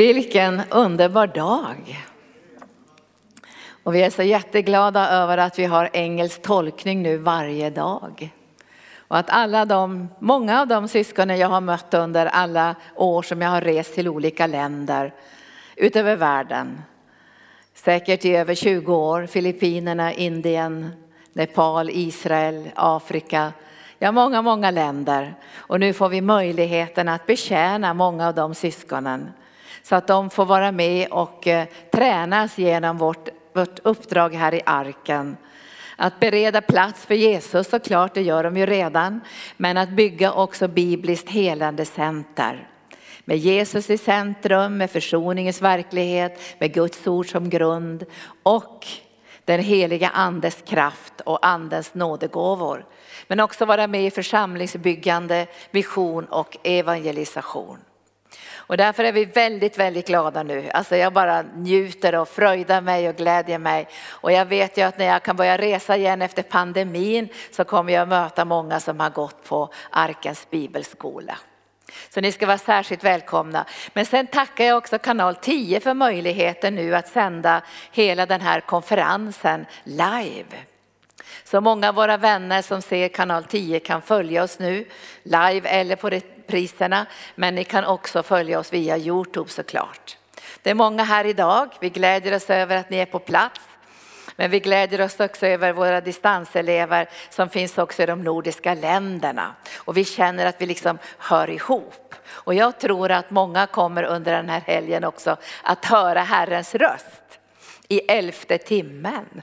Vilken underbar dag. Och vi är så jätteglada över att vi har engelsk tolkning nu varje dag. Och att alla de, många av de syskonen jag har mött under alla år som jag har rest till olika länder utöver världen. Säkert i över 20 år, Filippinerna, Indien, Nepal, Israel, Afrika. Ja, många, många länder. Och nu får vi möjligheten att betjäna många av de syskonen. Så att de får vara med och eh, tränas genom vårt, vårt uppdrag här i arken. Att bereda plats för Jesus såklart, det gör de ju redan. Men att bygga också bibliskt helande center. Med Jesus i centrum, med försoningens verklighet, med Guds ord som grund och den heliga andes kraft och andens nådegåvor. Men också vara med i församlingsbyggande, vision och evangelisation. Och därför är vi väldigt, väldigt glada nu. Alltså jag bara njuter och fröjdar mig och glädjer mig. Och jag vet ju att när jag kan börja resa igen efter pandemin så kommer jag möta många som har gått på Arkens bibelskola. Så ni ska vara särskilt välkomna. Men sen tackar jag också kanal 10 för möjligheten nu att sända hela den här konferensen live. Så många av våra vänner som ser kanal 10 kan följa oss nu live eller på repriserna. Men ni kan också följa oss via Youtube såklart. Det är många här idag. Vi glädjer oss över att ni är på plats. Men vi glädjer oss också över våra distanselever som finns också i de nordiska länderna. Och vi känner att vi liksom hör ihop. Och jag tror att många kommer under den här helgen också att höra Herrens röst i elfte timmen.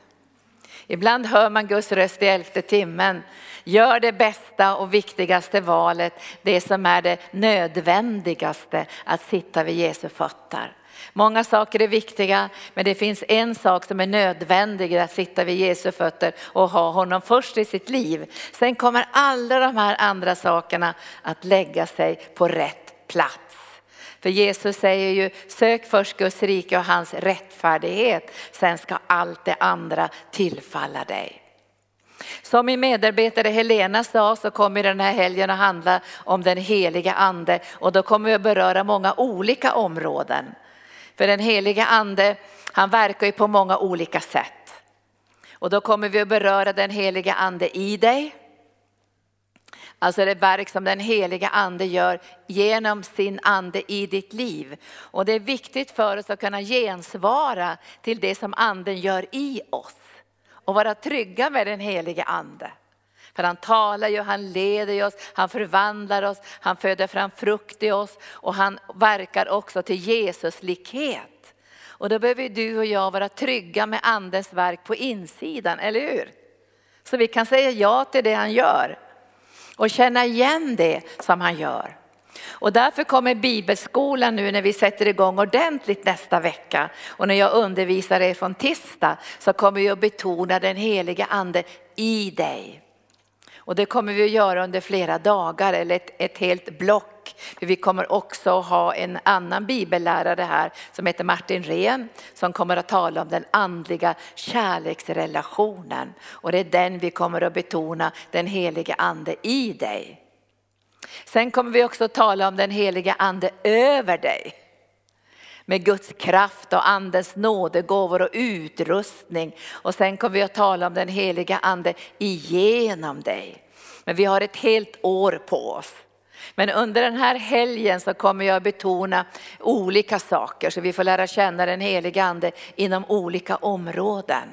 Ibland hör man Guds röst i elfte timmen. Gör det bästa och viktigaste valet, det som är det nödvändigaste, att sitta vid Jesu fötter. Många saker är viktiga, men det finns en sak som är nödvändig att sitta vid Jesu fötter och ha honom först i sitt liv. Sen kommer alla de här andra sakerna att lägga sig på rätt plats. För Jesus säger ju, sök först Guds rike och hans rättfärdighet, sen ska allt det andra tillfalla dig. Som min medarbetare Helena sa så kommer den här helgen att handla om den heliga ande och då kommer vi att beröra många olika områden. För den heliga ande, han verkar ju på många olika sätt. Och då kommer vi att beröra den heliga ande i dig. Alltså det verk som den heliga ande gör genom sin ande i ditt liv. Och det är viktigt för oss att kunna gensvara till det som anden gör i oss. Och vara trygga med den heliga ande. För han talar ju, han leder oss, han förvandlar oss, han föder fram frukt i oss och han verkar också till Jesus likhet. Och då behöver du och jag vara trygga med andens verk på insidan, eller hur? Så vi kan säga ja till det han gör och känna igen det som han gör. Och därför kommer bibelskolan nu när vi sätter igång ordentligt nästa vecka och när jag undervisar er från tisdag så kommer jag betona den heliga ande i dig. Och det kommer vi att göra under flera dagar eller ett, ett helt block. För vi kommer också ha en annan bibellärare här som heter Martin Rehn som kommer att tala om den andliga kärleksrelationen. Och det är den vi kommer att betona, den helige ande i dig. Sen kommer vi också att tala om den helige ande över dig med Guds kraft och andens nådegåvor och utrustning. Och sen kommer vi att tala om den heliga ande igenom dig. Men vi har ett helt år på oss. Men under den här helgen så kommer jag betona olika saker så vi får lära känna den heliga ande inom olika områden.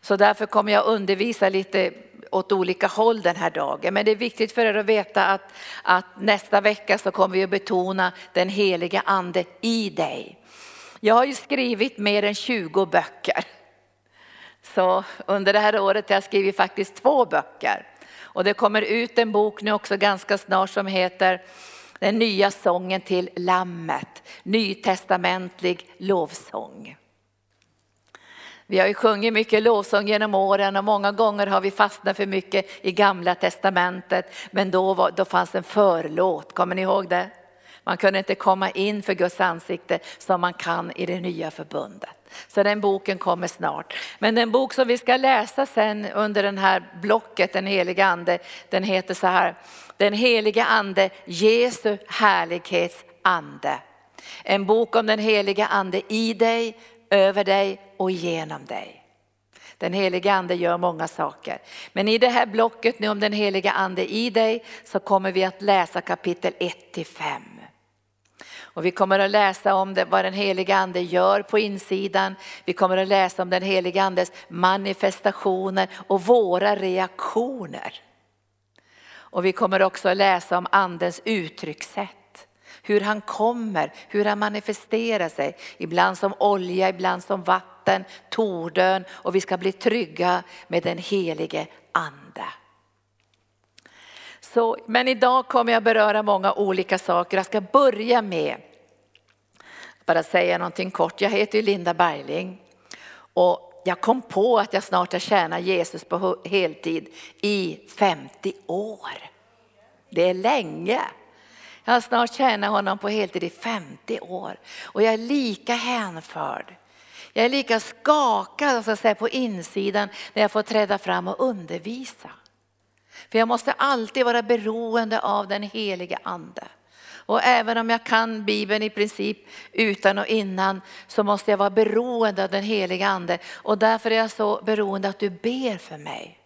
Så därför kommer jag undervisa lite åt olika håll den här dagen. Men det är viktigt för er att veta att, att nästa vecka så kommer vi att betona den heliga ande i dig. Jag har ju skrivit mer än 20 böcker. Så under det här året har jag skrivit faktiskt två böcker. Och det kommer ut en bok nu också ganska snart som heter Den nya sången till Lammet, nytestamentlig lovsång. Vi har ju sjungit mycket lovsång genom åren och många gånger har vi fastnat för mycket i gamla testamentet. Men då, var, då fanns en förlåt, kommer ni ihåg det? Man kunde inte komma in för Guds ansikte som man kan i det nya förbundet. Så den boken kommer snart. Men den bok som vi ska läsa sen under den här blocket, den heliga ande, den heter så här. Den heliga ande, Jesu härlighets ande. En bok om den heliga ande i dig, över dig och genom dig. Den heliga ande gör många saker. Men i det här blocket nu om den heliga ande i dig så kommer vi att läsa kapitel 1 till 5. Och vi kommer att läsa om det, vad den heliga ande gör på insidan. Vi kommer att läsa om den heliga andes manifestationer och våra reaktioner. Och vi kommer också att läsa om andens uttryckssätt. Hur han kommer, hur han manifesterar sig. Ibland som olja, ibland som vatten, tordön och vi ska bli trygga med den helige ande. Så, men idag kommer jag beröra många olika saker. Jag ska börja med bara säga någonting kort. Jag heter Linda Bergling och jag kom på att jag snart har tjänat Jesus på heltid i 50 år. Det är länge. Jag har snart tjänat honom på heltid i 50 år och jag är lika hänförd. Jag är lika skakad så att säga, på insidan när jag får träda fram och undervisa. För jag måste alltid vara beroende av den helige ande. Och även om jag kan Bibeln i princip utan och innan så måste jag vara beroende av den heliga ande. Och därför är jag så beroende att du ber för mig.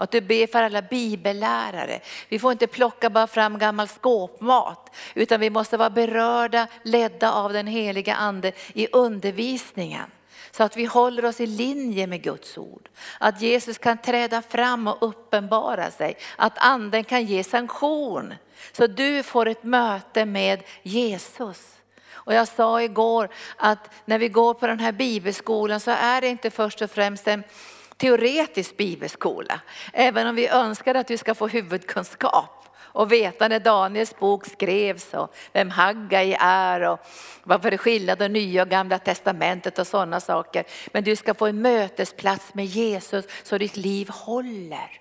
Att du ber för alla bibellärare. Vi får inte plocka bara fram gammal skåpmat utan vi måste vara berörda, ledda av den heliga ande i undervisningen. Så att vi håller oss i linje med Guds ord. Att Jesus kan träda fram och uppenbara sig. Att anden kan ge sanktion. Så du får ett möte med Jesus. Och jag sa igår att när vi går på den här bibelskolan så är det inte först och främst en teoretisk bibelskola. Även om vi önskar att du ska få huvudkunskap och veta när Daniels bok skrevs och vem Haggai är och varför det är skillnad på nya och gamla testamentet och sådana saker. Men du ska få en mötesplats med Jesus så ditt liv håller.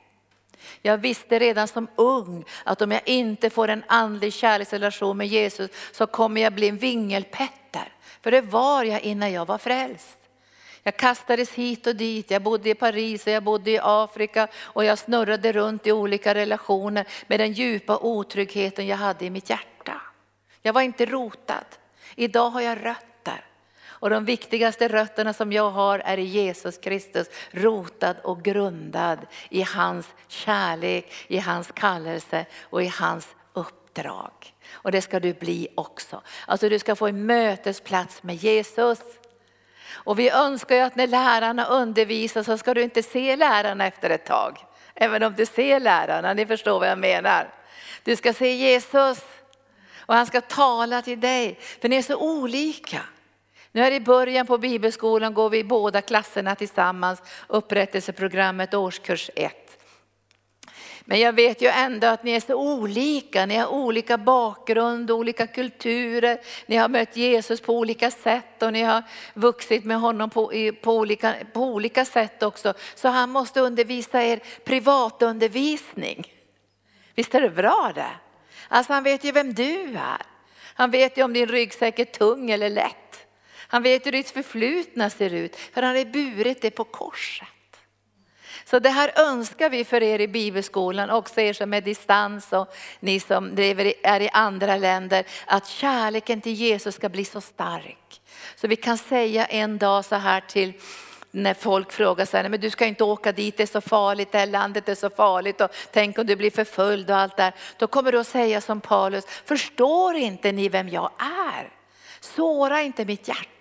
Jag visste redan som ung att om jag inte får en andlig kärleksrelation med Jesus så kommer jag bli en vingelpetter. För det var jag innan jag var frälst. Jag kastades hit och dit, jag bodde i Paris och jag bodde i Afrika och jag snurrade runt i olika relationer med den djupa otryggheten jag hade i mitt hjärta. Jag var inte rotad. Idag har jag rötter. Och de viktigaste rötterna som jag har är i Jesus Kristus, rotad och grundad i hans kärlek, i hans kallelse och i hans uppdrag. Och det ska du bli också. Alltså du ska få en mötesplats med Jesus. Och vi önskar ju att när lärarna undervisar så ska du inte se lärarna efter ett tag. Även om du ser lärarna, ni förstår vad jag menar. Du ska se Jesus och han ska tala till dig, för ni är så olika. Nu är det i början på bibelskolan går vi i båda klasserna tillsammans, upprättelseprogrammet årskurs 1. Men jag vet ju ändå att ni är så olika, ni har olika bakgrund, olika kulturer, ni har mött Jesus på olika sätt och ni har vuxit med honom på, på, olika, på olika sätt också. Så han måste undervisa er privatundervisning. Visst är det bra det? Alltså han vet ju vem du är. Han vet ju om din ryggsäck är tung eller lätt. Han vet hur ditt förflutna ser ut, för han har burit det på korset. Så det här önskar vi för er i bibelskolan, också er som är distans och ni som är i andra länder, att kärleken till Jesus ska bli så stark. Så vi kan säga en dag så här till när folk frågar sig, men du ska inte åka dit, det är så farligt, det här landet är så farligt och tänk om du blir förföljd och allt det Då kommer du att säga som Paulus, förstår inte ni vem jag är? Såra inte mitt hjärta.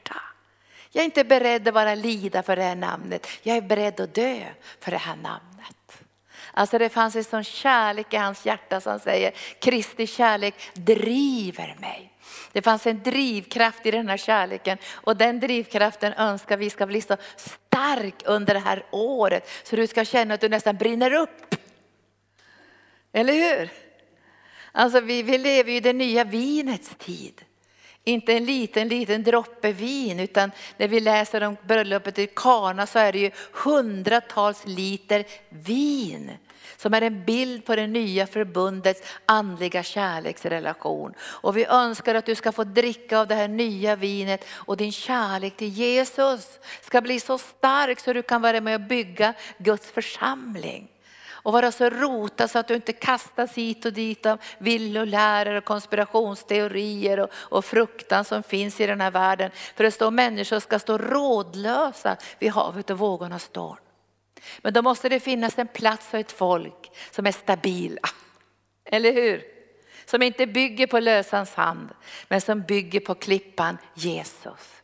Jag är inte beredd att bara lida för det här namnet. Jag är beredd att dö för det här namnet. Alltså det fanns en sån kärlek i hans hjärta som säger Kristi kärlek driver mig. Det fanns en drivkraft i den här kärleken och den drivkraften önskar vi ska bli så stark under det här året så du ska känna att du nästan brinner upp. Eller hur? Alltså vi, vi lever ju i det nya vinets tid. Inte en liten, liten droppe vin utan när vi läser om bröllopet i Kana så är det ju hundratals liter vin som är en bild på det nya förbundets andliga kärleksrelation. Och vi önskar att du ska få dricka av det här nya vinet och din kärlek till Jesus ska bli så stark så du kan vara med och bygga Guds församling och vara så rotad så att du inte kastas hit och dit av villolärare och konspirationsteorier och, och fruktan som finns i den här världen. För det står människor ska stå rådlösa vid havet och vågornas storm. Men då måste det finnas en plats och ett folk som är stabila. Eller hur? Som inte bygger på lösans hand, men som bygger på klippan Jesus.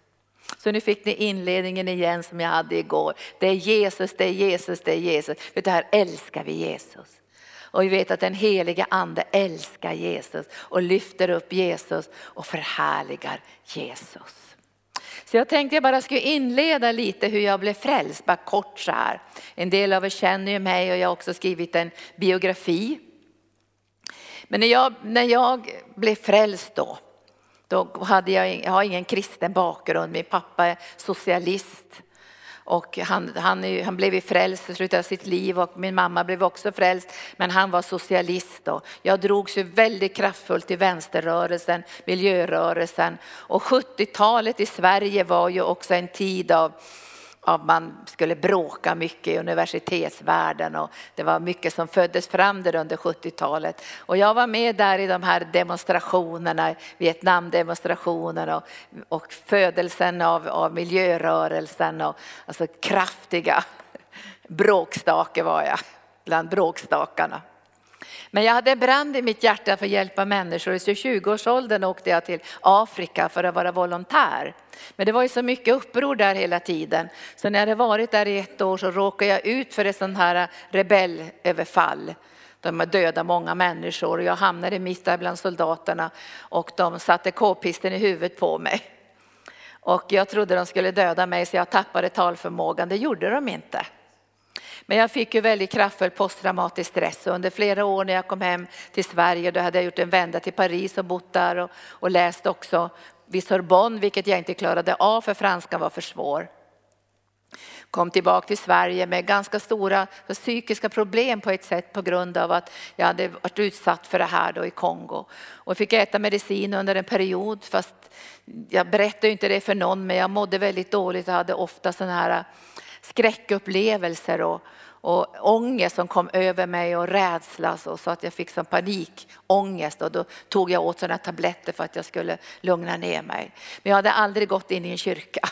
Så nu fick ni inledningen igen som jag hade igår. Det är Jesus, det är Jesus, det är Jesus. För det här älskar vi Jesus. Och vi vet att den heliga ande älskar Jesus och lyfter upp Jesus och förhärligar Jesus. Så jag tänkte jag bara skulle inleda lite hur jag blev frälst, bara kort så här. En del av er känner ju mig och jag har också skrivit en biografi. Men när jag, när jag blev frälst då, då hade jag, jag har ingen kristen bakgrund, min pappa är socialist. Och han, han, han blev frälst i slutet av sitt liv och min mamma blev också frälst. Men han var socialist då. Jag drogs ju väldigt kraftfullt i vänsterrörelsen, miljörörelsen. Och 70-talet i Sverige var ju också en tid av av man skulle bråka mycket i universitetsvärlden och det var mycket som föddes fram där under 70-talet. Och jag var med där i de här demonstrationerna, Vietnamdemonstrationerna och, och födelsen av, av miljörörelsen och alltså kraftiga bråkstake var jag bland bråkstakarna. Men jag hade brand i mitt hjärta för att hjälpa människor. I 20-årsåldern åkte jag till Afrika för att vara volontär. Men det var ju så mycket uppror där hela tiden. Så när jag hade varit där i ett år så råkade jag ut för ett sånt här rebellöverfall. De dödade många människor och jag hamnade mitt där bland soldaterna och de satte k-pisten i huvudet på mig. Och jag trodde de skulle döda mig så jag tappade talförmågan. Det gjorde de inte. Men jag fick ju väldigt kraftfull posttraumatisk stress och under flera år när jag kom hem till Sverige, då hade jag gjort en vända till Paris och bott där och, och läst också vid Sorbonne, vilket jag inte klarade av för franskan var för svår. Kom tillbaka till Sverige med ganska stora psykiska problem på ett sätt på grund av att jag hade varit utsatt för det här då i Kongo. Och fick äta medicin under en period fast jag berättade inte det för någon men jag mådde väldigt dåligt och hade ofta sådana här skräckupplevelser och, och ångest som kom över mig och rädsla så, så att jag fick som panikångest och då tog jag åt sådana tabletter för att jag skulle lugna ner mig. Men jag hade aldrig gått in i en kyrka.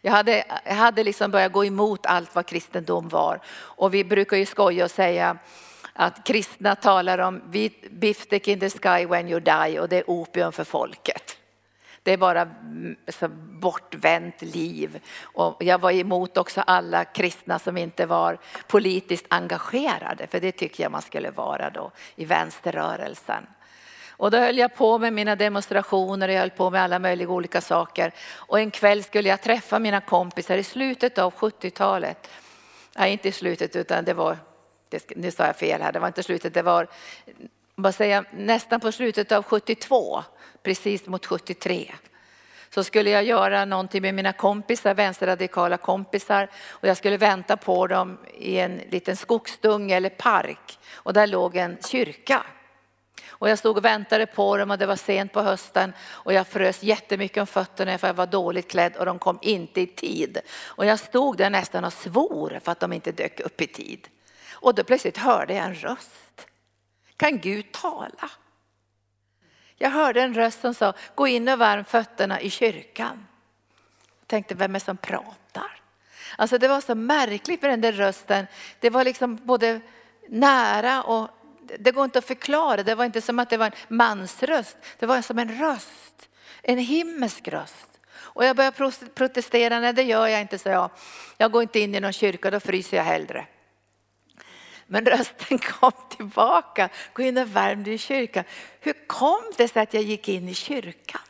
Jag hade, jag hade liksom börjat gå emot allt vad kristendom var och vi brukar ju skoja och säga att kristna talar om beefsteak in the sky when you die och det är opium för folket. Det är bara mm, så bortvänt liv. Och jag var emot också alla kristna som inte var politiskt engagerade, för det tycker jag man skulle vara då i vänsterrörelsen. Och då höll jag på med mina demonstrationer och jag höll på med alla möjliga olika saker. Och en kväll skulle jag träffa mina kompisar i slutet av 70-talet. Nej, inte i slutet utan det var, nu sa jag fel här, det var inte slutet, det var vad säger, nästan på slutet av 72 precis mot 73 så skulle jag göra någonting med mina kompisar, vänsterradikala kompisar och jag skulle vänta på dem i en liten skogsdunge eller park och där låg en kyrka. Och jag stod och väntade på dem och det var sent på hösten och jag frös jättemycket om fötterna för jag var dåligt klädd och de kom inte i tid. Och jag stod där nästan och svor för att de inte dök upp i tid. Och då plötsligt hörde jag en röst. Kan Gud tala? Jag hörde en röst som sa, gå in och värm fötterna i kyrkan. Jag tänkte, vem är det som pratar? Alltså det var så märkligt med den där rösten. Det var liksom både nära och det går inte att förklara. Det var inte som att det var en mansröst. Det var som en röst, en himmelsk röst. Och jag började protestera, nej det gör jag inte, så jag. Jag går inte in i någon kyrka, då fryser jag hellre. Men rösten kom tillbaka, gå in och värm dig i kyrkan. Hur kom det sig att jag gick in i kyrkan?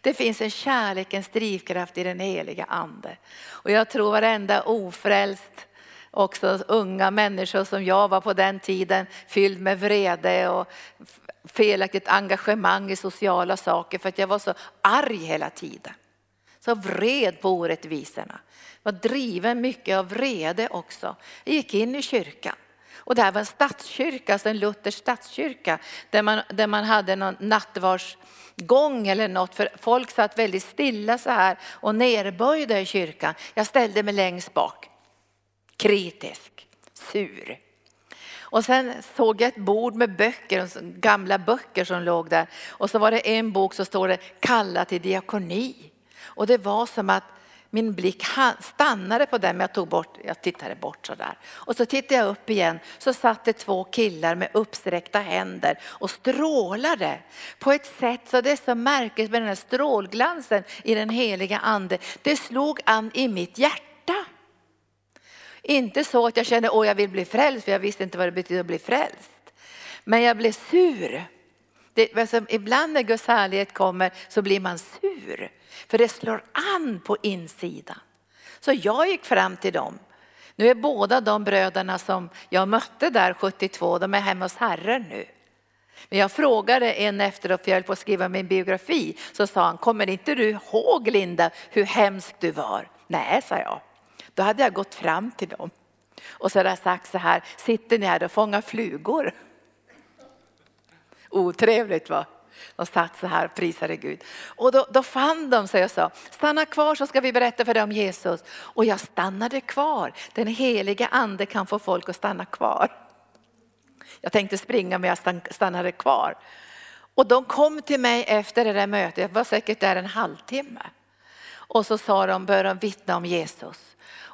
Det finns en kärlekens drivkraft i den heliga ande. Och jag tror varenda ofrälst, också unga människor som jag var på den tiden, fylld med vrede och felaktigt engagemang i sociala saker för att jag var så arg hela tiden. Så vred på orättvisorna. Jag var driven mycket av vrede också. Jag gick in i kyrkan. Och det här var en statskyrka, alltså en luthersk statskyrka där man, där man hade någon nattvardsgång eller något. För folk satt väldigt stilla så här och nerböjda i kyrkan. Jag ställde mig längst bak, kritisk, sur. Och sen såg jag ett bord med böcker, gamla böcker som låg där. Och så var det en bok så står det kalla till diakoni. Och det var som att min blick stannade på den men jag tog bort, jag tittade bort sådär. Och så tittade jag upp igen så satt det två killar med uppsträckta händer och strålade på ett sätt så det är så märkligt med den här strålglansen i den heliga ande. Det slog an i mitt hjärta. Inte så att jag kände att jag vill bli frälst för jag visste inte vad det betyder att bli frälst. Men jag blev sur. Det, alltså, ibland när Guds härlighet kommer så blir man sur. För det slår an på insidan. Så jag gick fram till dem. Nu är båda de bröderna som jag mötte där 72, de är hemma hos Herren nu. Men jag frågade en efteråt, för jag höll på att skriva min biografi, så sa han, kommer inte du ihåg Linda hur hemsk du var? Nej, sa jag. Då hade jag gått fram till dem och så hade jag sagt så här, sitter ni här och fångar flugor? Otrevligt va? De satt så här och prisade Gud. Och då, då fann de sig och sa, stanna kvar så ska vi berätta för dig om Jesus. Och jag stannade kvar. Den heliga ande kan få folk att stanna kvar. Jag tänkte springa men jag stannade kvar. Och de kom till mig efter det där mötet, jag var säkert där en halvtimme. Och så sa de, bör de vittna om Jesus.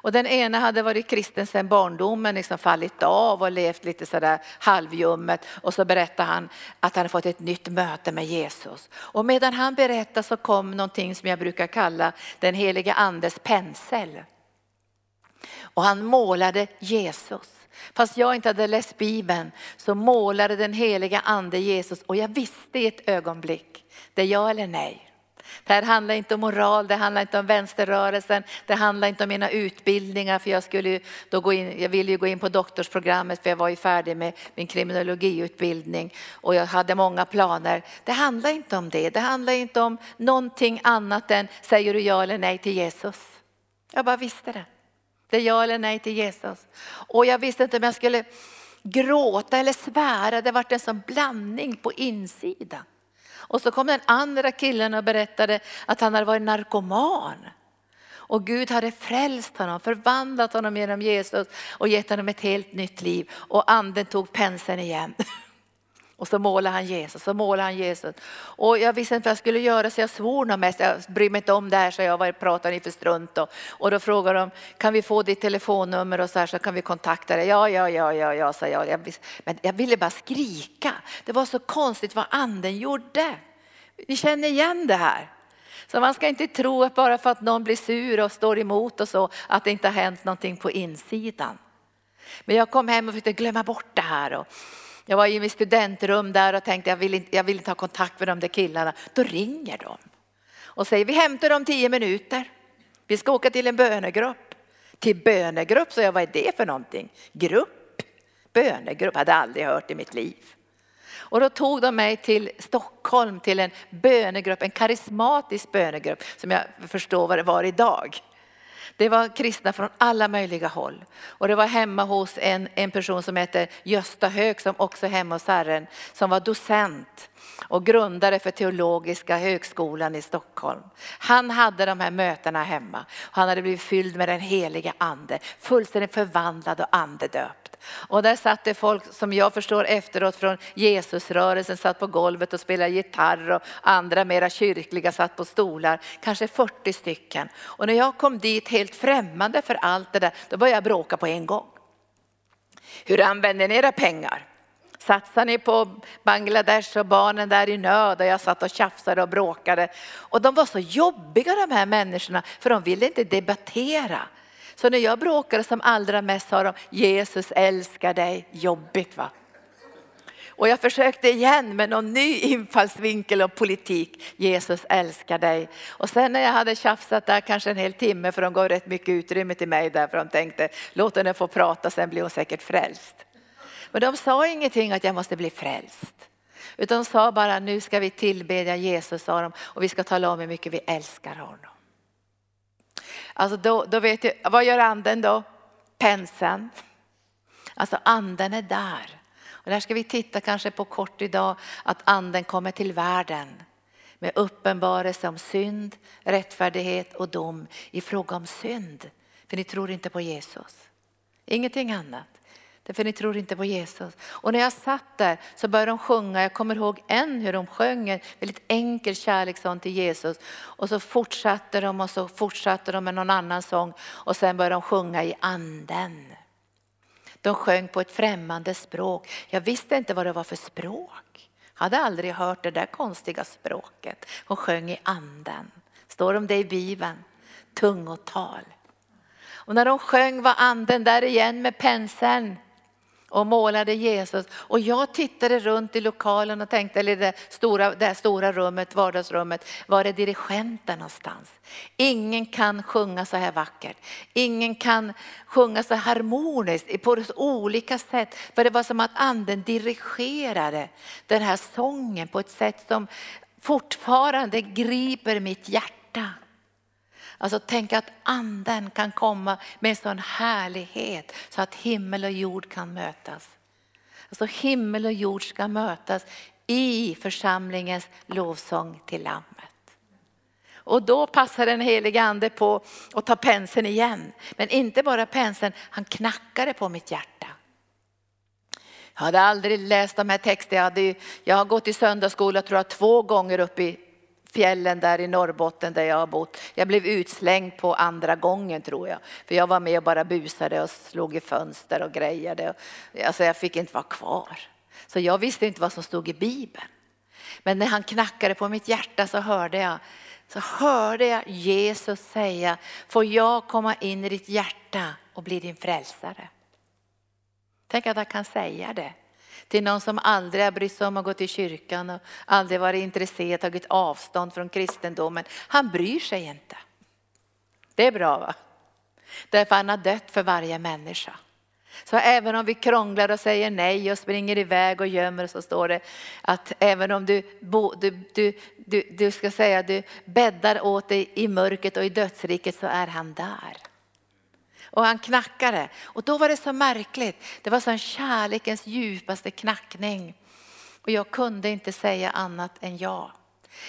Och den ena hade varit kristen sedan barndomen, liksom fallit av och levt lite sådär halvljummet. Och så berättade han att han hade fått ett nytt möte med Jesus. Och medan han berättade så kom någonting som jag brukar kalla den heliga andes pensel. Och han målade Jesus. Fast jag inte hade läst Bibeln så målade den heliga ande Jesus och jag visste i ett ögonblick, det är ja eller nej. Det här handlar inte om moral, det handlar inte om vänsterrörelsen, det handlar inte om mina utbildningar för jag skulle då gå in, jag ville ju gå in på doktorsprogrammet för jag var ju färdig med min kriminologiutbildning och jag hade många planer. Det handlar inte om det, det handlar inte om någonting annat än säger du ja eller nej till Jesus. Jag bara visste det. Det är ja eller nej till Jesus. Och jag visste inte om jag skulle gråta eller svära, det var en sån blandning på insidan. Och så kom den andra killen och berättade att han hade varit narkoman. Och Gud hade frälst honom, förvandlat honom genom Jesus och gett honom ett helt nytt liv. Och anden tog penseln igen. Och så målade han Jesus, så målade han Jesus. Och jag visste inte vad jag skulle göra så jag svor nog mest. Jag bryr mig inte om det här så jag vad pratar ni för strunt. Och, och då frågade de, kan vi få ditt telefonnummer och så här så kan vi kontakta dig. Ja, ja, ja, ja, ja, sa jag. jag men jag ville bara skrika. Det var så konstigt vad anden gjorde. Vi känner igen det här. Så man ska inte tro att bara för att någon blir sur och står emot och så, att det inte har hänt någonting på insidan. Men jag kom hem och försökte glömma bort det här. Och jag var i mitt studentrum där och tänkte jag vill, inte, jag vill inte ha kontakt med de där killarna. Då ringer de och säger vi hämtar dem tio minuter. Vi ska åka till en bönegrupp. Till bönegrupp, så jag vad är det för någonting? Grupp? Bönegrupp, hade aldrig hört i mitt liv. Och då tog de mig till Stockholm till en bönegrupp, en karismatisk bönegrupp som jag förstår vad det var idag. Det var kristna från alla möjliga håll. Och det var hemma hos en, en person som heter Gösta Hög som också är hemma hos Herren, som var docent och grundare för teologiska högskolan i Stockholm. Han hade de här mötena hemma. Han hade blivit fylld med den heliga ande, fullständigt förvandlad och andedöpt. Och där satt det folk som jag förstår efteråt från Jesusrörelsen satt på golvet och spelade gitarr och andra mera kyrkliga satt på stolar, kanske 40 stycken. Och när jag kom dit helt främmande för allt det där, då började jag bråka på en gång. Hur använder ni era pengar? Satsar ni på Bangladesh och barnen där i nöd? Och jag satt och tjafsade och bråkade. Och de var så jobbiga de här människorna för de ville inte debattera. Så när jag bråkade som allra mest sa de Jesus älskar dig. Jobbigt va? Och jag försökte igen med någon ny infallsvinkel och politik. Jesus älskar dig. Och sen när jag hade tjafsat där kanske en hel timme för de gav rätt mycket utrymme till mig där för de tänkte låt henne få prata sen blir hon säkert frälst. Men de sa ingenting att jag måste bli frälst. Utan de sa bara nu ska vi tillbedja Jesus sa de, och vi ska tala om hur mycket vi älskar honom. Alltså då, då vet jag, vad gör anden då? Penseln. Alltså anden är där. Och där ska vi titta kanske på kort idag att anden kommer till världen med uppenbarelse om synd, rättfärdighet och dom i fråga om synd. För ni tror inte på Jesus. Ingenting annat. Därför ni tror inte på Jesus. Och när jag satt där så började de sjunga, jag kommer ihåg än hur de sjöng en väldigt enkel kärlekssång till Jesus. Och så fortsatte de och så fortsatte de med någon annan sång och sen började de sjunga i anden. De sjöng på ett främmande språk. Jag visste inte vad det var för språk. Jag hade aldrig hört det där konstiga språket. Hon sjöng i anden. Står om det i Bibeln. Tungotal. Och när de sjöng var anden där igen med penseln och målade Jesus. Och jag tittade runt i lokalen och tänkte, eller det stora, det stora rummet, vardagsrummet, var är dirigenten någonstans? Ingen kan sjunga så här vackert. Ingen kan sjunga så harmoniskt på olika sätt. För det var som att anden dirigerade den här sången på ett sätt som fortfarande griper mitt hjärta. Alltså tänk att anden kan komma med en sån härlighet så att himmel och jord kan mötas. Alltså himmel och jord ska mötas i församlingens lovsång till Lammet. Och då passar den helige ande på att ta penseln igen. Men inte bara penseln, han knackade på mitt hjärta. Jag hade aldrig läst de här texterna. Jag, hade, jag har gått i söndagsskola tror jag två gånger upp i fjällen där i Norrbotten där jag har bott. Jag blev utslängd på andra gången tror jag. För jag var med och bara busade och slog i fönster och grejade. Alltså jag fick inte vara kvar. Så jag visste inte vad som stod i Bibeln. Men när han knackade på mitt hjärta så hörde jag så hörde jag Jesus säga, får jag komma in i ditt hjärta och bli din frälsare? Tänk att han kan säga det till någon som aldrig har brytt sig om att gå till kyrkan och aldrig varit intresserad, tagit avstånd från kristendomen. Han bryr sig inte. Det är bra va? Därför han har dött för varje människa. Så även om vi krånglar och säger nej och springer iväg och gömmer så står det att även om du, du, du, du, du ska säga du bäddar åt dig i mörkret och i dödsriket så är han där. Och han knackade. Och då var det så märkligt. Det var som kärlekens djupaste knackning. Och jag kunde inte säga annat än ja.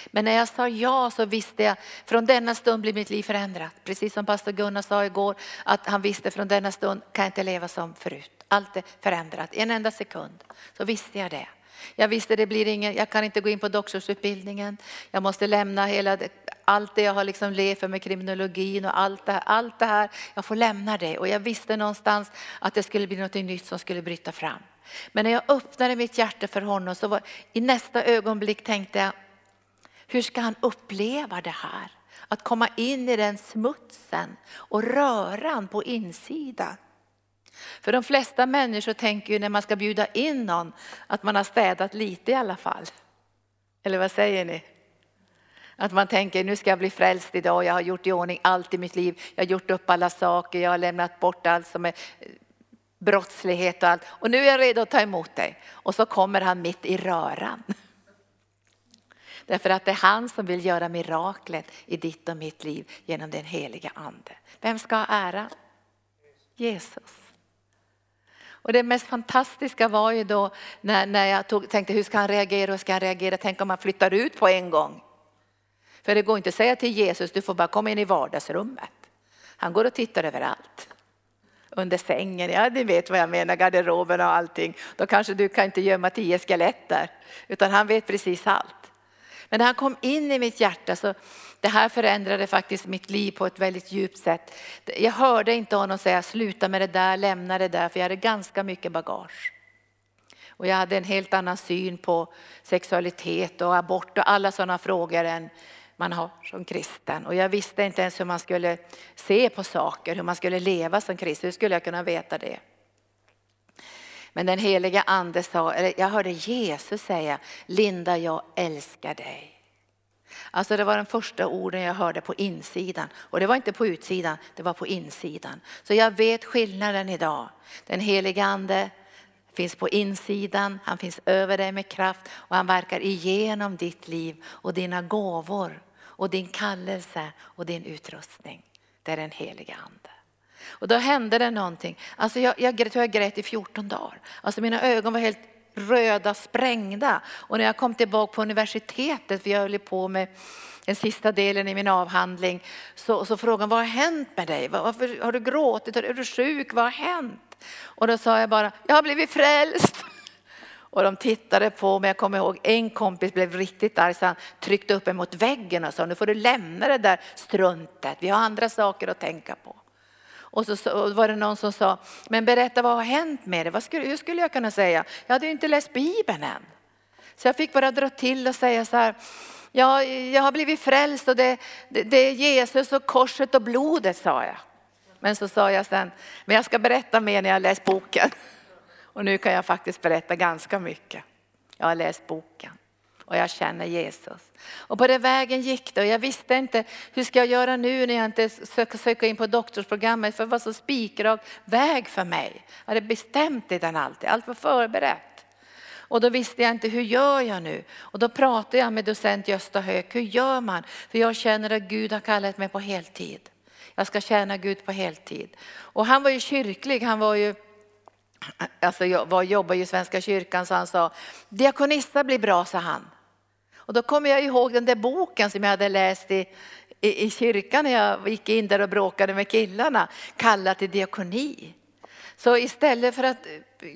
Men när jag sa ja så visste jag, från denna stund blir mitt liv förändrat. Precis som pastor Gunnar sa igår, att han visste från denna stund kan jag inte leva som förut. Allt är förändrat, i en enda sekund. Så visste jag det. Jag visste det blir ingen, jag kan inte gå in på doktorsutbildningen. Jag måste lämna hela, allt det jag har liksom levt för med kriminologin och allt det, här, allt det här. Jag får lämna det och jag visste någonstans att det skulle bli något nytt som skulle bryta fram. Men när jag öppnade mitt hjärta för honom så var i nästa ögonblick tänkte jag, hur ska han uppleva det här? Att komma in i den smutsen och röran på insidan. För de flesta människor tänker ju när man ska bjuda in någon att man har städat lite i alla fall. Eller vad säger ni? Att man tänker nu ska jag bli frälst idag, jag har gjort i ordning allt i mitt liv, jag har gjort upp alla saker, jag har lämnat bort allt som är eh, brottslighet och allt. Och nu är jag redo att ta emot dig. Och så kommer han mitt i röran. Därför att det är han som vill göra miraklet i ditt och mitt liv genom den heliga ande. Vem ska ha ära? Jesus. Och det mest fantastiska var ju då när, när jag tog, tänkte hur ska han reagera, hur ska han reagera, tänk om han flyttar ut på en gång. För det går inte att säga till Jesus, du får bara komma in i vardagsrummet. Han går och tittar överallt. Under sängen, ja ni vet vad jag menar, garderoben och allting. Då kanske du kan inte gömma tio skelett där. Utan han vet precis allt. Men när han kom in i mitt hjärta så det här förändrade faktiskt mitt liv på ett väldigt djupt sätt. Jag hörde inte honom säga sluta med det där, lämna det där, för jag hade ganska mycket bagage. Och jag hade en helt annan syn på sexualitet och abort och alla sådana frågor än man har som kristen. Och jag visste inte ens hur man skulle se på saker, hur man skulle leva som kristen. Hur skulle jag kunna veta det? Men den heliga ande sa, eller jag hörde Jesus säga, Linda jag älskar dig. Alltså det var de första orden jag hörde på insidan. Och det var inte på utsidan, det var på insidan. Så jag vet skillnaden idag. Den helige ande finns på insidan, han finns över dig med kraft och han verkar igenom ditt liv och dina gåvor och din kallelse och din utrustning. Det är den helige ande. Och då hände det någonting. Alltså jag, jag, jag tror jag grät i 14 dagar. Alltså mina ögon var helt röda sprängda. Och när jag kom tillbaka på universitetet, för jag höll på med den sista delen i min avhandling, så, så frågade han vad har hänt med dig? Varför har du gråtit? Är du sjuk? Vad har hänt? Och då sa jag bara, jag har blivit frälst. Och de tittade på mig. Jag kommer ihåg en kompis blev riktigt arg så han tryckte upp mig mot väggen och sa nu får du lämna det där struntet. Vi har andra saker att tänka på. Och så, så var det någon som sa, men berätta vad har hänt med det? Vad skulle, hur skulle jag kunna säga? Jag hade ju inte läst Bibeln än. Så jag fick bara dra till och säga så här, ja, jag har blivit frälst och det, det, det är Jesus och korset och blodet sa jag. Men så sa jag sen, men jag ska berätta mer när jag läst boken. Och nu kan jag faktiskt berätta ganska mycket. Jag har läst boken och jag känner Jesus. Och på den vägen gick det och jag visste inte hur ska jag göra nu när jag inte söker söka in på doktorsprogrammet för det var så spikrak väg för mig. Jag hade bestämt det den alltid, allt var förberett. Och då visste jag inte hur gör jag nu? Och då pratade jag med docent Gösta Höök, hur gör man? För jag känner att Gud har kallat mig på heltid. Jag ska tjäna Gud på heltid. Och han var ju kyrklig, han var ju alltså jag var, jobbar ju i Svenska kyrkan så han sa, diakonissa blir bra, sa han. Och då kommer jag ihåg den där boken som jag hade läst i, i, i kyrkan när jag gick in där och bråkade med killarna, kallad till diakoni. Så istället för att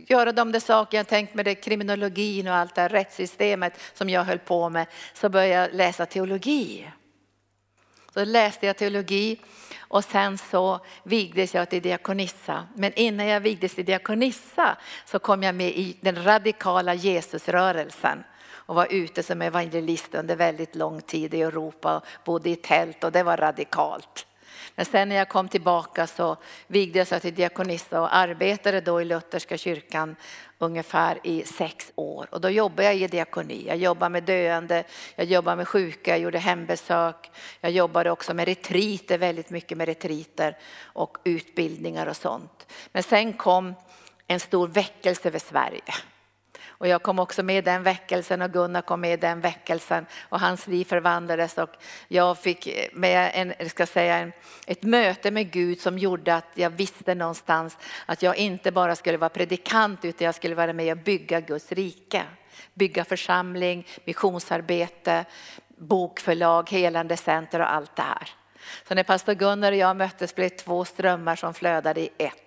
göra de där saker jag tänkt med det, kriminologin och allt det här rättssystemet som jag höll på med, så började jag läsa teologi. Så läste jag teologi och sen så vigdes jag till diakonissa. Men innan jag vigdes till diakonissa så kom jag med i den radikala Jesusrörelsen och var ute som evangelist under väldigt lång tid i Europa, bodde i tält och det var radikalt. Men sen när jag kom tillbaka så vigdes jag till diakonissa och arbetade då i Lutherska kyrkan ungefär i sex år. Och då jobbade jag i diakoni. Jag jobbade med döende, jag jobbade med sjuka, jag gjorde hembesök. Jag jobbade också med retriter, väldigt mycket med retriter och utbildningar och sånt. Men sen kom en stor väckelse över Sverige. Och jag kom också med i den väckelsen och Gunnar kom med i den väckelsen och hans liv förvandlades och jag fick med en, ska säga, en, ett möte med Gud som gjorde att jag visste någonstans att jag inte bara skulle vara predikant utan jag skulle vara med och bygga Guds rike. Bygga församling, missionsarbete, bokförlag, helande center och allt det här. Så när pastor Gunnar och jag möttes blev det två strömmar som flödade i ett.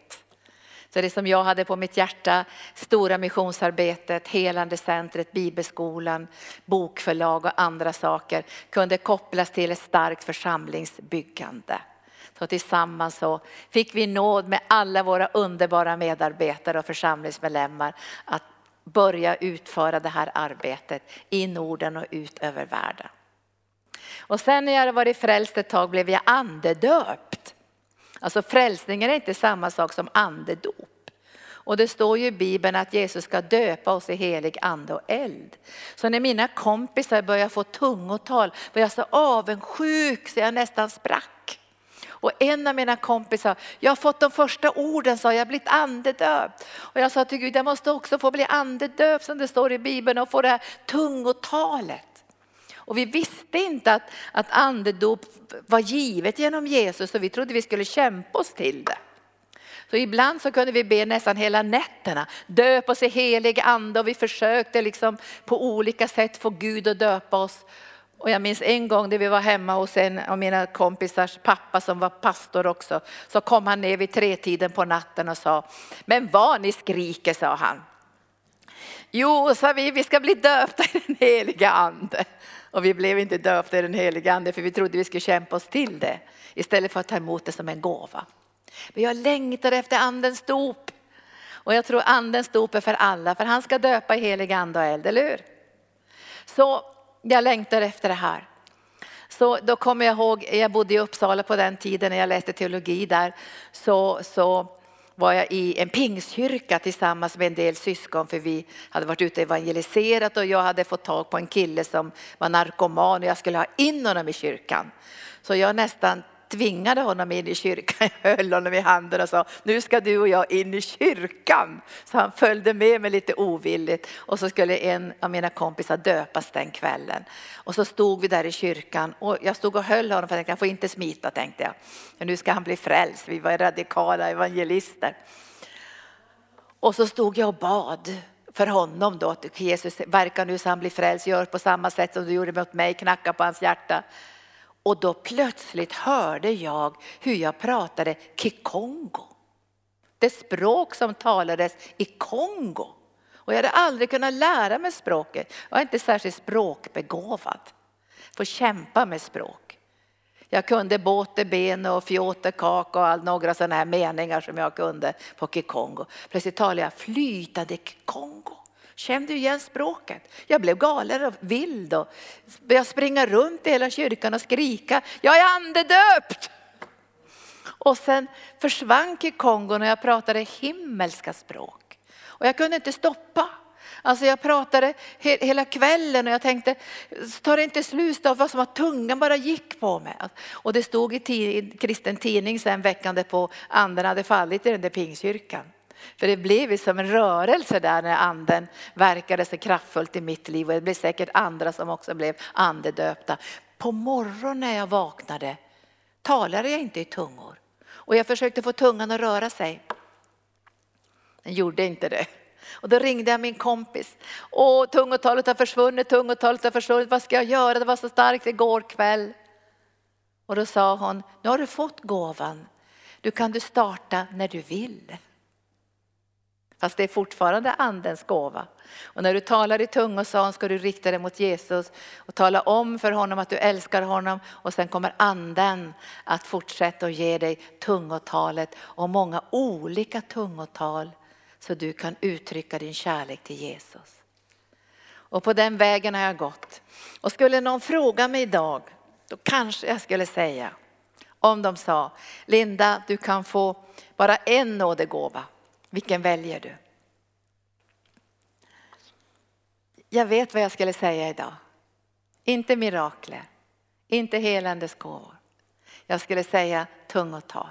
Så det som jag hade på mitt hjärta, stora missionsarbetet, helande centret, bibelskolan, bokförlag och andra saker kunde kopplas till ett starkt församlingsbyggande. Så tillsammans så fick vi nåd med alla våra underbara medarbetare och församlingsmedlemmar att börja utföra det här arbetet i Norden och ut över världen. Och sen när jag hade varit frälst ett tag blev jag andedöpt. Alltså frälsningen är inte samma sak som andedop. Och det står ju i Bibeln att Jesus ska döpa oss i helig ande och eld. Så när mina kompisar började få tungotal var jag så avundsjuk så jag nästan sprack. Och en av mina kompisar, jag har fått de första orden, sa jag, har blivit andedöpt. Och jag sa till Gud, jag måste också få bli andedöpt som det står i Bibeln och få det här tungotalet. Och vi visste inte att, att andedop var givet genom Jesus och vi trodde vi skulle kämpa oss till det. Så ibland så kunde vi be nästan hela nätterna, döp oss i helig ande och vi försökte liksom på olika sätt få Gud att döpa oss. Och jag minns en gång när vi var hemma hos en av mina kompisars pappa som var pastor också, så kom han ner vid tretiden på natten och sa, men vad ni skriker, sa han. Jo, sa vi, vi ska bli döpta i den heliga ande. Och vi blev inte döpta i den heliga ande för vi trodde vi skulle kämpa oss till det istället för att ta emot det som en gåva. Men jag längtar efter andens dop. Och jag tror andens dop är för alla, för han ska döpa i helig ande och eld, eller hur? Så jag längtar efter det här. Så då kommer jag ihåg, jag bodde i Uppsala på den tiden när jag läste teologi där, så, så var jag i en pingstkyrka tillsammans med en del syskon för vi hade varit ute och evangeliserat och jag hade fått tag på en kille som var narkoman och jag skulle ha in honom i kyrkan. Så jag nästan tvingade honom in i kyrkan. Jag höll honom i handen och sa, nu ska du och jag in i kyrkan. Så han följde med mig lite ovilligt och så skulle en av mina kompisar döpas den kvällen. Och så stod vi där i kyrkan och jag stod och höll honom för att jag får inte smita tänkte jag. Men nu ska han bli frälst, vi var radikala evangelister. Och så stod jag och bad för honom då, att Jesus verkar nu så han blir frälst, gör på samma sätt som du gjorde mot mig, knacka på hans hjärta. Och då plötsligt hörde jag hur jag pratade kikongo. Det språk som talades i Kongo. Och jag hade aldrig kunnat lära mig språket. Jag är inte särskilt språkbegåvad. Får kämpa med språk. Jag kunde båte, ben och fjåte, kaka och all, några sådana här meningar som jag kunde på kikongo. Plötsligt talade jag flytande kikongo. Kände igen språket. Jag blev galen och vild och började springa runt i hela kyrkan och skrika. Jag är andedöpt! Och sen försvann Kongo när jag pratade himmelska språk. Och jag kunde inte stoppa. Alltså jag pratade he hela kvällen och jag tänkte, tar det inte slut av Vad som att tungan bara gick på mig. Och det stod i kristen tidning sen veckan på anden hade fallit i den där pingkyrkan. För det blev som en rörelse där när anden verkade så kraftfullt i mitt liv och det blev säkert andra som också blev andedöpta. På morgonen när jag vaknade talade jag inte i tungor och jag försökte få tungan att röra sig. Den gjorde inte det. Och då ringde jag min kompis. Åh, tungotalet har försvunnit, tungotalet har försvunnit. Vad ska jag göra? Det var så starkt igår kväll. Och då sa hon, nu har du fått gåvan. Du kan du starta när du vill. Fast det är fortfarande andens gåva. Och när du talar i tungosan ska du rikta dig mot Jesus och tala om för honom att du älskar honom och sen kommer anden att fortsätta och ge dig tungotalet och många olika tungotal så du kan uttrycka din kärlek till Jesus. Och på den vägen har jag gått. Och skulle någon fråga mig idag, då kanske jag skulle säga, om de sa, Linda du kan få bara en nådegåva, vilken väljer du? Jag vet vad jag skulle säga idag. Inte mirakler, inte helandes gåvor. Jag skulle säga tungotal.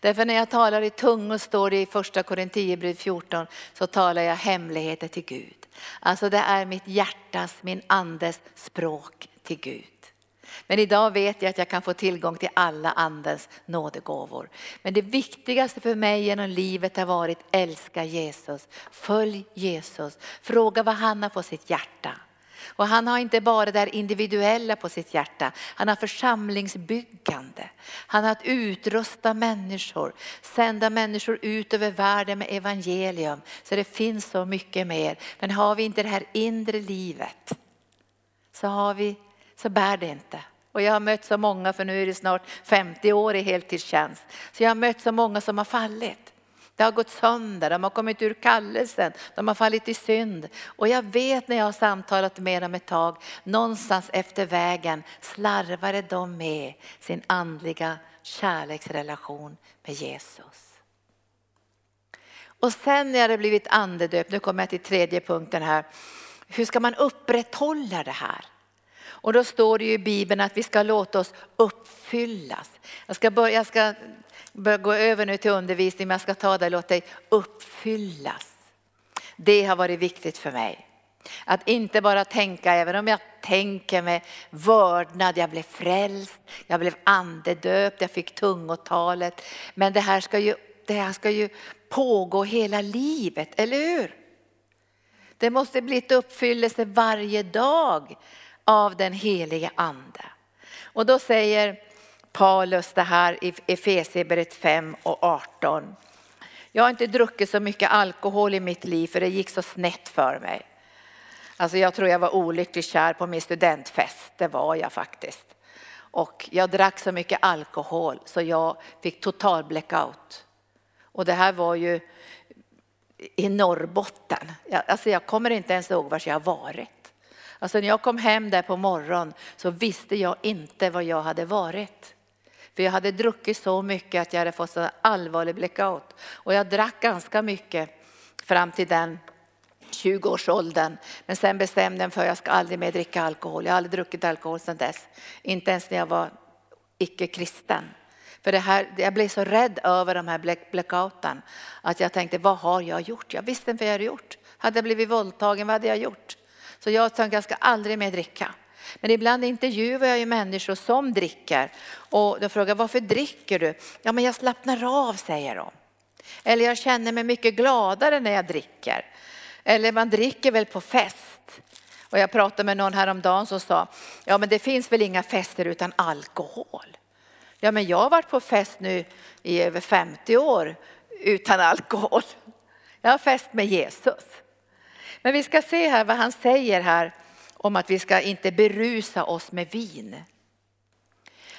Därför när jag talar i tungor står det i första Korinthierbrevet 14 så talar jag hemligheter till Gud. Alltså det är mitt hjärtas, min andes språk till Gud. Men idag vet jag att jag kan få tillgång till alla andens nådegåvor. Men det viktigaste för mig genom livet har varit älska Jesus, följ Jesus, fråga vad han har på sitt hjärta. Och han har inte bara det individuella på sitt hjärta, han har församlingsbyggande. Han har att utrusta människor, sända människor ut över världen med evangelium. Så det finns så mycket mer. Men har vi inte det här inre livet så, har vi, så bär det inte. Och jag har mött så många, för nu är det snart 50 år i heltidstjänst, så jag har mött så många som har fallit. Det har gått sönder, de har kommit ur kallelsen, de har fallit i synd. Och jag vet när jag har samtalat med dem ett tag, någonstans efter vägen slarvade de med sin andliga kärleksrelation med Jesus. Och sen när jag hade blivit andedöpt, nu kommer jag till tredje punkten här, hur ska man upprätthålla det här? Och då står det ju i Bibeln att vi ska låta oss uppfyllas. Jag ska, börja, jag ska börja gå över nu till undervisning men jag ska ta det, låt dig uppfyllas. Det har varit viktigt för mig. Att inte bara tänka, även om jag tänker med vördnad, jag blev frälst, jag blev andedöpt, jag fick tungotalet. Men det här ska ju, det här ska ju pågå hela livet, eller hur? Det måste bli ett uppfyllelse varje dag av den helige ande. Och då säger Paulus det här i Efesierbrevet 5 och 18. Jag har inte druckit så mycket alkohol i mitt liv för det gick så snett för mig. Alltså jag tror jag var olyckligt kär på min studentfest, det var jag faktiskt. Och jag drack så mycket alkohol så jag fick total blackout. Och det här var ju i Norrbotten. Alltså jag kommer inte ens ihåg var jag har varit. Alltså när jag kom hem där på morgonen så visste jag inte var jag hade varit. För jag hade druckit så mycket att jag hade fått så allvarlig blackout. Och jag drack ganska mycket fram till den 20-årsåldern. Men sen bestämde jag för att jag ska aldrig mer dricka alkohol. Jag har aldrig druckit alkohol sedan dess. Inte ens när jag var icke-kristen. För det här, jag blev så rädd över de här blackouten att jag tänkte, vad har jag gjort? Jag visste inte vad jag hade gjort. Hade jag blivit våldtagen, vad hade jag gjort? Så jag tänker jag ska aldrig mer dricka. Men ibland intervjuar jag ju människor som dricker och de frågar varför dricker du? Ja men jag slappnar av säger de. Eller jag känner mig mycket gladare när jag dricker. Eller man dricker väl på fest. Och jag pratade med någon häromdagen som sa, ja men det finns väl inga fester utan alkohol. Ja men jag har varit på fest nu i över 50 år utan alkohol. Jag har fest med Jesus. Men vi ska se här vad han säger här om att vi ska inte berusa oss med vin.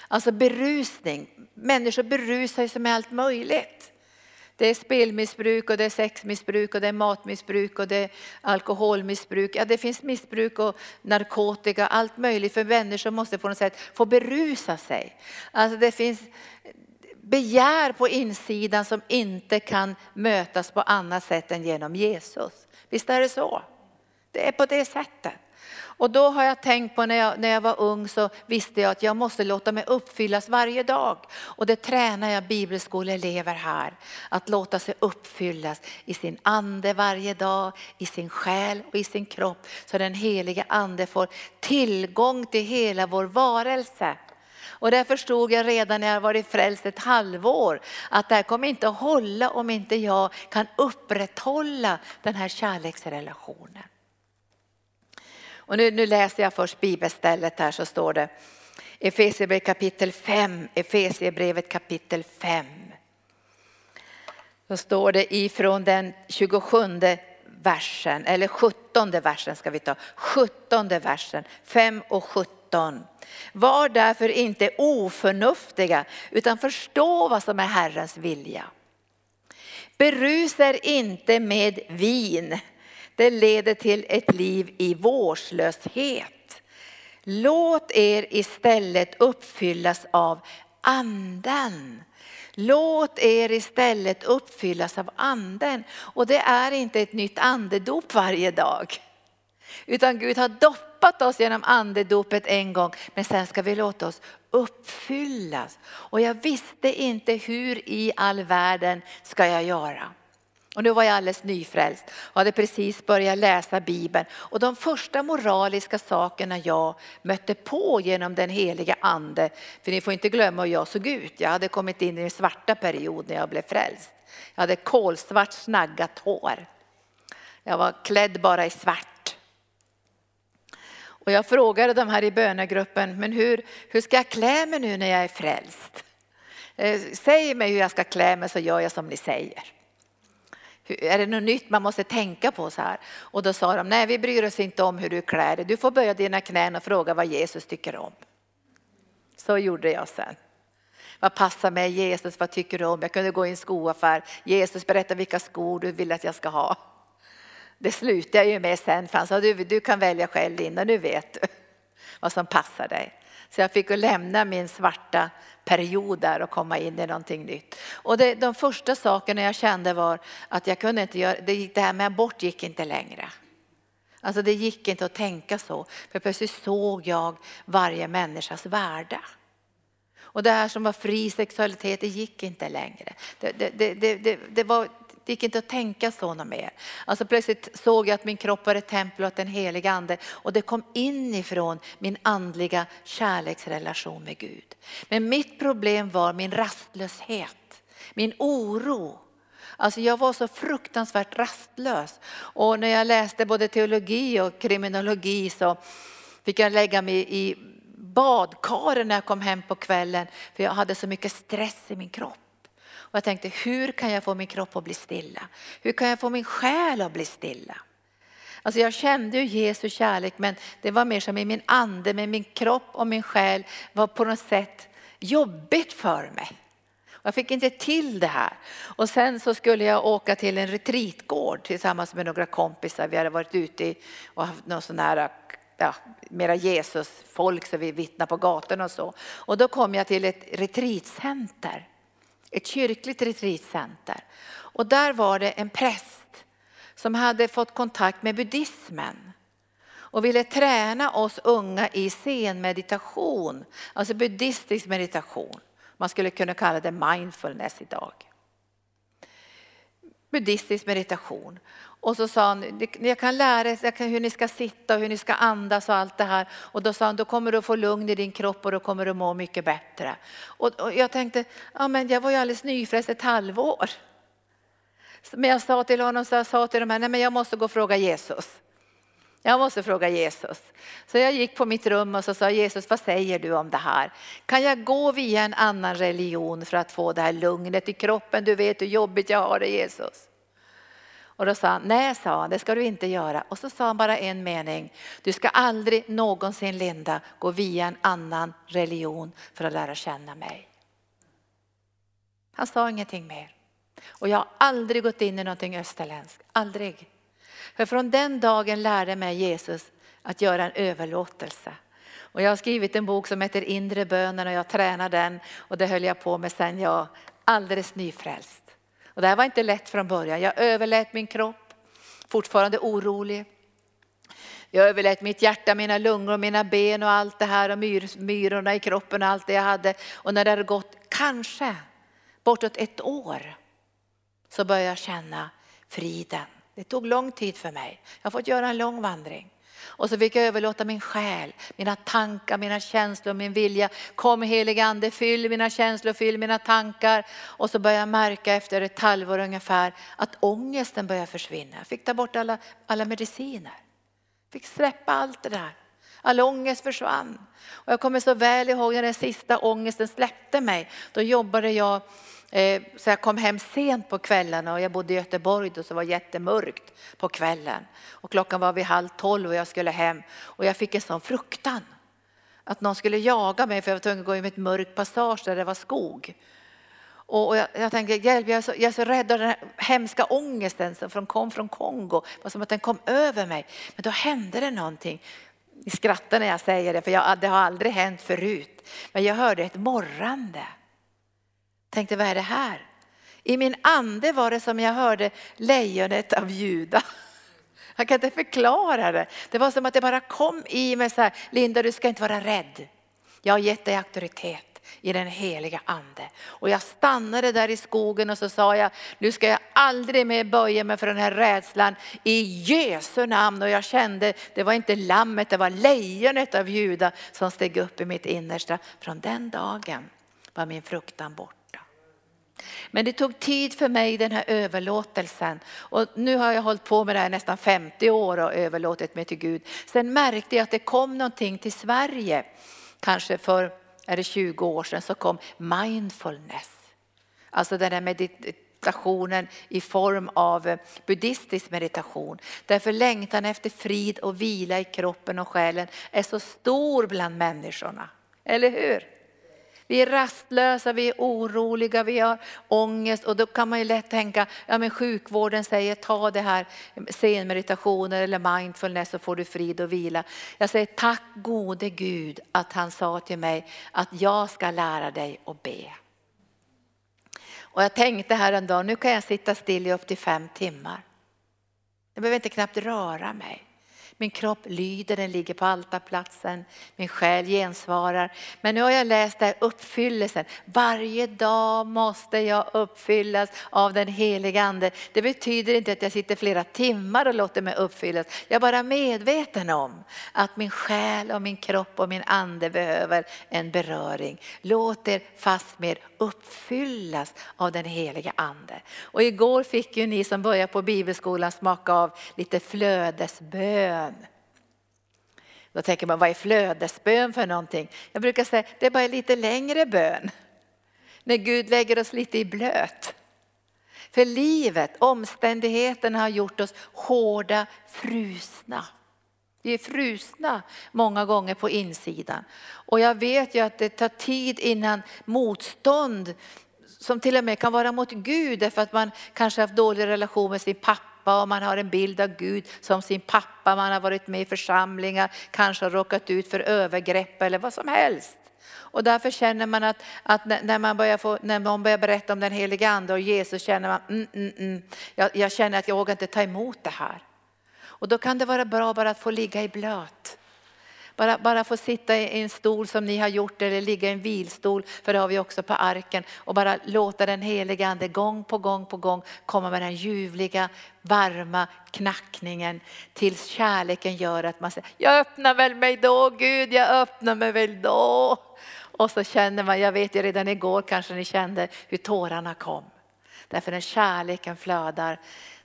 Alltså berusning, människor berusar sig med allt möjligt. Det är spelmissbruk och det är sexmissbruk och det är matmissbruk och det är alkoholmissbruk. Ja, det finns missbruk och narkotika, allt möjligt för människor måste på något sätt få berusa sig. Alltså det finns begär på insidan som inte kan mötas på annat sätt än genom Jesus. Visst är det så? Det är på det sättet. Och då har jag tänkt på när jag, när jag var ung så visste jag att jag måste låta mig uppfyllas varje dag. Och det tränar jag bibelskoleelever här. Att låta sig uppfyllas i sin ande varje dag, i sin själ och i sin kropp. Så den heliga ande får tillgång till hela vår varelse. Och det förstod jag redan när jag varit frälst ett halvår att det här kommer inte att hålla om inte jag kan upprätthålla den här kärleksrelationen. Och nu, nu läser jag först bibelstället här så står det Efesierbrevet kapitel 5, Efesierbrevet kapitel 5. Då står det ifrån den 27 versen, eller 17 versen ska vi ta, 17 versen, 5 och 17. Var därför inte oförnuftiga utan förstå vad som är Herrens vilja. Berusa er inte med vin det leder till ett liv i vårdslöshet. Låt er istället uppfyllas av anden. Låt er istället uppfyllas av anden. Och det är inte ett nytt andedop varje dag. Utan Gud har doppat oss genom andedopet en gång, men sen ska vi låta oss uppfyllas. Och jag visste inte hur i all världen ska jag göra. Och nu var jag alldeles nyfrälst och hade precis börjat läsa Bibeln. Och de första moraliska sakerna jag mötte på genom den heliga ande, för ni får inte glömma hur jag såg ut. Jag hade kommit in i en svarta period när jag blev frälst. Jag hade kolsvart snaggat hår. Jag var klädd bara i svart. Och jag frågade de här i bönegruppen, men hur, hur ska jag klä mig nu när jag är frälst? Eh, Säg mig hur jag ska klä mig så gör jag som ni säger. Är det något nytt man måste tänka på så här? Och då sa de, nej vi bryr oss inte om hur du klär dig. Du får böja dina knän och fråga vad Jesus tycker om. Så gjorde jag sen. Vad passar mig Jesus? Vad tycker du om? Jag kunde gå i en skoaffär. Jesus berätta vilka skor du vill att jag ska ha. Det slutade jag ju med sen för han sa du, du kan välja själv innan Nu vet du vad som passar dig. Så jag fick lämna min svarta period där och komma in i någonting nytt. Och det, de första sakerna jag kände var att jag kunde inte göra, det, det här med abort gick inte längre. Alltså det gick inte att tänka så, för plötsligt såg jag varje människas värde. Och det här som var fri sexualitet, det gick inte längre. Det, det, det, det, var det gick inte att tänka så något mer. Alltså plötsligt såg jag att min kropp var ett tempel och att den heliga ande och det kom inifrån min andliga kärleksrelation med Gud. Men mitt problem var min rastlöshet, min oro. Alltså jag var så fruktansvärt rastlös. Och när jag läste både teologi och kriminologi så fick jag lägga mig i badkaren när jag kom hem på kvällen för jag hade så mycket stress i min kropp. Och jag tänkte, hur kan jag få min kropp att bli stilla? Hur kan jag få min själ att bli stilla? Alltså jag kände ju Jesu kärlek men det var mer som i min ande, men min kropp och min själ var på något sätt jobbigt för mig. Jag fick inte till det här. Och sen så skulle jag åka till en retreatgård tillsammans med några kompisar. Vi hade varit ute och haft någon sån här ja, mera Jesus-folk så vi vittnar på gatorna och så. Och då kom jag till ett retreatcenter ett kyrkligt retreatcenter. Och där var det en präst som hade fått kontakt med buddhismen och ville träna oss unga i zenmeditation, alltså buddhistisk meditation. Man skulle kunna kalla det mindfulness idag. Buddhistisk meditation. Och så sa han, jag kan lära er hur ni ska sitta och hur ni ska andas och allt det här. Och då sa han, då kommer du att få lugn i din kropp och då kommer du att må mycket bättre. Och, och jag tänkte, ja men jag var ju alldeles nyfrälst ett halvår. Men jag sa till honom, så jag sa till dem här, nej men jag måste gå och fråga Jesus. Jag måste fråga Jesus. Så jag gick på mitt rum och så sa Jesus, vad säger du om det här? Kan jag gå via en annan religion för att få det här lugnet i kroppen? Du vet hur jobbigt jag har det Jesus. Och då sa han, nej sa han, det ska du inte göra. Och så sa han bara en mening, du ska aldrig någonsin Linda gå via en annan religion för att lära känna mig. Han sa ingenting mer. Och jag har aldrig gått in i någonting österländskt, aldrig. För från den dagen lärde mig Jesus att göra en överlåtelse. Och jag har skrivit en bok som heter Inre bönen och jag tränar den och det höll jag på med sen jag alldeles nyfrälst. Och det här var inte lätt från början. Jag överlät min kropp, fortfarande orolig. Jag överlät mitt hjärta, mina lungor, mina ben och allt det här och myr, myrorna i kroppen och allt det jag hade. Och när det hade gått kanske bortåt ett år så började jag känna friden. Det tog lång tid för mig. Jag har fått göra en lång vandring. Och så fick jag överlåta min själ, mina tankar, mina känslor, min vilja. Kom helige ande, fyll mina känslor, fyll mina tankar. Och så började jag märka efter ett halvår ungefär att ångesten började försvinna. Jag fick ta bort alla, alla mediciner. Fick släppa allt det där. All ångest försvann. Och jag kommer så väl ihåg när den sista ångesten släppte mig. Då jobbade jag Eh, så jag kom hem sent på kvällen och jag bodde i Göteborg då så var jättemörkt på kvällen. Och klockan var vid halv tolv och jag skulle hem och jag fick en sån fruktan. Att någon skulle jaga mig för jag var tvungen att gå in i ett mörkt passage där det var skog. Och jag, jag tänkte, hjälp, jag är, så, jag är så rädd av den här hemska ångesten som kom från Kongo. Det var som att den kom över mig. Men då hände det någonting. Ni skrattar när jag säger det, för jag, det har aldrig hänt förut. Men jag hörde ett morrande. Tänkte, vad är det här? I min ande var det som jag hörde lejonet av Juda. Jag kan inte förklara det. Det var som att det bara kom i mig så här, Linda du ska inte vara rädd. Jag har gett dig auktoritet i den heliga ande. Och jag stannade där i skogen och så sa jag, nu ska jag aldrig mer böja mig för den här rädslan i Jesu namn. Och jag kände, det var inte lammet, det var lejonet av Juda som steg upp i mitt innersta. Från den dagen var min fruktan bort. Men det tog tid för mig den här överlåtelsen. Och nu har jag hållit på med det här nästan 50 år och överlåtit mig till Gud. Sen märkte jag att det kom någonting till Sverige. Kanske för är det 20 år sedan så kom mindfulness. Alltså den här meditationen i form av buddhistisk meditation. Därför längtan efter frid och vila i kroppen och själen är så stor bland människorna. Eller hur? Vi är rastlösa, vi är oroliga, vi har ångest och då kan man ju lätt tänka, ja men sjukvården säger ta det här senmeditationer eller mindfulness så får du frid och vila. Jag säger tack gode Gud att han sa till mig att jag ska lära dig att be. Och jag tänkte här en dag, nu kan jag sitta still i upp till fem timmar. Jag behöver inte knappt röra mig. Min kropp lyder, den ligger på altarplatsen. Min själ gensvarar. Men nu har jag läst där uppfyllelsen. Varje dag måste jag uppfyllas av den heliga ande. Det betyder inte att jag sitter flera timmar och låter mig uppfyllas. Jag är bara medveten om att min själ och min kropp och min ande behöver en beröring. Låt er fastmer uppfyllas av den heliga ande. Och igår fick ju ni som börjar på bibelskolan smaka av lite flödesbön. Då tänker man, vad är flödesbön för någonting? Jag brukar säga, det är bara lite längre bön. När Gud lägger oss lite i blöt. För livet, omständigheterna har gjort oss hårda, frusna. Vi är frusna många gånger på insidan. Och jag vet ju att det tar tid innan motstånd som till och med kan vara mot Gud därför att man kanske haft dålig relation med sin pappa pappa och man har en bild av Gud som sin pappa. Man har varit med i församlingar, kanske har råkat ut för övergrepp eller vad som helst. Och därför känner man att, att när, man börjar få, när någon börjar berätta om den heliga ande och Jesus känner man, mm, mm, mm, jag, jag känner att jag vågar inte ta emot det här. Och då kan det vara bra bara att få ligga i blöt. Bara, bara få sitta i en stol som ni har gjort eller ligga i en vilstol, för det har vi också på arken. Och bara låta den heliga ande gång på gång på gång komma med den ljuvliga, varma knackningen tills kärleken gör att man säger, jag öppnar väl mig då Gud, jag öppnar mig väl då. Och så känner man, jag vet ju redan igår kanske ni kände hur tårarna kom. Därför när kärleken flödar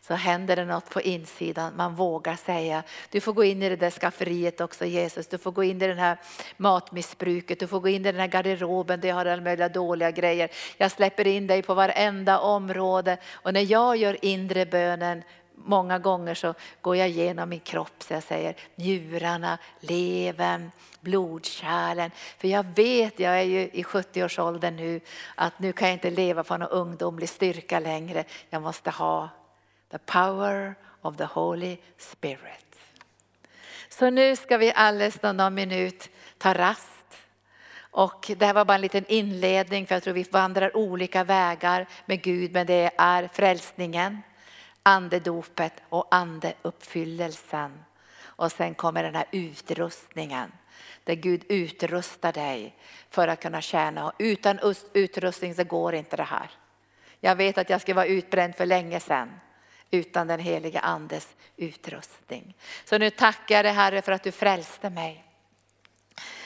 så händer det något på insidan. Man vågar säga, du får gå in i det där skafferiet också Jesus. Du får gå in i det här matmissbruket, du får gå in i den här garderoben där jag har alla möjliga dåliga grejer. Jag släpper in dig på varenda område och när jag gör inre bönen många gånger så går jag igenom min kropp så jag säger njurarna, levern, blodkärlen. För jag vet, jag är ju i 70-årsåldern nu, att nu kan jag inte leva på någon ungdomlig styrka längre. Jag måste ha the power of the Holy Spirit. Så nu ska vi alldeles någon minut ta rast. Och det här var bara en liten inledning för jag tror vi vandrar olika vägar med Gud men det är frälsningen, andedopet och andeuppfyllelsen. Och sen kommer den här utrustningen där Gud utrustar dig för att kunna tjäna. Utan utrustning så går inte det här. Jag vet att jag ska vara utbränd för länge sedan utan den heliga andes utrustning. Så nu tackar jag dig Herre för att du frälste mig.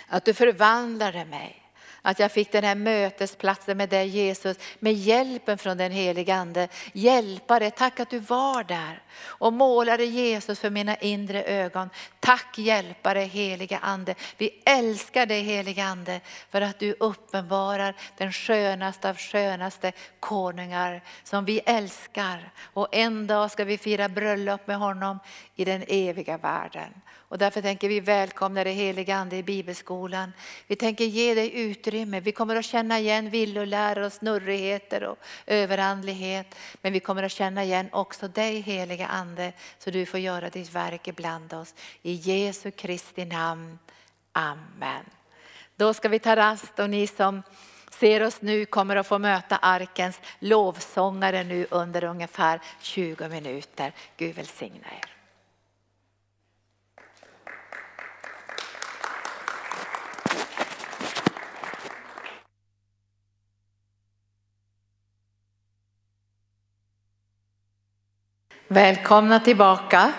Att du förvandlade mig. Att jag fick den här mötesplatsen med dig Jesus, med hjälpen från den heliga Ande. Hjälpare, tack att du var där och målade Jesus för mina inre ögon. Tack hjälpare heliga Ande. Vi älskar dig heliga Ande för att du uppenbarar den skönaste av skönaste konungar som vi älskar. Och en dag ska vi fira bröllop med honom i den eviga världen. Och därför tänker vi välkomna dig heliga Ande i bibelskolan. Vi tänker ge dig utrymme. Vi kommer att känna igen villoläror och snurrigheter och överandlighet. Men vi kommer att känna igen också dig heliga Ande så du får göra ditt verk ibland oss. I Jesu Kristi namn. Amen. Då ska vi ta rast och ni som ser oss nu kommer att få möta arkens lovsångare nu under ungefär 20 minuter. Gud välsigna er. Välkomna tillbaka.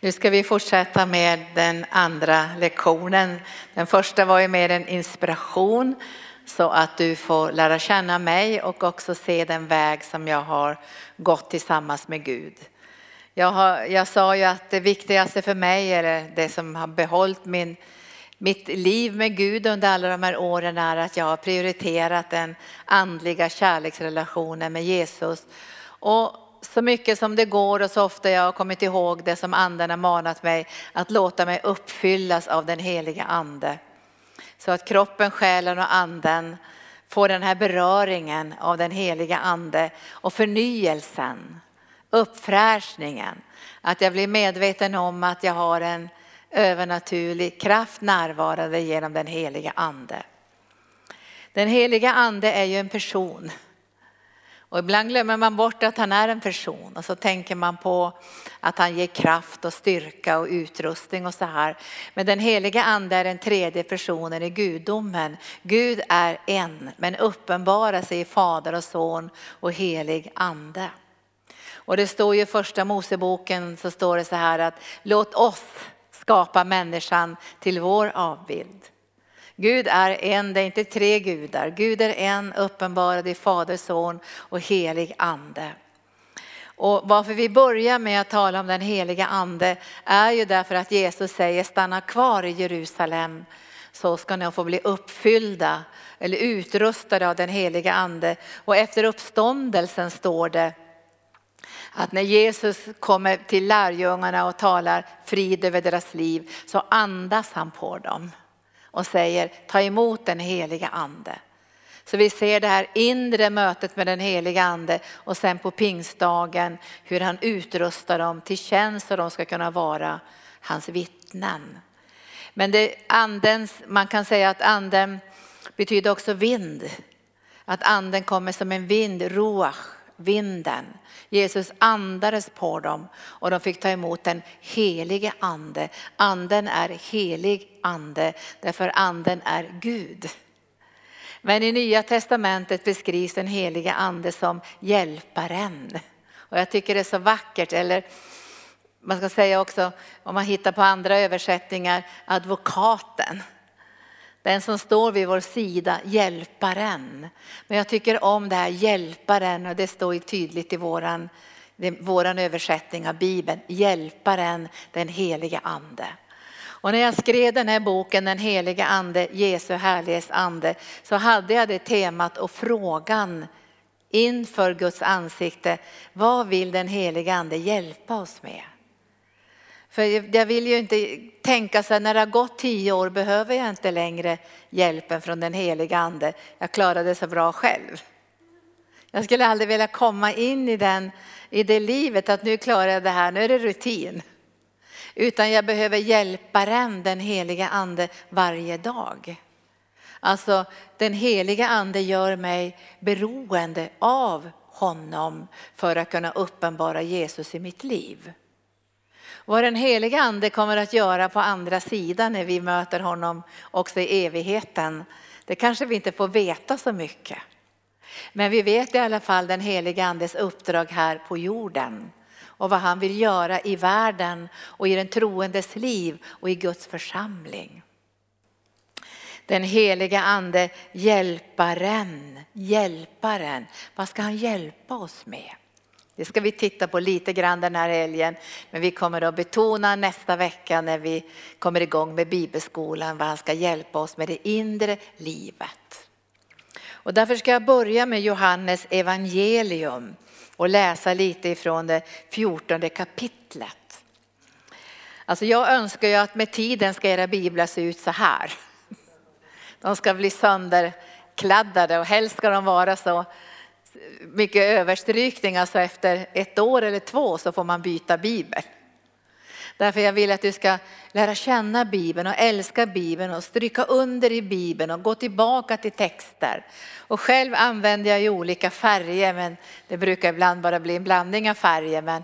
Nu ska vi fortsätta med den andra lektionen. Den första var ju mer en inspiration så att du får lära känna mig och också se den väg som jag har gått tillsammans med Gud. Jag, har, jag sa ju att det viktigaste för mig, eller det som har behållit min, mitt liv med Gud under alla de här åren är att jag har prioriterat den andliga kärleksrelationen med Jesus. Och så mycket som det går och så ofta jag har kommit ihåg det som anden har manat mig att låta mig uppfyllas av den heliga ande. Så att kroppen, själen och anden får den här beröringen av den heliga ande och förnyelsen, uppfräschningen. Att jag blir medveten om att jag har en övernaturlig kraft närvarande genom den heliga ande. Den heliga ande är ju en person. Och ibland glömmer man bort att han är en person och så tänker man på att han ger kraft och styrka och utrustning och så här. Men den heliga ande är den tredje personen i gudomen. Gud är en men uppenbarar sig i fader och son och helig ande. Och det står ju i första Moseboken så står det så här att låt oss skapa människan till vår avbild. Gud är en, det är inte tre gudar. Gud är en, uppenbarad i Fader, Son och helig ande. Och varför vi börjar med att tala om den heliga ande är ju därför att Jesus säger stanna kvar i Jerusalem så ska ni få bli uppfyllda eller utrustade av den heliga ande. Och efter uppståndelsen står det att när Jesus kommer till lärjungarna och talar frid över deras liv så andas han på dem och säger ta emot den heliga ande. Så vi ser det här inre mötet med den heliga ande och sen på pingstdagen hur han utrustar dem till tjänst så de ska kunna vara hans vittnen. Men det andens, man kan säga att anden betyder också vind. Att anden kommer som en vind, roach vinden. Jesus andades på dem och de fick ta emot den helige ande. Anden är helig ande därför anden är Gud. Men i nya testamentet beskrivs den helige ande som hjälparen. Och jag tycker det är så vackert, eller man ska säga också om man hittar på andra översättningar, advokaten. Den som står vid vår sida, hjälparen. Men jag tycker om det här hjälparen och det står ju tydligt i våran, våran översättning av Bibeln. Hjälparen, den helige ande. Och när jag skrev den här boken Den helige ande, Jesu härlighetsande, så hade jag det temat och frågan inför Guds ansikte. Vad vill den helige ande hjälpa oss med? För jag vill ju inte tänka så här, när det har gått tio år behöver jag inte längre hjälpen från den heliga ande. Jag klarar det så bra själv. Jag skulle aldrig vilja komma in i, den, i det livet att nu klarar jag det här, nu är det rutin. Utan jag behöver hjälparen, den heliga ande, varje dag. Alltså den heliga ande gör mig beroende av honom för att kunna uppenbara Jesus i mitt liv. Vad den heliga ande kommer att göra på andra sidan när vi möter honom också i evigheten, det kanske vi inte får veta så mycket. Men vi vet i alla fall den heliga andes uppdrag här på jorden och vad han vill göra i världen och i den troendes liv och i Guds församling. Den heliga ande, hjälparen, hjälparen. Vad ska han hjälpa oss med? Det ska vi titta på lite grann den här helgen. Men vi kommer att betona nästa vecka när vi kommer igång med bibelskolan vad han ska hjälpa oss med det inre livet. Och därför ska jag börja med Johannes evangelium och läsa lite ifrån det fjortonde kapitlet. Alltså jag önskar ju att med tiden ska era biblar se ut så här. De ska bli sönderkladdade och helst ska de vara så mycket överstrykning, alltså efter ett år eller två så får man byta bibel. Därför jag vill att du ska lära känna Bibeln och älska Bibeln och stryka under i Bibeln och gå tillbaka till texter. Och själv använder jag ju olika färger men det brukar ibland bara bli en blandning av färger. Men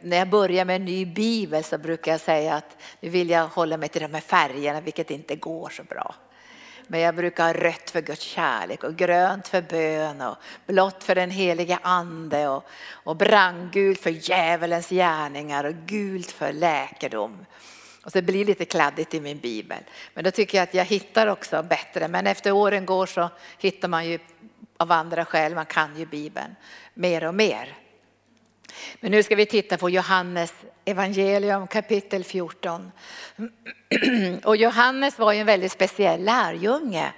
när jag börjar med en ny bibel så brukar jag säga att nu vill jag hålla mig till de här färgerna vilket inte går så bra. Men jag brukar ha rött för Guds kärlek och grönt för bön och blått för den heliga ande och, och brandgult för djävulens gärningar och gult för läkedom. Och så det blir lite kladdigt i min bibel. Men då tycker jag att jag hittar också bättre. Men efter åren går så hittar man ju av andra skäl, man kan ju bibeln mer och mer. Men nu ska vi titta på Johannes evangelium kapitel 14. Och Johannes var ju en väldigt speciell lärjunge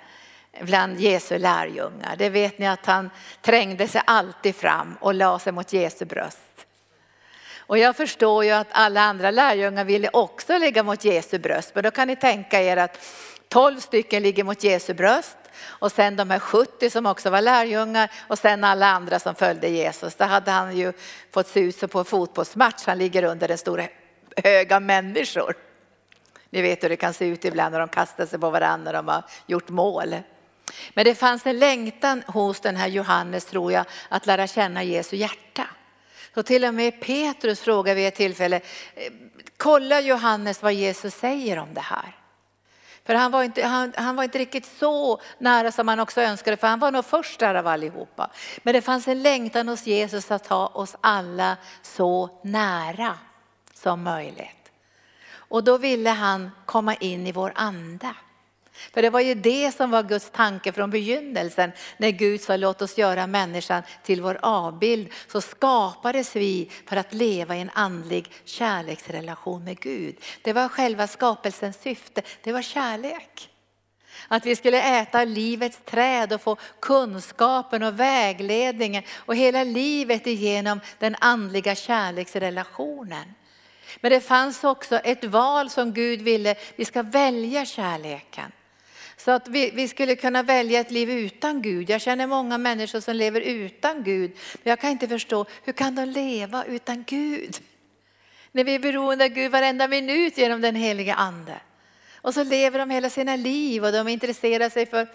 bland Jesu lärjungar. Det vet ni att han trängde sig alltid fram och la sig mot Jesu bröst. Och jag förstår ju att alla andra lärjungar ville också ligga mot Jesu bröst. Men då kan ni tänka er att 12 stycken ligger mot Jesu bröst och sen de här 70 som också var lärjungar och sen alla andra som följde Jesus. Där hade han ju fått se ut som på en fotbollsmatch. Han ligger under en stor hög av människor. Ni vet hur det kan se ut ibland när de kastar sig på varandra när de har gjort mål. Men det fanns en längtan hos den här Johannes tror jag att lära känna Jesu hjärta. Så till och med Petrus frågar vid ett tillfälle, eh, kolla Johannes vad Jesus säger om det här. För han var, inte, han, han, var inte riktigt så nära som han också önskade, för han var nog först där av allihopa. Men det fanns en längtan hos Jesus att ha oss alla så nära som möjligt. Och då ville han komma in i vår anda. För det var ju det som var Guds tanke från begynnelsen. När Gud sa låt oss göra människan till vår avbild så skapades vi för att leva i en andlig kärleksrelation med Gud. Det var själva skapelsens syfte, det var kärlek. Att vi skulle äta livets träd och få kunskapen och vägledningen och hela livet igenom den andliga kärleksrelationen. Men det fanns också ett val som Gud ville, vi ska välja kärleken. Så att vi, vi, skulle kunna välja ett liv utan Gud. Jag känner många människor som lever utan Gud. Men jag kan inte förstå, hur kan de leva utan Gud? När vi är beroende av Gud varenda minut genom den heliga ande. Och så lever de hela sina liv och de intresserar sig för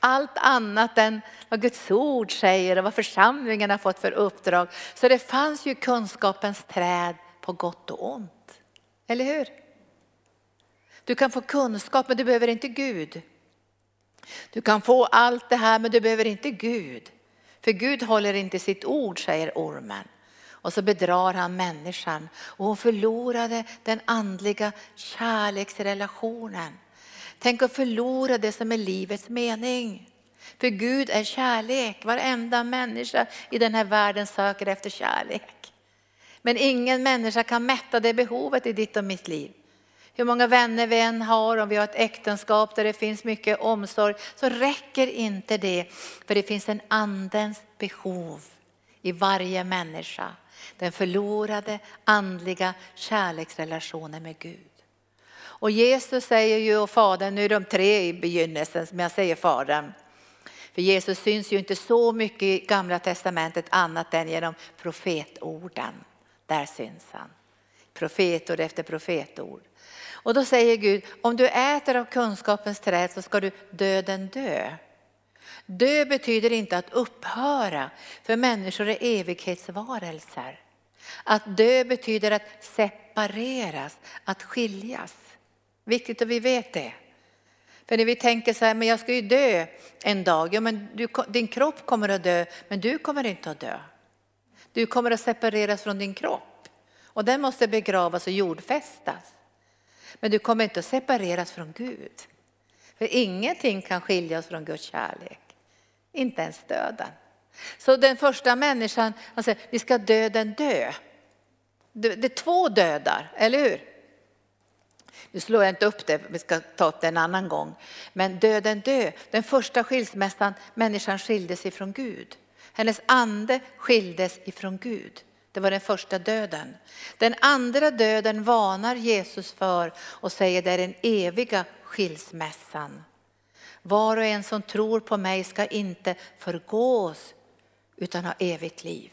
allt annat än vad Guds ord säger och vad församlingen har fått för uppdrag. Så det fanns ju kunskapens träd på gott och ont. Eller hur? Du kan få kunskap men du behöver inte Gud. Du kan få allt det här men du behöver inte Gud. För Gud håller inte sitt ord säger ormen. Och så bedrar han människan och hon förlorade den andliga kärleksrelationen. Tänk att förlora det som är livets mening. För Gud är kärlek. Varenda människa i den här världen söker efter kärlek. Men ingen människa kan mätta det behovet i ditt och mitt liv. Hur många vänner vi än har, om vi har ett äktenskap där det finns mycket omsorg, så räcker inte det. För det finns en andens behov i varje människa. Den förlorade andliga kärleksrelationen med Gud. Och Jesus säger ju och Fadern, nu är de tre i begynnelsen, men jag säger Fadern. För Jesus syns ju inte så mycket i Gamla Testamentet annat än genom profetorden. Där syns han. Profetord efter profetord. Och då säger Gud, om du äter av kunskapens träd så ska du döden dö. Dö betyder inte att upphöra, för människor är evighetsvarelser. Att dö betyder att separeras, att skiljas. Viktigt att vi vet det. För när vi tänker så här, men jag ska ju dö en dag. Ja, men du, din kropp kommer att dö, men du kommer inte att dö. Du kommer att separeras från din kropp och den måste begravas och jordfästas. Men du kommer inte att separeras från Gud. För ingenting kan skilja oss från Guds kärlek. Inte ens döden. Så den första människan, han säger, vi ska döden dö. Det är två dödar, eller hur? Nu slår jag inte upp det, vi ska ta upp det en annan gång. Men döden dö, den första skilsmässan, människan skildes ifrån Gud. Hennes ande skildes ifrån Gud. Det var den första döden. Den andra döden varnar Jesus för och säger det är den eviga skilsmässan. Var och en som tror på mig ska inte förgås utan ha evigt liv.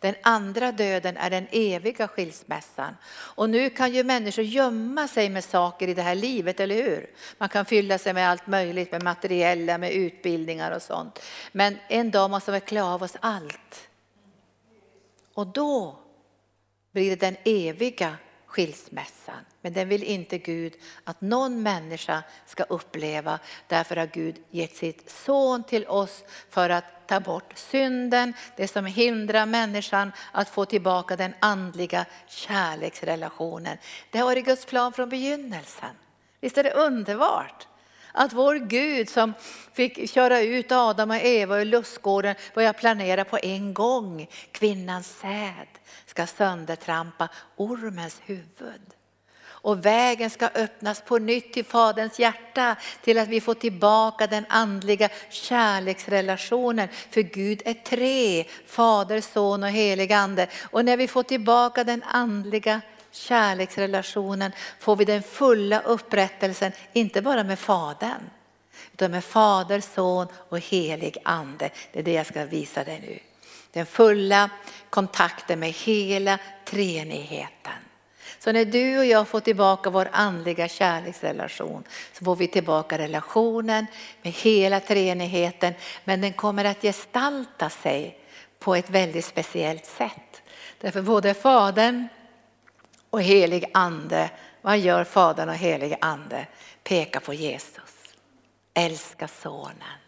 Den andra döden är den eviga skilsmässan. Och nu kan ju människor gömma sig med saker i det här livet, eller hur? Man kan fylla sig med allt möjligt, med materiella, med utbildningar och sånt. Men en dag måste vi klä av oss allt. Och då blir det den eviga skilsmässan. Men den vill inte Gud att någon människa ska uppleva. Därför har Gud gett sitt son till oss för att ta bort synden, det som hindrar människan att få tillbaka den andliga kärleksrelationen. Det har varit Guds plan från begynnelsen. Visst är det underbart? Att vår Gud som fick köra ut Adam och Eva ur lustgården börjar planera på en gång. Kvinnans säd ska söndertrampa ormens huvud. Och vägen ska öppnas på nytt till Faderns hjärta till att vi får tillbaka den andliga kärleksrelationen. För Gud är tre, Fader, Son och helig Ande. Och när vi får tillbaka den andliga kärleksrelationen får vi den fulla upprättelsen, inte bara med Fadern, utan med Fader, Son och helig Ande. Det är det jag ska visa dig nu. Den fulla kontakten med hela treenigheten. Så när du och jag får tillbaka vår andliga kärleksrelation så får vi tillbaka relationen med hela treenigheten. Men den kommer att gestalta sig på ett väldigt speciellt sätt. Därför både Fadern och helig ande, vad gör Fadern och helig ande? Pekar på Jesus. Älska sonen.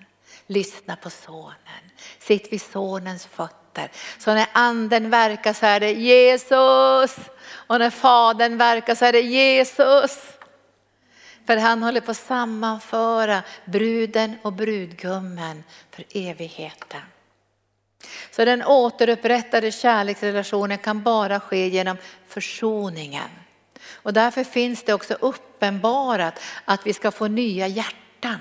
Lyssna på sonen. Sitt vid sonens fötter. Så när anden verkar så är det Jesus. Och när fadern verkar så är det Jesus. För han håller på att sammanföra bruden och brudgummen för evigheten. Så den återupprättade kärleksrelationen kan bara ske genom försoningen. Och därför finns det också uppenbarat att vi ska få nya hjärtan.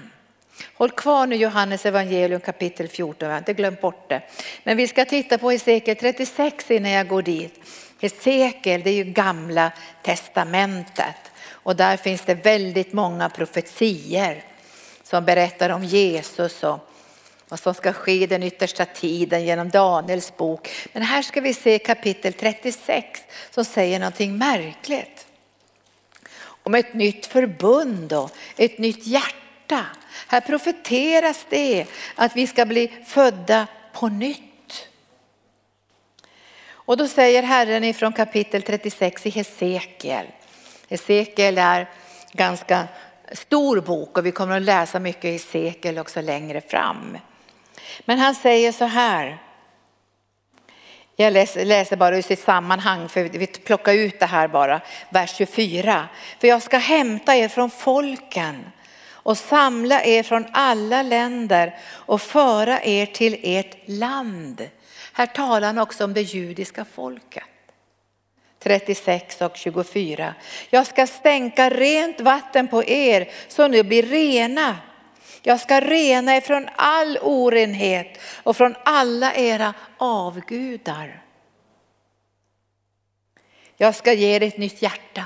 Håll kvar nu Johannes evangelium kapitel 14, jag har inte glömt bort det. Men vi ska titta på Hesekiel 36 innan jag går dit. Hesekiel det är ju gamla testamentet och där finns det väldigt många profetier som berättar om Jesus och vad som ska ske i den yttersta tiden genom Daniels bok. Men här ska vi se kapitel 36 som säger någonting märkligt. Om ett nytt förbund och ett nytt hjärta. Här profeteras det att vi ska bli födda på nytt. Och då säger Herren ifrån kapitel 36 i Hesekiel. Hesekiel är ganska stor bok och vi kommer att läsa mycket i Hesekiel också längre fram. Men han säger så här. Jag läser, läser bara ur sitt sammanhang för vi plockar ut det här bara. Vers 24. För jag ska hämta er från folken och samla er från alla länder och föra er till ert land. Här talar han också om det judiska folket. 36 och 24. Jag ska stänka rent vatten på er så ni blir rena. Jag ska rena er från all orenhet och från alla era avgudar. Jag ska ge er ett nytt hjärta.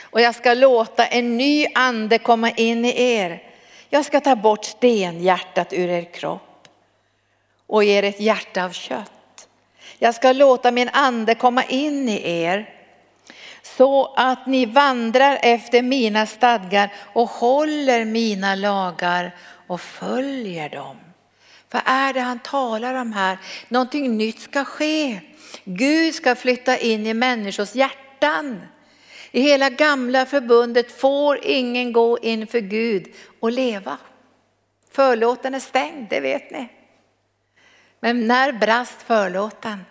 Och jag ska låta en ny ande komma in i er. Jag ska ta bort stenhjärtat ur er kropp och ge er ett hjärta av kött. Jag ska låta min ande komma in i er så att ni vandrar efter mina stadgar och håller mina lagar och följer dem. Vad är det han talar om här? Någonting nytt ska ske. Gud ska flytta in i människors hjärtan. I hela gamla förbundet får ingen gå inför Gud och leva. Förlåten är stängd, det vet ni. Men när brast förlåten?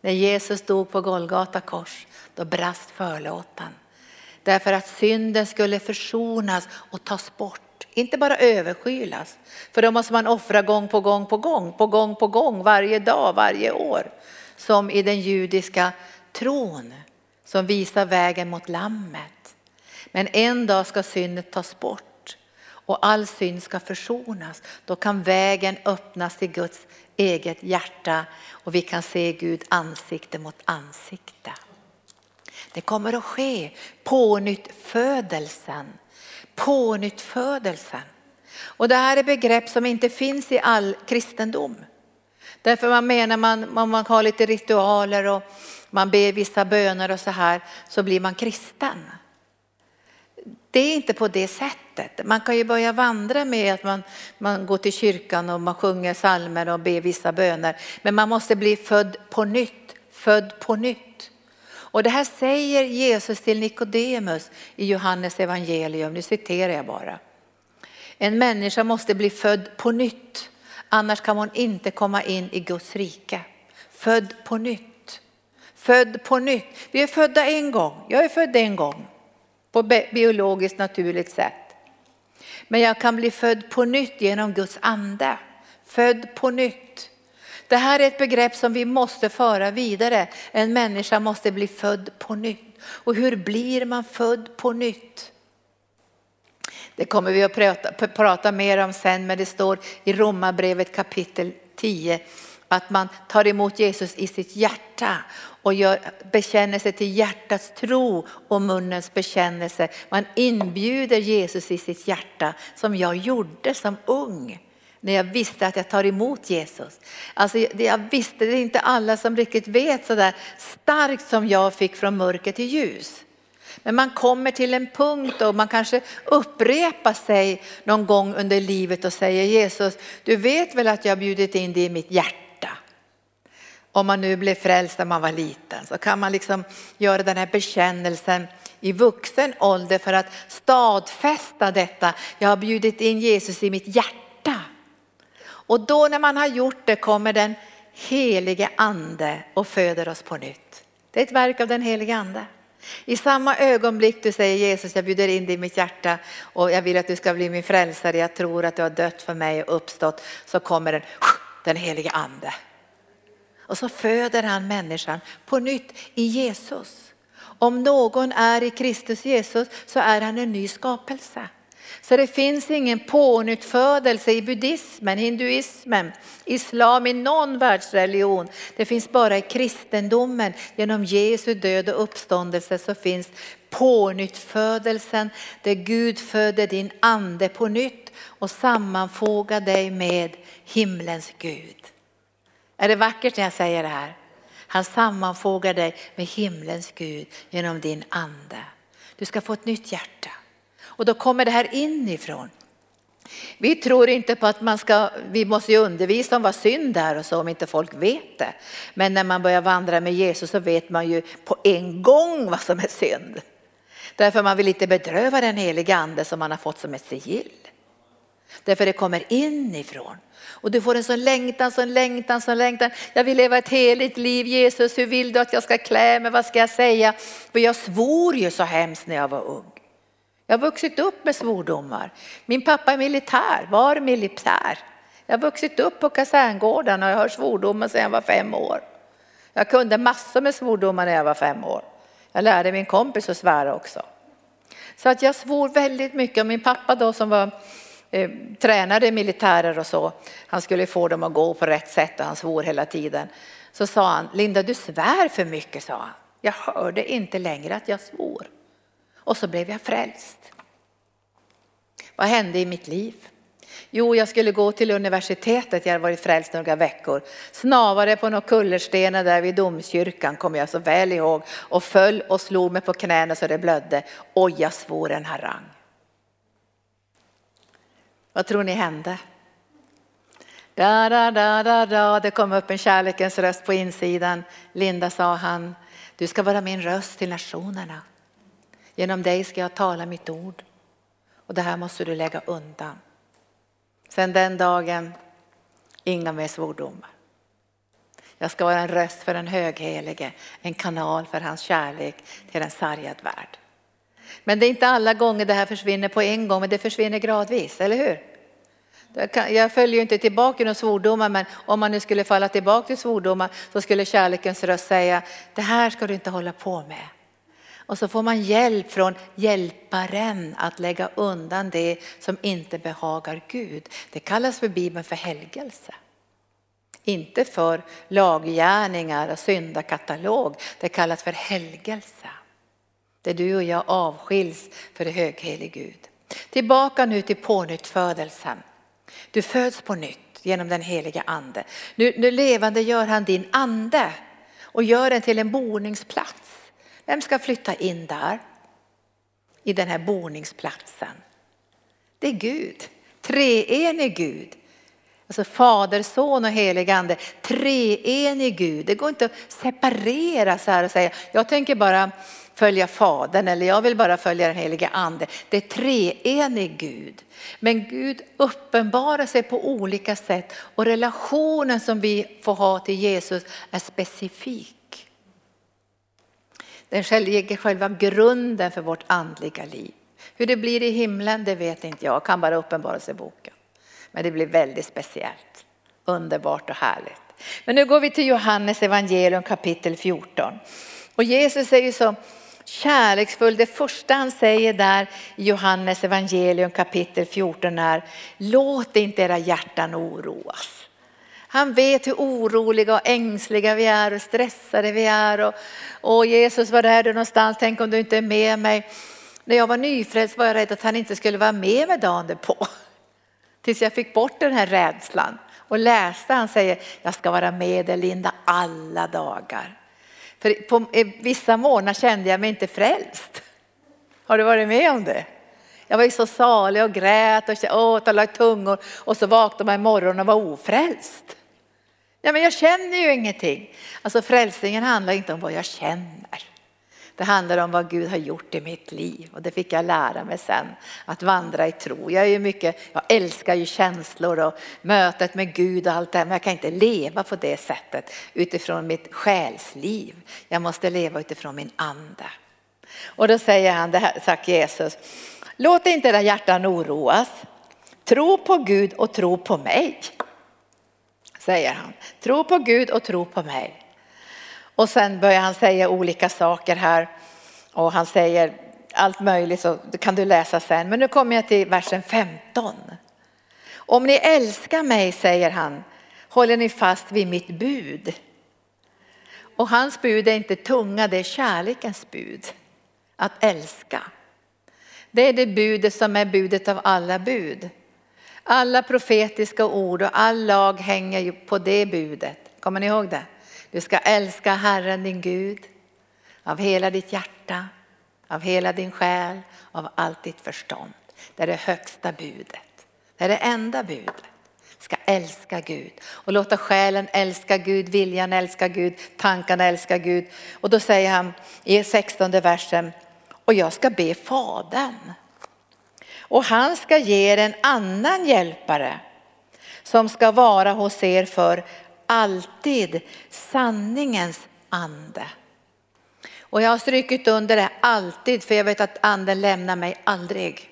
När Jesus dog på Golgata kors, då brast förlåten. Därför att synden skulle försonas och tas bort, inte bara överskylas. För då måste man offra gång på gång på gång, på gång på gång, varje dag, varje år. Som i den judiska tron som visar vägen mot lammet. Men en dag ska synden tas bort och all synd ska försonas. Då kan vägen öppnas till Guds eget hjärta och vi kan se Gud ansikte mot ansikte. Det kommer att ske pånyttfödelsen. Pånyttfödelsen. Och det här är begrepp som inte finns i all kristendom. Därför man menar man, om man har lite ritualer och man ber vissa böner och så här så blir man kristen. Det är inte på det sättet. Man kan ju börja vandra med att man, man går till kyrkan och man sjunger psalmer och ber vissa böner. Men man måste bli född på nytt, född på nytt. Och det här säger Jesus till Nikodemus i Johannes evangelium, nu citerar jag bara. En människa måste bli född på nytt, annars kan hon inte komma in i Guds rike. Född på nytt. Född på nytt. Vi är födda en gång, jag är född en gång på biologiskt naturligt sätt. Men jag kan bli född på nytt genom Guds ande. Född på nytt. Det här är ett begrepp som vi måste föra vidare. En människa måste bli född på nytt. Och hur blir man född på nytt? Det kommer vi att prata, prata mer om sen, men det står i Romarbrevet kapitel 10 att man tar emot Jesus i sitt hjärta och gör sig till hjärtats tro och munnens bekännelse. Man inbjuder Jesus i sitt hjärta som jag gjorde som ung. När jag visste att jag tar emot Jesus. Alltså jag visste, det är inte alla som riktigt vet så där starkt som jag fick från mörker till ljus. Men man kommer till en punkt och man kanske upprepar sig någon gång under livet och säger Jesus, du vet väl att jag har bjudit in dig i mitt hjärta om man nu blev frälst när man var liten så kan man liksom göra den här bekännelsen i vuxen ålder för att stadfästa detta. Jag har bjudit in Jesus i mitt hjärta. Och då när man har gjort det kommer den helige ande och föder oss på nytt. Det är ett verk av den helige ande. I samma ögonblick du säger Jesus, jag bjuder in dig i mitt hjärta och jag vill att du ska bli min frälsare. Jag tror att du har dött för mig och uppstått. Så kommer den, den helige ande och så föder han människan på nytt i Jesus. Om någon är i Kristus Jesus så är han en ny skapelse. Så det finns ingen pånyttfödelse i buddhismen, hinduismen, islam, i någon världsreligion. Det finns bara i kristendomen. Genom Jesu död och uppståndelse så finns pånyttfödelsen där Gud föder din ande på nytt och sammanfogar dig med himlens Gud. Är det vackert när jag säger det här? Han sammanfogar dig med himlens Gud genom din ande. Du ska få ett nytt hjärta. Och då kommer det här inifrån. Vi tror inte på att man ska, vi måste ju undervisa om vad synd är och så om inte folk vet det. Men när man börjar vandra med Jesus så vet man ju på en gång vad som är synd. Därför man vill inte bedröva den heliga ande som man har fått som ett sigill. Därför det kommer inifrån. Och du får en sån längtan, sån längtan, sån längtan. Jag vill leva ett heligt liv. Jesus, hur vill du att jag ska klä mig? Vad ska jag säga? För jag svor ju så hemskt när jag var ung. Jag har vuxit upp med svordomar. Min pappa är militär, var militär. Jag har vuxit upp på kaserngården och jag har svordomar sedan jag var fem år. Jag kunde massor med svordomar när jag var fem år. Jag lärde min kompis att svära också. Så att jag svor väldigt mycket. Och min pappa då som var eh, tränade militärer och så, han skulle få dem att gå på rätt sätt och han svor hela tiden. Så sa han, Linda du svär för mycket, sa han. Jag hörde inte längre att jag svor. Och så blev jag frälst. Vad hände i mitt liv? Jo, jag skulle gå till universitetet, jag hade varit frälst några veckor. Snavade på några kullerstenar där vid domkyrkan, kommer jag så väl ihåg, och föll och slog mig på knäna så det blödde. Och jag svor en harang. Vad tror ni hände? Da, da, da, da, da. Det kom upp en kärlekens röst på insidan. Linda sa han, du ska vara min röst till nationerna. Genom dig ska jag tala mitt ord. Och det här måste du lägga undan. Sen den dagen, inga mer svordomar. Jag ska vara en röst för den höghelige, en kanal för hans kärlek till en sargad värld. Men det är inte alla gånger det här försvinner på en gång, men det försvinner gradvis, eller hur? Jag följer ju inte tillbaka några svordomar, men om man nu skulle falla tillbaka till svordomar så skulle kärlekens röst säga, det här ska du inte hålla på med. Och så får man hjälp från hjälparen att lägga undan det som inte behagar Gud. Det kallas för Bibeln för helgelse. Inte för laggärningar och syndakatalog. Det kallas för helgelse. Där du och jag avskiljs för det höghelige Gud. Tillbaka nu till pånyttfödelsen. Du föds på nytt genom den heliga ande. Nu, nu levande gör han din ande och gör den till en boningsplats. Vem ska flytta in där? I den här boningsplatsen. Det är Gud, treenig Gud. Alltså Fader, Son och helig Ande, treenig Gud. Det går inte att separera så här och säga, jag tänker bara följa Fadern eller jag vill bara följa den helige Ande. Det är treenig Gud. Men Gud uppenbarar sig på olika sätt och relationen som vi får ha till Jesus är specifik. Den ligger själva grunden för vårt andliga liv. Hur det blir i himlen det vet inte jag, kan bara uppenbara sig i boken. Men det blir väldigt speciellt, underbart och härligt. Men nu går vi till Johannes evangelium kapitel 14. Och Jesus är ju så kärleksfull. Det första han säger där i Johannes evangelium kapitel 14 är låt inte era hjärtan oroas. Han vet hur oroliga och ängsliga vi är och stressade vi är. Och, och Jesus, var är du någonstans? Tänk om du inte är med mig. När jag var nyfrälst var jag rädd att han inte skulle vara med mig dagen på. Tills jag fick bort den här rädslan och läste han säger, jag ska vara med dig Linda alla dagar. För på vissa månader kände jag mig inte frälst. Har du varit med om det? Jag var ju så salig och grät och åt och lagt tungor och så vaknade man imorgon och var ofrälst. Ja, men jag känner ju ingenting. Alltså frälsningen handlar inte om vad jag känner. Det handlar om vad Gud har gjort i mitt liv och det fick jag lära mig sen. Att vandra i tro. Jag, är ju mycket, jag älskar ju känslor och mötet med Gud och allt det här men jag kan inte leva på det sättet utifrån mitt själsliv. Jag måste leva utifrån min ande. Och då säger han, det här sagt Jesus, låt inte era hjärtan oroas. Tro på Gud och tro på mig säger han. Tro på Gud och tro på mig. Och sen börjar han säga olika saker här och han säger allt möjligt så kan du läsa sen. Men nu kommer jag till versen 15. Om ni älskar mig, säger han, håller ni fast vid mitt bud. Och hans bud är inte tunga, det är kärlekens bud. Att älska. Det är det budet som är budet av alla bud. Alla profetiska ord och all lag hänger ju på det budet. Kommer ni ihåg det? Du ska älska Herren din Gud av hela ditt hjärta, av hela din själ, av allt ditt förstånd. Det är det högsta budet. Det är det enda budet. Ska älska Gud och låta själen älska Gud, viljan älska Gud, tankarna älska Gud. Och då säger han i 16 versen, och jag ska be Fadern och han ska ge er en annan hjälpare som ska vara hos er för alltid, sanningens ande. Och jag har strykit under det alltid för jag vet att anden lämnar mig aldrig.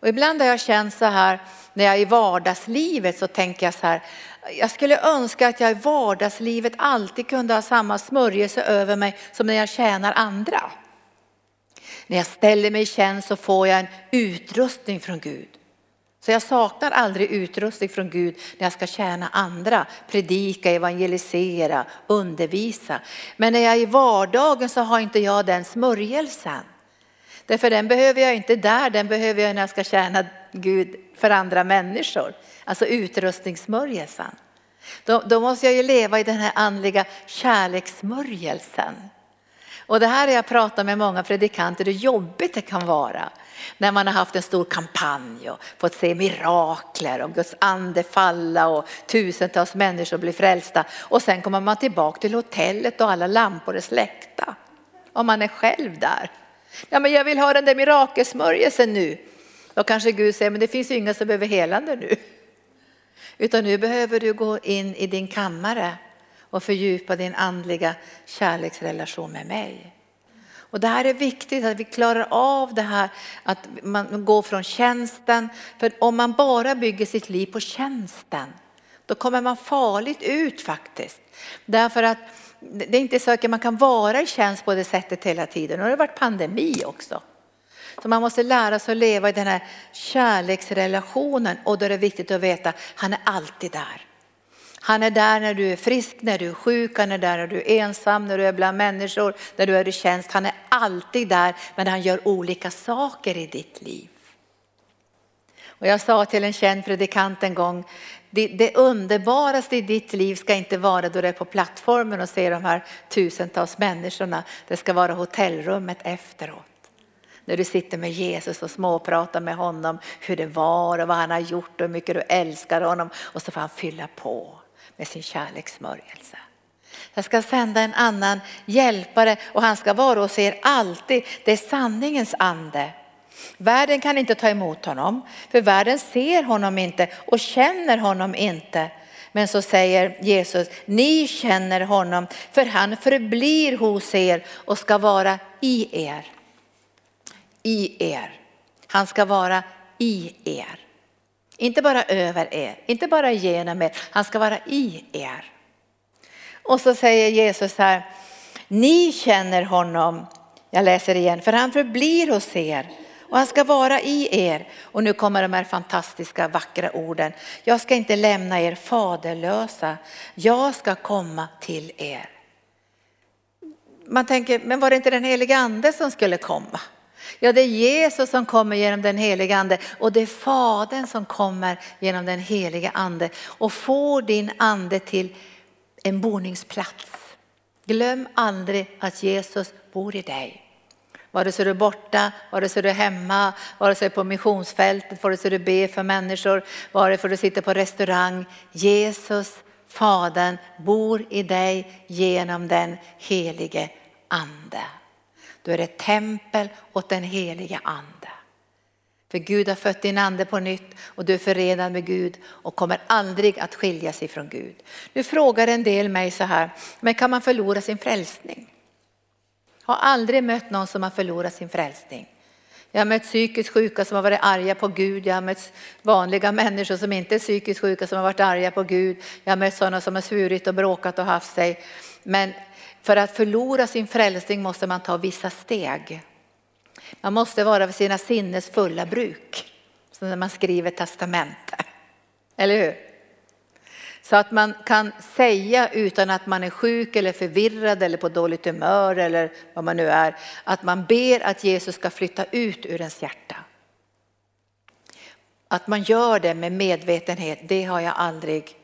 Och ibland har jag känt så här när jag är i vardagslivet så tänker jag så här. Jag skulle önska att jag i vardagslivet alltid kunde ha samma smörjelse över mig som när jag tjänar andra. När jag ställer mig i tjänst så får jag en utrustning från Gud. Så jag saknar aldrig utrustning från Gud när jag ska tjäna andra, predika, evangelisera, undervisa. Men när jag är i vardagen så har inte jag den smörjelsen. Därför den behöver jag inte där, den behöver jag när jag ska tjäna Gud för andra människor. Alltså utrustningssmörjelsen. Då, då måste jag ju leva i den här andliga kärlekssmörjelsen. Och det här har jag pratat med många predikanter hur jobbigt det kan vara när man har haft en stor kampanj och fått se mirakler och Guds ande falla och tusentals människor blir frälsta. Och sen kommer man tillbaka till hotellet och alla lampor är släckta. Och man är själv där. Ja men jag vill ha den där mirakelsmörjelsen nu. Då kanske Gud säger, men det finns ju inga som behöver helande nu. Utan nu behöver du gå in i din kammare och fördjupa din andliga kärleksrelation med mig. Och det här är viktigt att vi klarar av det här att man går från tjänsten. För om man bara bygger sitt liv på tjänsten då kommer man farligt ut faktiskt. Därför att det är inte säkert man kan vara i tjänst på det sättet hela tiden. Nu har det varit pandemi också. Så man måste lära sig att leva i den här kärleksrelationen och då är det viktigt att veta, han är alltid där. Han är där när du är frisk, när du är sjuk, han är där när du är ensam, när du är bland människor, när du är i tjänst. Han är alltid där, men han gör olika saker i ditt liv. Och jag sa till en känd predikant en gång, det, det underbaraste i ditt liv ska inte vara då du är på plattformen och ser de här tusentals människorna. Det ska vara hotellrummet efteråt. När du sitter med Jesus och småpratar med honom hur det var och vad han har gjort och hur mycket du älskar honom och så får han fylla på med sin kärlekssmörjelse. Jag ska sända en annan hjälpare och han ska vara hos er alltid. Det är sanningens ande. Världen kan inte ta emot honom, för världen ser honom inte och känner honom inte. Men så säger Jesus, ni känner honom, för han förblir hos er och ska vara i er. I er. Han ska vara i er. Inte bara över er, inte bara genom er, han ska vara i er. Och så säger Jesus här, ni känner honom, jag läser igen, för han förblir hos er och han ska vara i er. Och nu kommer de här fantastiska vackra orden. Jag ska inte lämna er faderlösa, jag ska komma till er. Man tänker, men var det inte den heliga ande som skulle komma? Ja, det är Jesus som kommer genom den heliga ande och det är Fadern som kommer genom den heliga ande och får din ande till en boningsplats. Glöm aldrig att Jesus bor i dig. Vare sig du är borta, vare sig du är hemma, vare sig på missionsfältet, vare sig du ber för människor, vare sig du sitter på restaurang. Jesus, Fadern, bor i dig genom den helige Ande. Du är ett tempel åt den heliga Ande. För Gud har fött din ande på nytt och du är förenad med Gud och kommer aldrig att skilja sig från Gud. Nu frågar en del mig så här, men kan man förlora sin frälsning? Jag har aldrig mött någon som har förlorat sin frälsning. Jag har mött psykiskt sjuka som har varit arga på Gud. Jag har mött vanliga människor som inte är psykiskt sjuka som har varit arga på Gud. Jag har mött sådana som har svurit och bråkat och haft sig. Men för att förlora sin frälsning måste man ta vissa steg. Man måste vara vid sina sinnes fulla bruk. Som när man skriver testamente. Eller hur? Så att man kan säga utan att man är sjuk eller förvirrad eller på dåligt humör eller vad man nu är. Att man ber att Jesus ska flytta ut ur ens hjärta. Att man gör det med medvetenhet, det har jag aldrig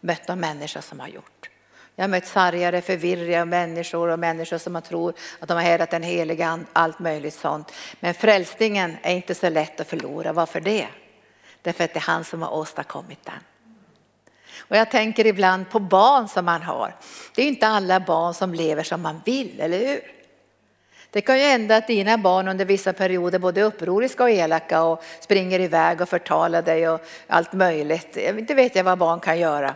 mött någon människa som har gjort. Jag har mött sargare, förvirriga människor och människor som man tror att de har hädat den heliga and, allt möjligt sånt. Men frälsningen är inte så lätt att förlora. Varför det? Därför att det är han som har åstadkommit den. Och jag tänker ibland på barn som man har. Det är inte alla barn som lever som man vill, eller hur? Det kan ju hända att dina barn under vissa perioder både är upproriska och elaka och springer iväg och förtalar dig och allt möjligt. Inte vet jag vad barn kan göra.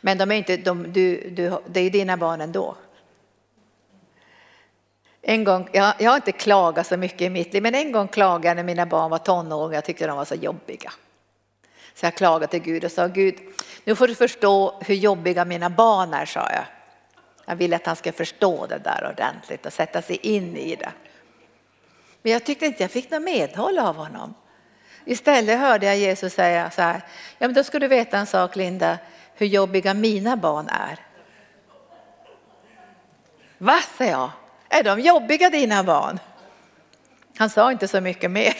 Men de är inte, de, du, du, det är dina barn ändå. En gång, jag, jag har inte klagat så mycket i mitt liv, men en gång klagade jag när mina barn var tonåringar. Jag tyckte de var så jobbiga. Så jag klagade till Gud och sa, Gud, nu får du förstå hur jobbiga mina barn är, sa jag. Jag ville att han skulle förstå det där ordentligt och sätta sig in i det. Men jag tyckte inte jag fick något medhåll av honom. Istället hörde jag Jesus säga så här, ja men då ska du veta en sak Linda, hur jobbiga mina barn är. Va, sa jag. Är de jobbiga dina barn? Han sa inte så mycket mer.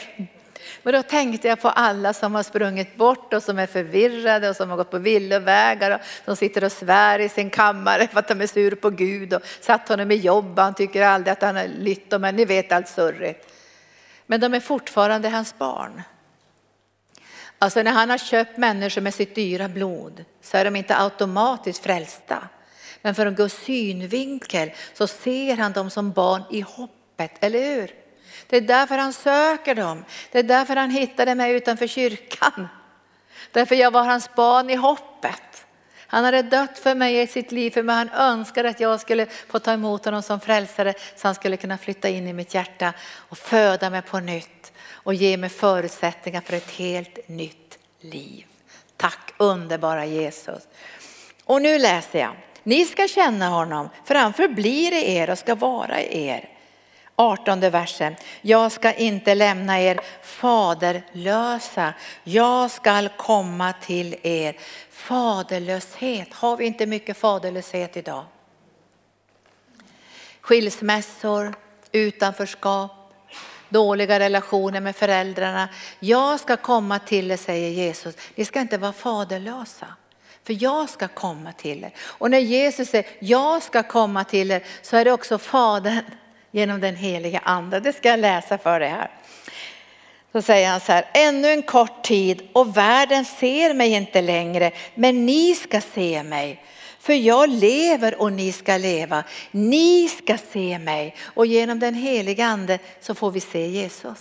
Men då tänkte jag på alla som har sprungit bort och som är förvirrade och som har gått på villovägar och som sitter och svär i sin kammare för att de är sur på Gud och satt honom i jobb. Han tycker aldrig att han har lytt dem, men ni vet allt surrigt. Men de är fortfarande hans barn. Alltså när han har köpt människor med sitt dyra blod så är de inte automatiskt frälsta. Men från Guds synvinkel så ser han dem som barn i hoppet, eller hur? Det är därför han söker dem. Det är därför han hittade mig utanför kyrkan. Därför jag var hans barn i hoppet. Han hade dött för mig i sitt liv, för mig han önskade att jag skulle få ta emot honom som frälsare så han skulle kunna flytta in i mitt hjärta och föda mig på nytt och ge mig förutsättningar för ett helt nytt liv. Tack underbara Jesus. Och nu läser jag. Ni ska känna honom, för han förblir i er och ska vara i er. 18 versen. Jag ska inte lämna er faderlösa. Jag ska komma till er. Faderlöshet, har vi inte mycket faderlöshet idag? Skilsmässor, utanförskap, dåliga relationer med föräldrarna. Jag ska komma till er, säger Jesus. Ni ska inte vara faderlösa. För jag ska komma till er. Och när Jesus säger jag ska komma till er så är det också Fadern genom den heliga ande. Det ska jag läsa för dig här. Så säger han så här, ännu en kort tid och världen ser mig inte längre, men ni ska se mig. För jag lever och ni ska leva. Ni ska se mig och genom den heliga ande så får vi se Jesus.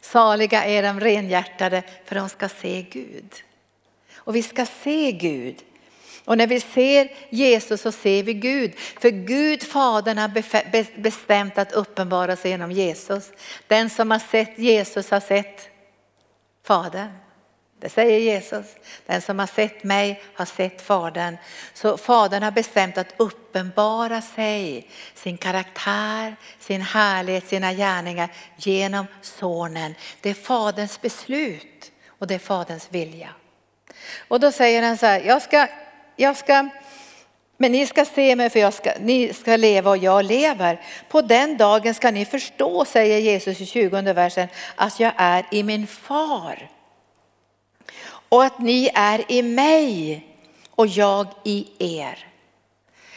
Saliga är de renhjärtade för de ska se Gud. Och vi ska se Gud. Och när vi ser Jesus så ser vi Gud. För Gud Fadern har bestämt att uppenbara sig genom Jesus. Den som har sett Jesus har sett Fadern. Det säger Jesus. Den som har sett mig har sett Fadern. Så Fadern har bestämt att uppenbara sig, sin karaktär, sin härlighet, sina gärningar genom Sonen. Det är Faderns beslut och det är Faderns vilja. Och då säger han så här, jag ska jag ska, men ni ska se mig för jag ska, ni ska leva och jag lever. På den dagen ska ni förstå, säger Jesus i 20 versen, att jag är i min far. Och att ni är i mig och jag i er.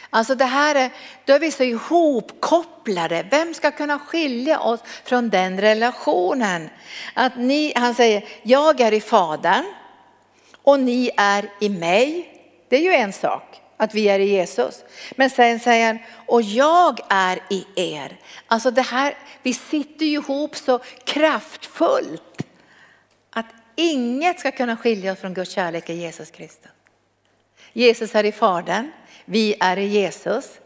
Alltså det här är, då är vi så ihopkopplade. Vem ska kunna skilja oss från den relationen? Att ni, han säger, jag är i Fadern och ni är i mig det är ju en sak att vi är i Jesus. Men sen säger han, och jag är i er. Alltså det här, vi sitter ju ihop så kraftfullt inget ska kunna skilja oss från Guds kärlek i Jesus Kristus. Jesus är i Fadern, vi är i Jesus.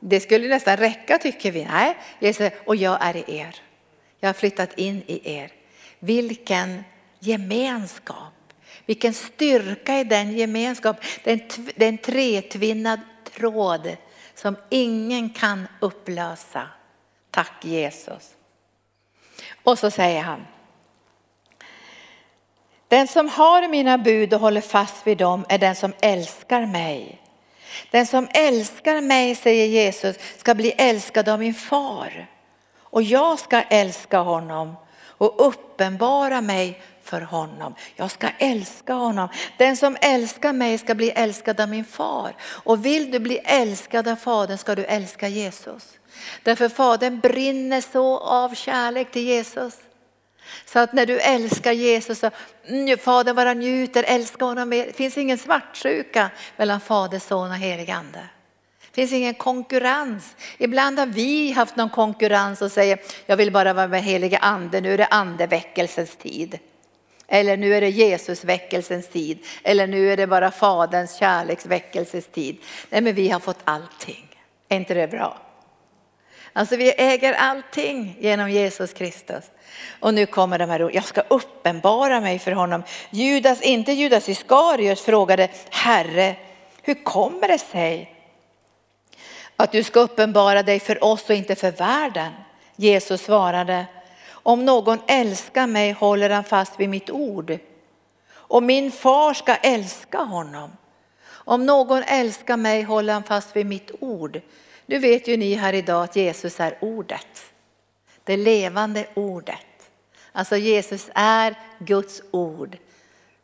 Det skulle nästan räcka tycker vi. Nej, Jesus och jag är i er. Jag har flyttat in i er. Vilken gemenskap. Vilken styrka i den gemenskap. Det är en tretvinnad tråd som ingen kan upplösa. Tack Jesus. Och så säger han. Den som har mina bud och håller fast vid dem är den som älskar mig. Den som älskar mig, säger Jesus, ska bli älskad av min far. Och jag ska älska honom och uppenbara mig för honom. Jag ska älska honom. Den som älskar mig ska bli älskad av min far. Och vill du bli älskad av Fadern ska du älska Jesus. Därför Fadern brinner så av kärlek till Jesus. Så att när du älskar Jesus, så, mm, Fadern bara njuter, älska honom mer. Det finns ingen svartsjuka mellan Fader, Son och helig Ande. Det finns ingen konkurrens. Ibland har vi haft någon konkurrens och säger jag vill bara vara med Helige ande, nu är det andeväckelsens tid. Eller nu är det Jesusväckelsens tid. Eller nu är det bara Faderns kärleksväckelses tid. Nej men vi har fått allting. Är inte det bra? Alltså vi äger allting genom Jesus Kristus. Och nu kommer de här orden, jag ska uppenbara mig för honom. Judas, inte Judas Iskariot frågade, Herre, hur kommer det sig att du ska uppenbara dig för oss och inte för världen? Jesus svarade, om någon älskar mig håller han fast vid mitt ord. Och min far ska älska honom. Om någon älskar mig håller han fast vid mitt ord. Nu vet ju ni här idag att Jesus är ordet. Det levande ordet. Alltså Jesus är Guds ord.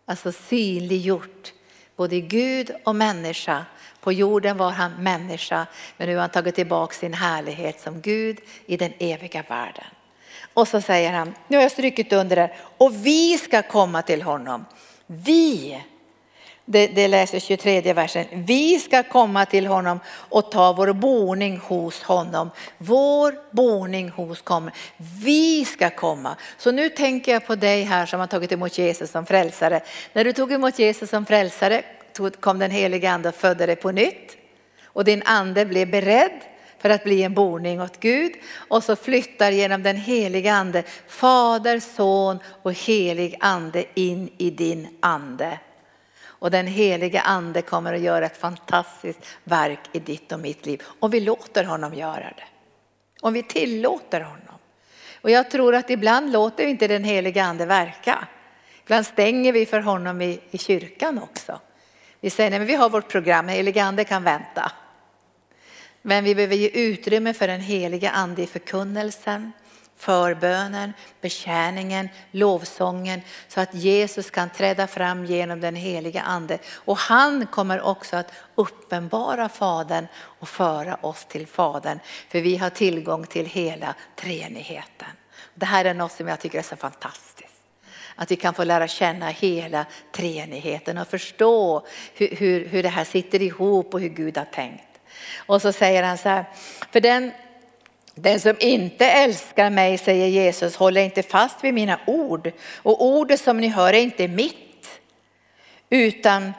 Alltså synliggjort. Både Gud och människa. På jorden var han människa men nu har han tagit tillbaka sin härlighet som Gud i den eviga världen. Och så säger han, nu har jag strykit under det, och vi ska komma till honom. Vi, det, det läser 23 versen, vi ska komma till honom och ta vår boning hos honom. Vår boning hos kommer. Vi ska komma. Så nu tänker jag på dig här som har tagit emot Jesus som frälsare. När du tog emot Jesus som frälsare kom den helige ande och födde dig på nytt. Och din ande blev beredd för att bli en boning åt Gud och så flyttar genom den heliga ande Fader, Son och helig ande in i din ande. Och den helige ande kommer att göra ett fantastiskt verk i ditt och mitt liv. Om vi låter honom göra det. Om vi tillåter honom. Och jag tror att ibland låter vi inte den helige ande verka. Ibland stänger vi för honom i, i kyrkan också. Vi säger nej men vi har vårt program, helige ande kan vänta. Men vi behöver ge utrymme för den heliga ande i förkunnelsen, förbönen, betjäningen, lovsången så att Jesus kan träda fram genom den heliga ande. Och han kommer också att uppenbara Fadern och föra oss till Fadern. För vi har tillgång till hela treenigheten. Det här är något som jag tycker är så fantastiskt. Att vi kan få lära känna hela treenigheten och förstå hur, hur, hur det här sitter ihop och hur Gud har tänkt. Och så säger han så här, för den, den som inte älskar mig, säger Jesus, håller inte fast vid mina ord. Och ordet som ni hör är inte mitt, utan,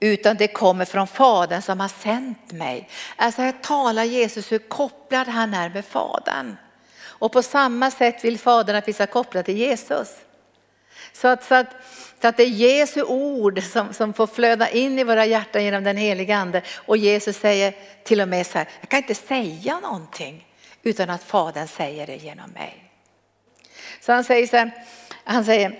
utan det kommer från Fadern som har sänt mig. Alltså här talar Jesus hur kopplad han är med Fadern. Och på samma sätt vill Fadern att vi ska koppla till Jesus. Så att, så att, så att det är Jesu ord som, som får flöda in i våra hjärtan genom den heliga ande. Och Jesus säger till och med så här, jag kan inte säga någonting utan att Fadern säger det genom mig. Så han säger så här, han säger,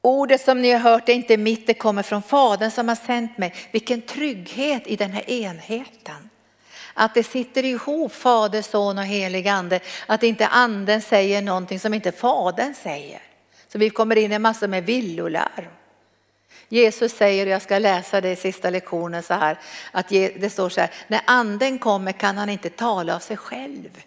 ordet som ni har hört är inte mitt, det kommer från Fadern som har sänt mig. Vilken trygghet i den här enheten. Att det sitter ihop Fader, Son och helig ande. Att inte anden säger någonting som inte Fadern säger. Så vi kommer in i massor med villolarm. Jesus säger, och jag ska läsa det i sista lektionen så här, att det står så här, när anden kommer kan han inte tala av sig själv.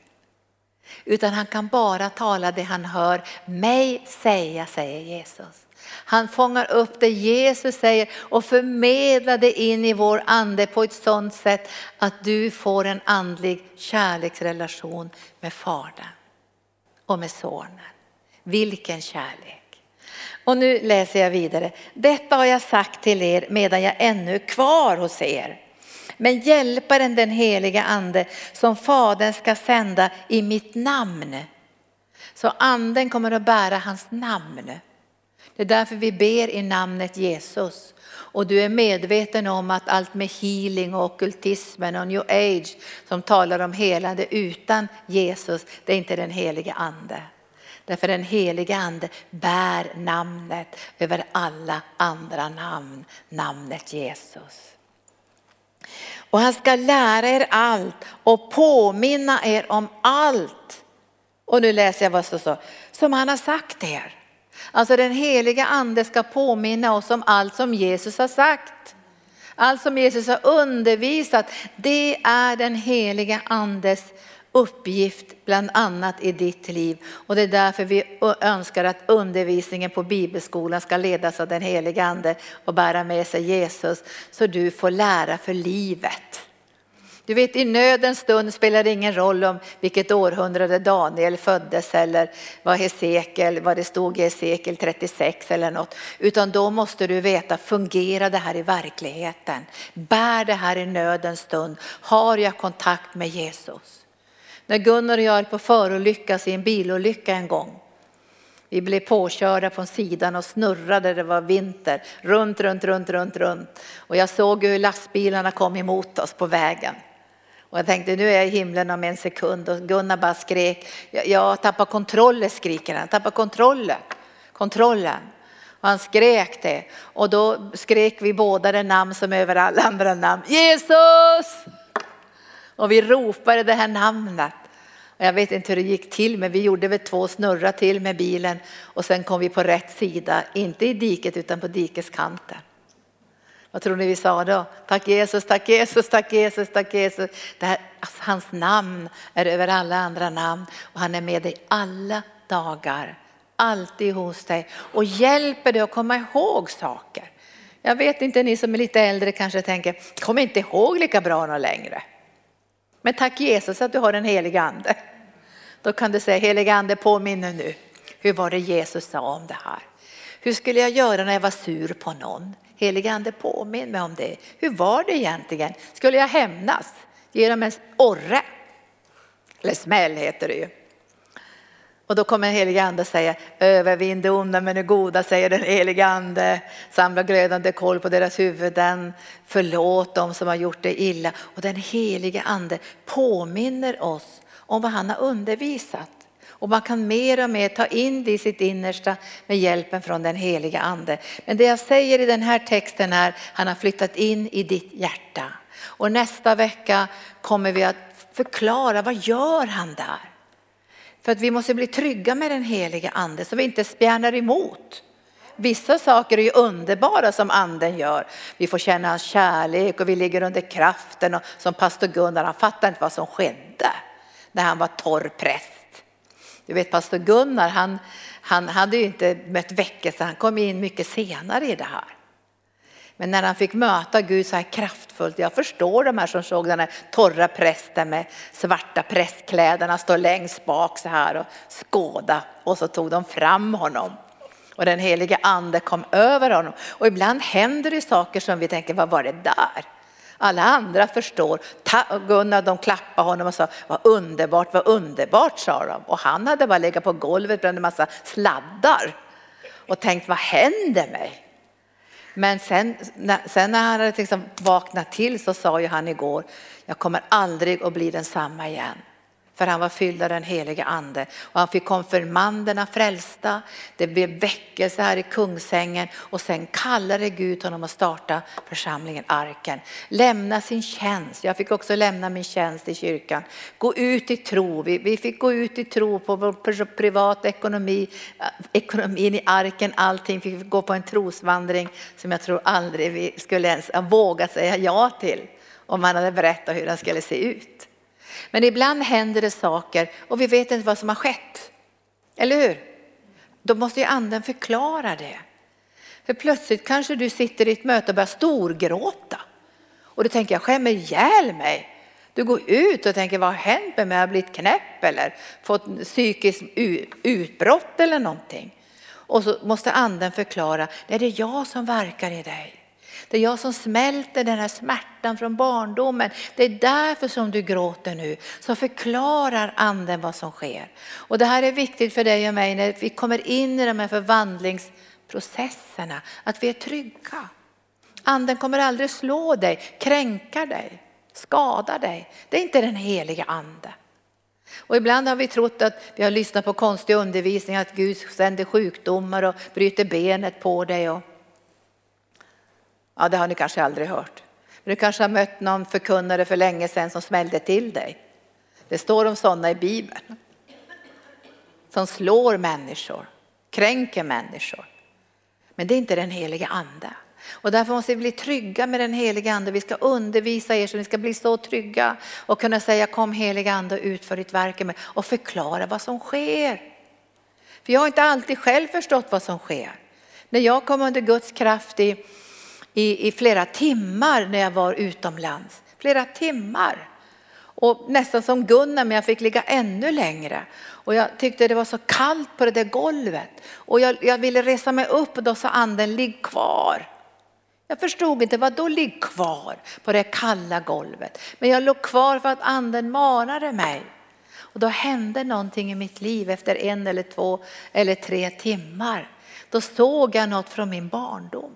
Utan han kan bara tala det han hör mig säga, säger Jesus. Han fångar upp det Jesus säger och förmedlar det in i vår ande på ett sådant sätt att du får en andlig kärleksrelation med Fadern och med Sonen. Vilken kärlek. Och nu läser jag vidare. Detta har jag sagt till er medan jag ännu är kvar hos er. Men hjälparen den heliga ande som fadern ska sända i mitt namn. Så anden kommer att bära hans namn. Det är därför vi ber i namnet Jesus. Och du är medveten om att allt med healing och ockultismen och new age som talar om helande utan Jesus, det är inte den heliga ande. Därför den helige ande bär namnet över alla andra namn, namnet Jesus. Och han ska lära er allt och påminna er om allt. Och nu läser jag vad som står, som han har sagt er. Alltså den heliga ande ska påminna oss om allt som Jesus har sagt. Allt som Jesus har undervisat, det är den heliga andes uppgift bland annat i ditt liv. Och det är därför vi önskar att undervisningen på bibelskolan ska ledas av den heliga ande och bära med sig Jesus så du får lära för livet. Du vet i nödens stund spelar det ingen roll om vilket århundrade Daniel föddes eller vad Hesekiel, vad det stod i Hesekiel 36 eller något. Utan då måste du veta, fungerar det här i verkligheten? Bär det här i nödens stund? Har jag kontakt med Jesus? När Gunnar och jag höll på att förolyckas i en bilolycka en gång. Vi blev påkörda från sidan och snurrade, det var vinter, runt, runt, runt, runt, runt. Och jag såg hur lastbilarna kom emot oss på vägen. Och jag tänkte nu är jag i himlen om en sekund och Gunnar bara skrek, jag tappar kontrollen skriker han, tappar kontrollen, kontrollen. Och han skrek det och då skrek vi båda det namn som över alla andra namn, Jesus! Och vi ropade det här namnet. Jag vet inte hur det gick till men vi gjorde väl två snurrar till med bilen och sen kom vi på rätt sida, inte i diket utan på dikeskanten. Vad tror ni vi sa då? Tack Jesus, tack Jesus, tack Jesus, tack Jesus. Det här, alltså, hans namn är över alla andra namn och han är med dig alla dagar. Alltid hos dig och hjälper dig att komma ihåg saker. Jag vet inte, ni som är lite äldre kanske tänker, kommer inte ihåg lika bra någon längre. Men tack Jesus att du har en helig ande. Då kan du säga, helig ande påminner nu. Hur var det Jesus sa om det här? Hur skulle jag göra när jag var sur på någon? Helige Ande påminn mig om det. Hur var det egentligen? Skulle jag hämnas? Ge dem en orre? Eller smäll heter det ju. Och då kommer den helige ande och säger övervinn det onda men det goda säger den helige ande. Samla glödande koll på deras huvuden. Förlåt dem som har gjort det illa. Och den helige ande påminner oss om vad han har undervisat. Och man kan mer och mer ta in det i sitt innersta med hjälpen från den heliga ande. Men det jag säger i den här texten är, han har flyttat in i ditt hjärta. Och nästa vecka kommer vi att förklara, vad gör han där? För att vi måste bli trygga med den heliga ande så vi inte spjärnar emot. Vissa saker är ju underbara som anden gör. Vi får känna hans kärlek och vi ligger under kraften och som pastor Gunnar, han fattar inte vad som skedde när han var torr präst. Du vet pastor Gunnar, han, han hade ju inte mött väckelse, han kom in mycket senare i det här. Men när han fick möta Gud så här kraftfullt, jag förstår de här som såg den här torra prästen med svarta prästkläderna stå längst bak så här och skåda och så tog de fram honom. Och den helige ande kom över honom. Och ibland händer det saker som vi tänker, vad var det där? Alla andra förstår. Gunnar de klappade honom och sa vad underbart, vad underbart sa de. Och han hade bara legat på golvet bland en massa sladdar och tänkt vad händer mig? Men sen, sen när han hade liksom vaknat till så sa ju han igår, jag kommer aldrig att bli densamma igen för han var fylld av den helige ande. Och han fick konfirmanderna frälsta, det blev väckelse här i Kungsängen och sen kallade Gud honom att starta församlingen Arken. Lämna sin tjänst, jag fick också lämna min tjänst i kyrkan. Gå ut i tro, vi, vi fick gå ut i tro på vår privata ekonomi, eh, ekonomin i Arken, allting. Vi fick gå på en trosvandring som jag tror aldrig vi skulle ens våga säga ja till om man hade berättat hur den skulle se ut. Men ibland händer det saker och vi vet inte vad som har skett. Eller hur? Då måste ju anden förklara det. För plötsligt kanske du sitter i ett möte och börjar storgråta. Och då tänker jag skämmer ihjäl mig. Du går ut och tänker vad har hänt med mig? Har jag blivit knäpp eller fått psykiskt utbrott eller någonting? Och så måste anden förklara, det är jag som verkar i dig. Det är jag som smälter den här smärtan från barndomen. Det är därför som du gråter nu. Så förklarar anden vad som sker. Och det här är viktigt för dig och mig när vi kommer in i de här förvandlingsprocesserna. Att vi är trygga. Anden kommer aldrig slå dig, kränka dig, skada dig. Det är inte den heliga ande. Och ibland har vi trott att vi har lyssnat på konstig undervisning, att Gud sänder sjukdomar och bryter benet på dig. Och Ja, det har ni kanske aldrig hört. du kanske har mött någon förkunnare för länge sedan som smällde till dig. Det står om sådana i Bibeln. Som slår människor, kränker människor. Men det är inte den heliga ande. Och därför måste vi bli trygga med den heliga ande. Vi ska undervisa er så ni ska bli så trygga och kunna säga kom heliga ande och utför ditt verk med och förklara vad som sker. För jag har inte alltid själv förstått vad som sker. När jag kom under Guds kraft i i, i flera timmar när jag var utomlands. Flera timmar. Och nästan som Gunnar, men jag fick ligga ännu längre. Och jag tyckte det var så kallt på det där golvet. Och jag, jag ville resa mig upp och då sa anden, ligg kvar. Jag förstod inte, vad då ligg kvar på det kalla golvet? Men jag låg kvar för att anden manade mig. Och då hände någonting i mitt liv efter en eller två eller tre timmar. Då såg jag något från min barndom.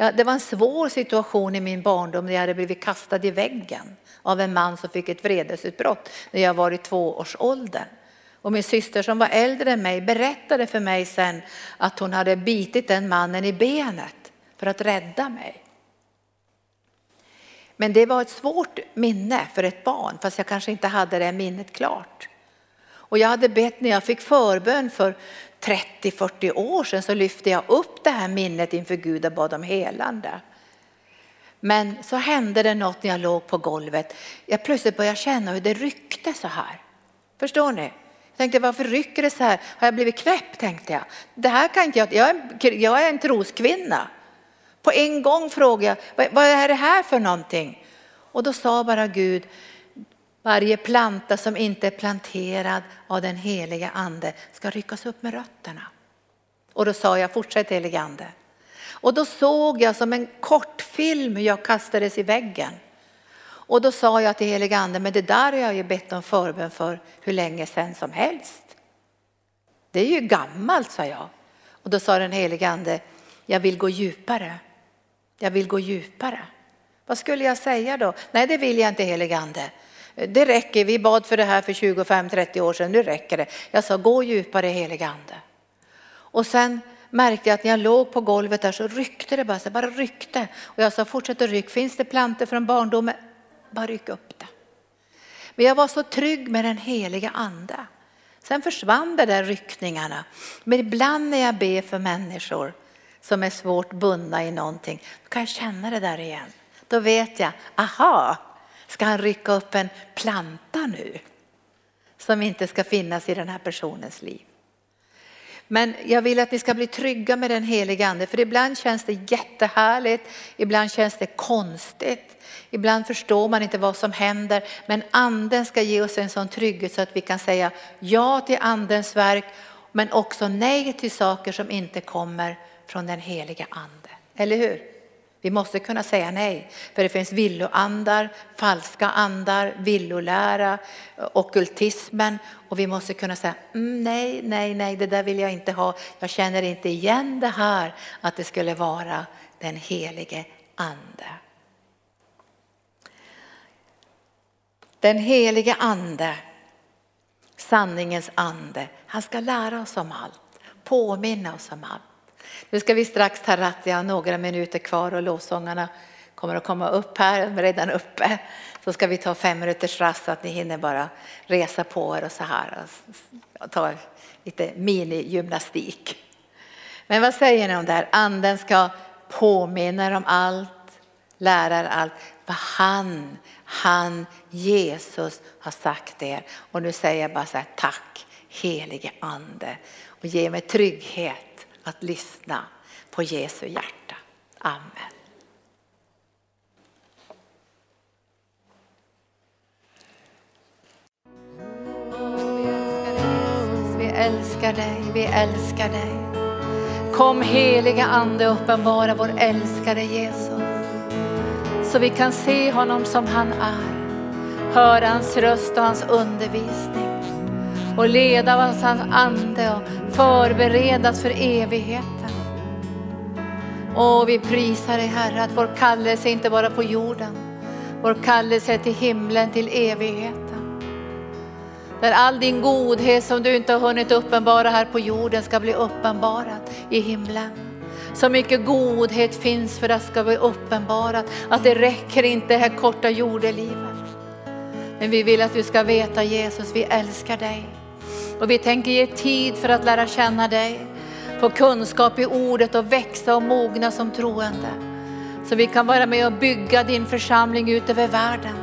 Ja, det var en svår situation i min barndom när jag hade blivit kastad i väggen av en man som fick ett vredesutbrott när jag var i tvåårsåldern. Och min syster som var äldre än mig berättade för mig sen att hon hade bitit den mannen i benet för att rädda mig. Men det var ett svårt minne för ett barn, fast jag kanske inte hade det minnet klart. Och jag hade bett när jag fick förbön för 30-40 år sedan så lyfte jag upp det här minnet inför Gud och bad om helande. Men så hände det något när jag låg på golvet. Jag plötsligt började känna hur det ryckte så här. Förstår ni? Jag tänkte varför rycker det så här? Har jag blivit knäpp tänkte jag. Det här kan inte jag, jag är, jag är en troskvinna. På en gång frågade jag, vad, vad är det här för någonting? Och då sa bara Gud, varje planta som inte är planterad av den heliga ande ska ryckas upp med rötterna. Och då sa jag, fortsätt helige ande. Och då såg jag som en kortfilm hur jag kastades i väggen. Och då sa jag till helige ande, men det där har jag ju bett om förbön för hur länge sedan som helst. Det är ju gammalt, sa jag. Och då sa den helige ande, jag vill gå djupare. Jag vill gå djupare. Vad skulle jag säga då? Nej, det vill jag inte helige ande. Det räcker, vi bad för det här för 25-30 år sedan, nu räcker det. Jag sa gå djupare helige ande. Och sen märkte jag att när jag låg på golvet där så ryckte det bara, så bara ryckte. Och jag sa fortsätt att ryck, finns det plantor från barndomen? Bara ryck upp det. Men jag var så trygg med den heliga ande. Sen försvann de där ryckningarna. Men ibland när jag ber för människor som är svårt bundna i någonting, då kan jag känna det där igen. Då vet jag, aha, ska han rycka upp en planta nu? Som inte ska finnas i den här personens liv. Men jag vill att ni ska bli trygga med den heliga ande, för ibland känns det jättehärligt, ibland känns det konstigt, ibland förstår man inte vad som händer. Men anden ska ge oss en sån trygghet så att vi kan säga ja till andens verk, men också nej till saker som inte kommer från den heliga ande. Eller hur? Vi måste kunna säga nej, för det finns villoandar, falska andar, villolära, okultismen och vi måste kunna säga mm, nej, nej, nej, det där vill jag inte ha. Jag känner inte igen det här att det skulle vara den helige ande. Den helige ande, sanningens ande, han ska lära oss om allt, påminna oss om allt. Nu ska vi strax ta razzia, några minuter kvar och lovsångarna kommer att komma upp här, de är redan uppe. Så ska vi ta fem minuters rast så att ni hinner bara resa på er och så här och ta lite minigymnastik. Men vad säger ni om det här? Anden ska påminna er om allt, lära er allt. Vad han, han, Jesus har sagt er. Och nu säger jag bara så här, tack helige ande och ge mig trygghet att lyssna på Jesu hjärta. Amen. Vi älskar dig, vi älskar dig. Kom heliga ande uppenbara vår älskade Jesus. Så vi kan se honom som han är. Höra hans röst och hans undervisning och leda av hans ande och förberedas för evigheten. Och vi prisar dig Herre att vår kallelse inte bara på jorden, vår kallelse är till himlen, till evigheten. Där all din godhet som du inte har hunnit uppenbara här på jorden ska bli uppenbarad i himlen. Så mycket godhet finns för att det ska bli uppenbarat att det räcker inte det här korta jordelivet. Men vi vill att du ska veta Jesus, vi älskar dig. Och vi tänker ge tid för att lära känna dig, få kunskap i ordet och växa och mogna som troende. Så vi kan vara med och bygga din församling ut över världen.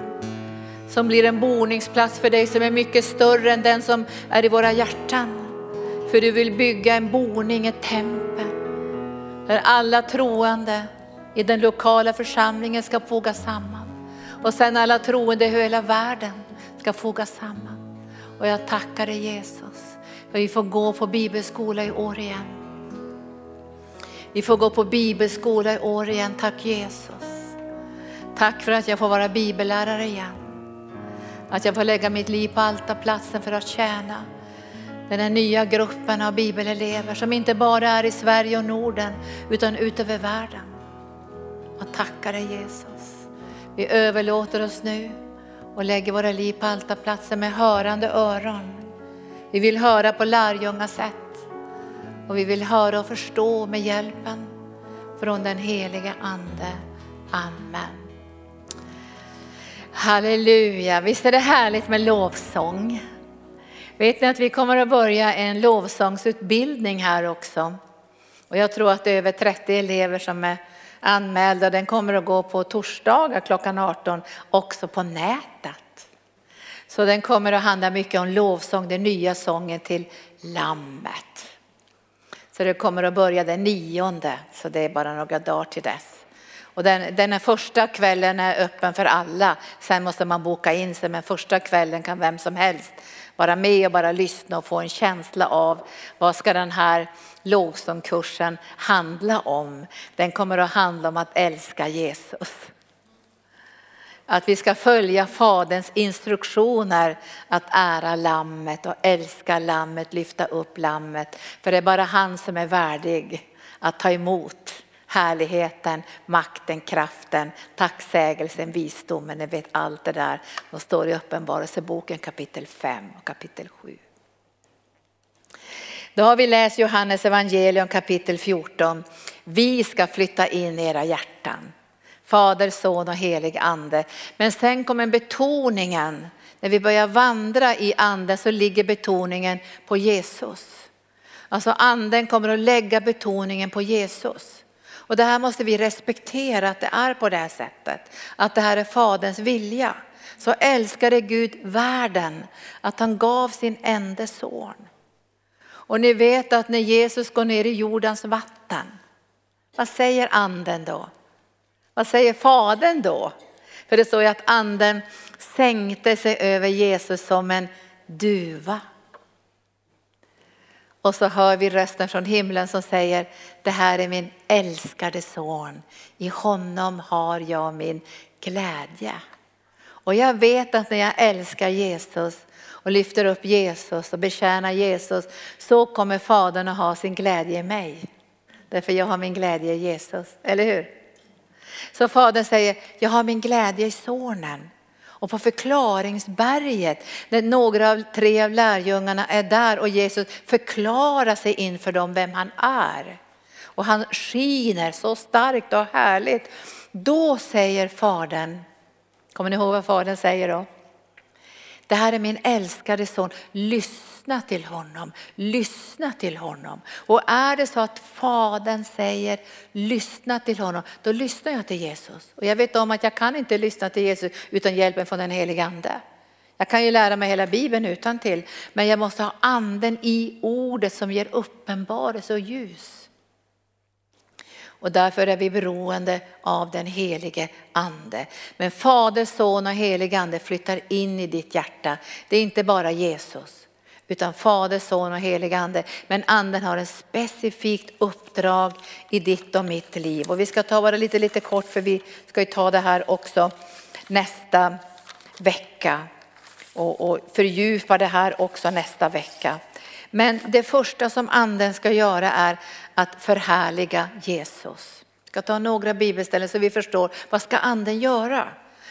Som blir en boningsplats för dig som är mycket större än den som är i våra hjärtan. För du vill bygga en boning, ett tempel. Där alla troende i den lokala församlingen ska fogas samman. Och sen alla troende i hela världen ska fogas samman. Och jag tackar dig Jesus för vi får gå på bibelskola i år igen. Vi får gå på bibelskola i år igen, tack Jesus. Tack för att jag får vara bibellärare igen. Att jag får lägga mitt liv på altarplatsen för att tjäna den här nya gruppen av bibelelever som inte bara är i Sverige och Norden utan utöver världen. Jag tackar dig Jesus. Vi överlåter oss nu och lägger våra liv på altarplatsen med hörande öron. Vi vill höra på lärjunga sätt och vi vill höra och förstå med hjälpen från den heliga Ande. Amen. Halleluja, visst är det härligt med lovsång. Vet ni att vi kommer att börja en lovsångsutbildning här också. Och jag tror att det är över 30 elever som är anmälda. Den kommer att gå på torsdagar klockan 18 också på nätet. Så den kommer att handla mycket om lovsång, den nya sången till Lammet. Så det kommer att börja den nionde, så det är bara några dagar till dess. Och den, den första kvällen är öppen för alla. Sen måste man boka in sig, men första kvällen kan vem som helst vara med och bara lyssna och få en känsla av vad ska den här lovsångkursen handla om. Den kommer att handla om att älska Jesus. Att vi ska följa Faderns instruktioner att ära lammet och älska lammet, lyfta upp lammet. För det är bara han som är värdig att ta emot härligheten, makten, kraften, tacksägelsen, visdomen, ni vet allt det där. som står i Uppenbarelseboken kapitel 5 och kapitel 7. Då har vi läst Johannes evangelium kapitel 14. Vi ska flytta in i era hjärtan. Fader, son och helig ande. Men sen kommer betoningen. När vi börjar vandra i anden så ligger betoningen på Jesus. Alltså anden kommer att lägga betoningen på Jesus. Och det här måste vi respektera att det är på det här sättet. Att det här är Faderns vilja. Så älskade Gud världen att han gav sin enda son. Och ni vet att när Jesus går ner i jordens vatten, vad säger anden då? Vad säger Fadern då? För det står ju att anden sänkte sig över Jesus som en duva. Och så hör vi rösten från himlen som säger, det här är min älskade son. I honom har jag min glädje. Och jag vet att när jag älskar Jesus och lyfter upp Jesus och betjänar Jesus så kommer Fadern att ha sin glädje i mig. Därför jag har min glädje i Jesus, eller hur? Så Fadern säger, jag har min glädje i sonen. Och på förklaringsberget, när några av tre av lärjungarna är där och Jesus förklarar sig inför dem vem han är. Och han skiner så starkt och härligt. Då säger fadern, kommer ni ihåg vad fadern säger då? Det här är min älskade son, lyssna till honom, lyssna till honom. Och är det så att fadern säger lyssna till honom, då lyssnar jag till Jesus. Och jag vet om att jag kan inte lyssna till Jesus utan hjälpen från den helige ande. Jag kan ju lära mig hela bibeln utan till, men jag måste ha anden i ordet som ger uppenbarelse och ljus. Och därför är vi beroende av den helige ande. Men Fader, Son och helig ande flyttar in i ditt hjärta. Det är inte bara Jesus utan Fader, Son och helig ande. Men anden har en specifikt uppdrag i ditt och mitt liv. Och vi ska ta bara lite, lite kort för vi ska ju ta det här också nästa vecka och, och fördjupa det här också nästa vecka. Men det första som anden ska göra är att förhärliga Jesus. Jag ska ta några bibelställen så vi förstår vad ska anden göra?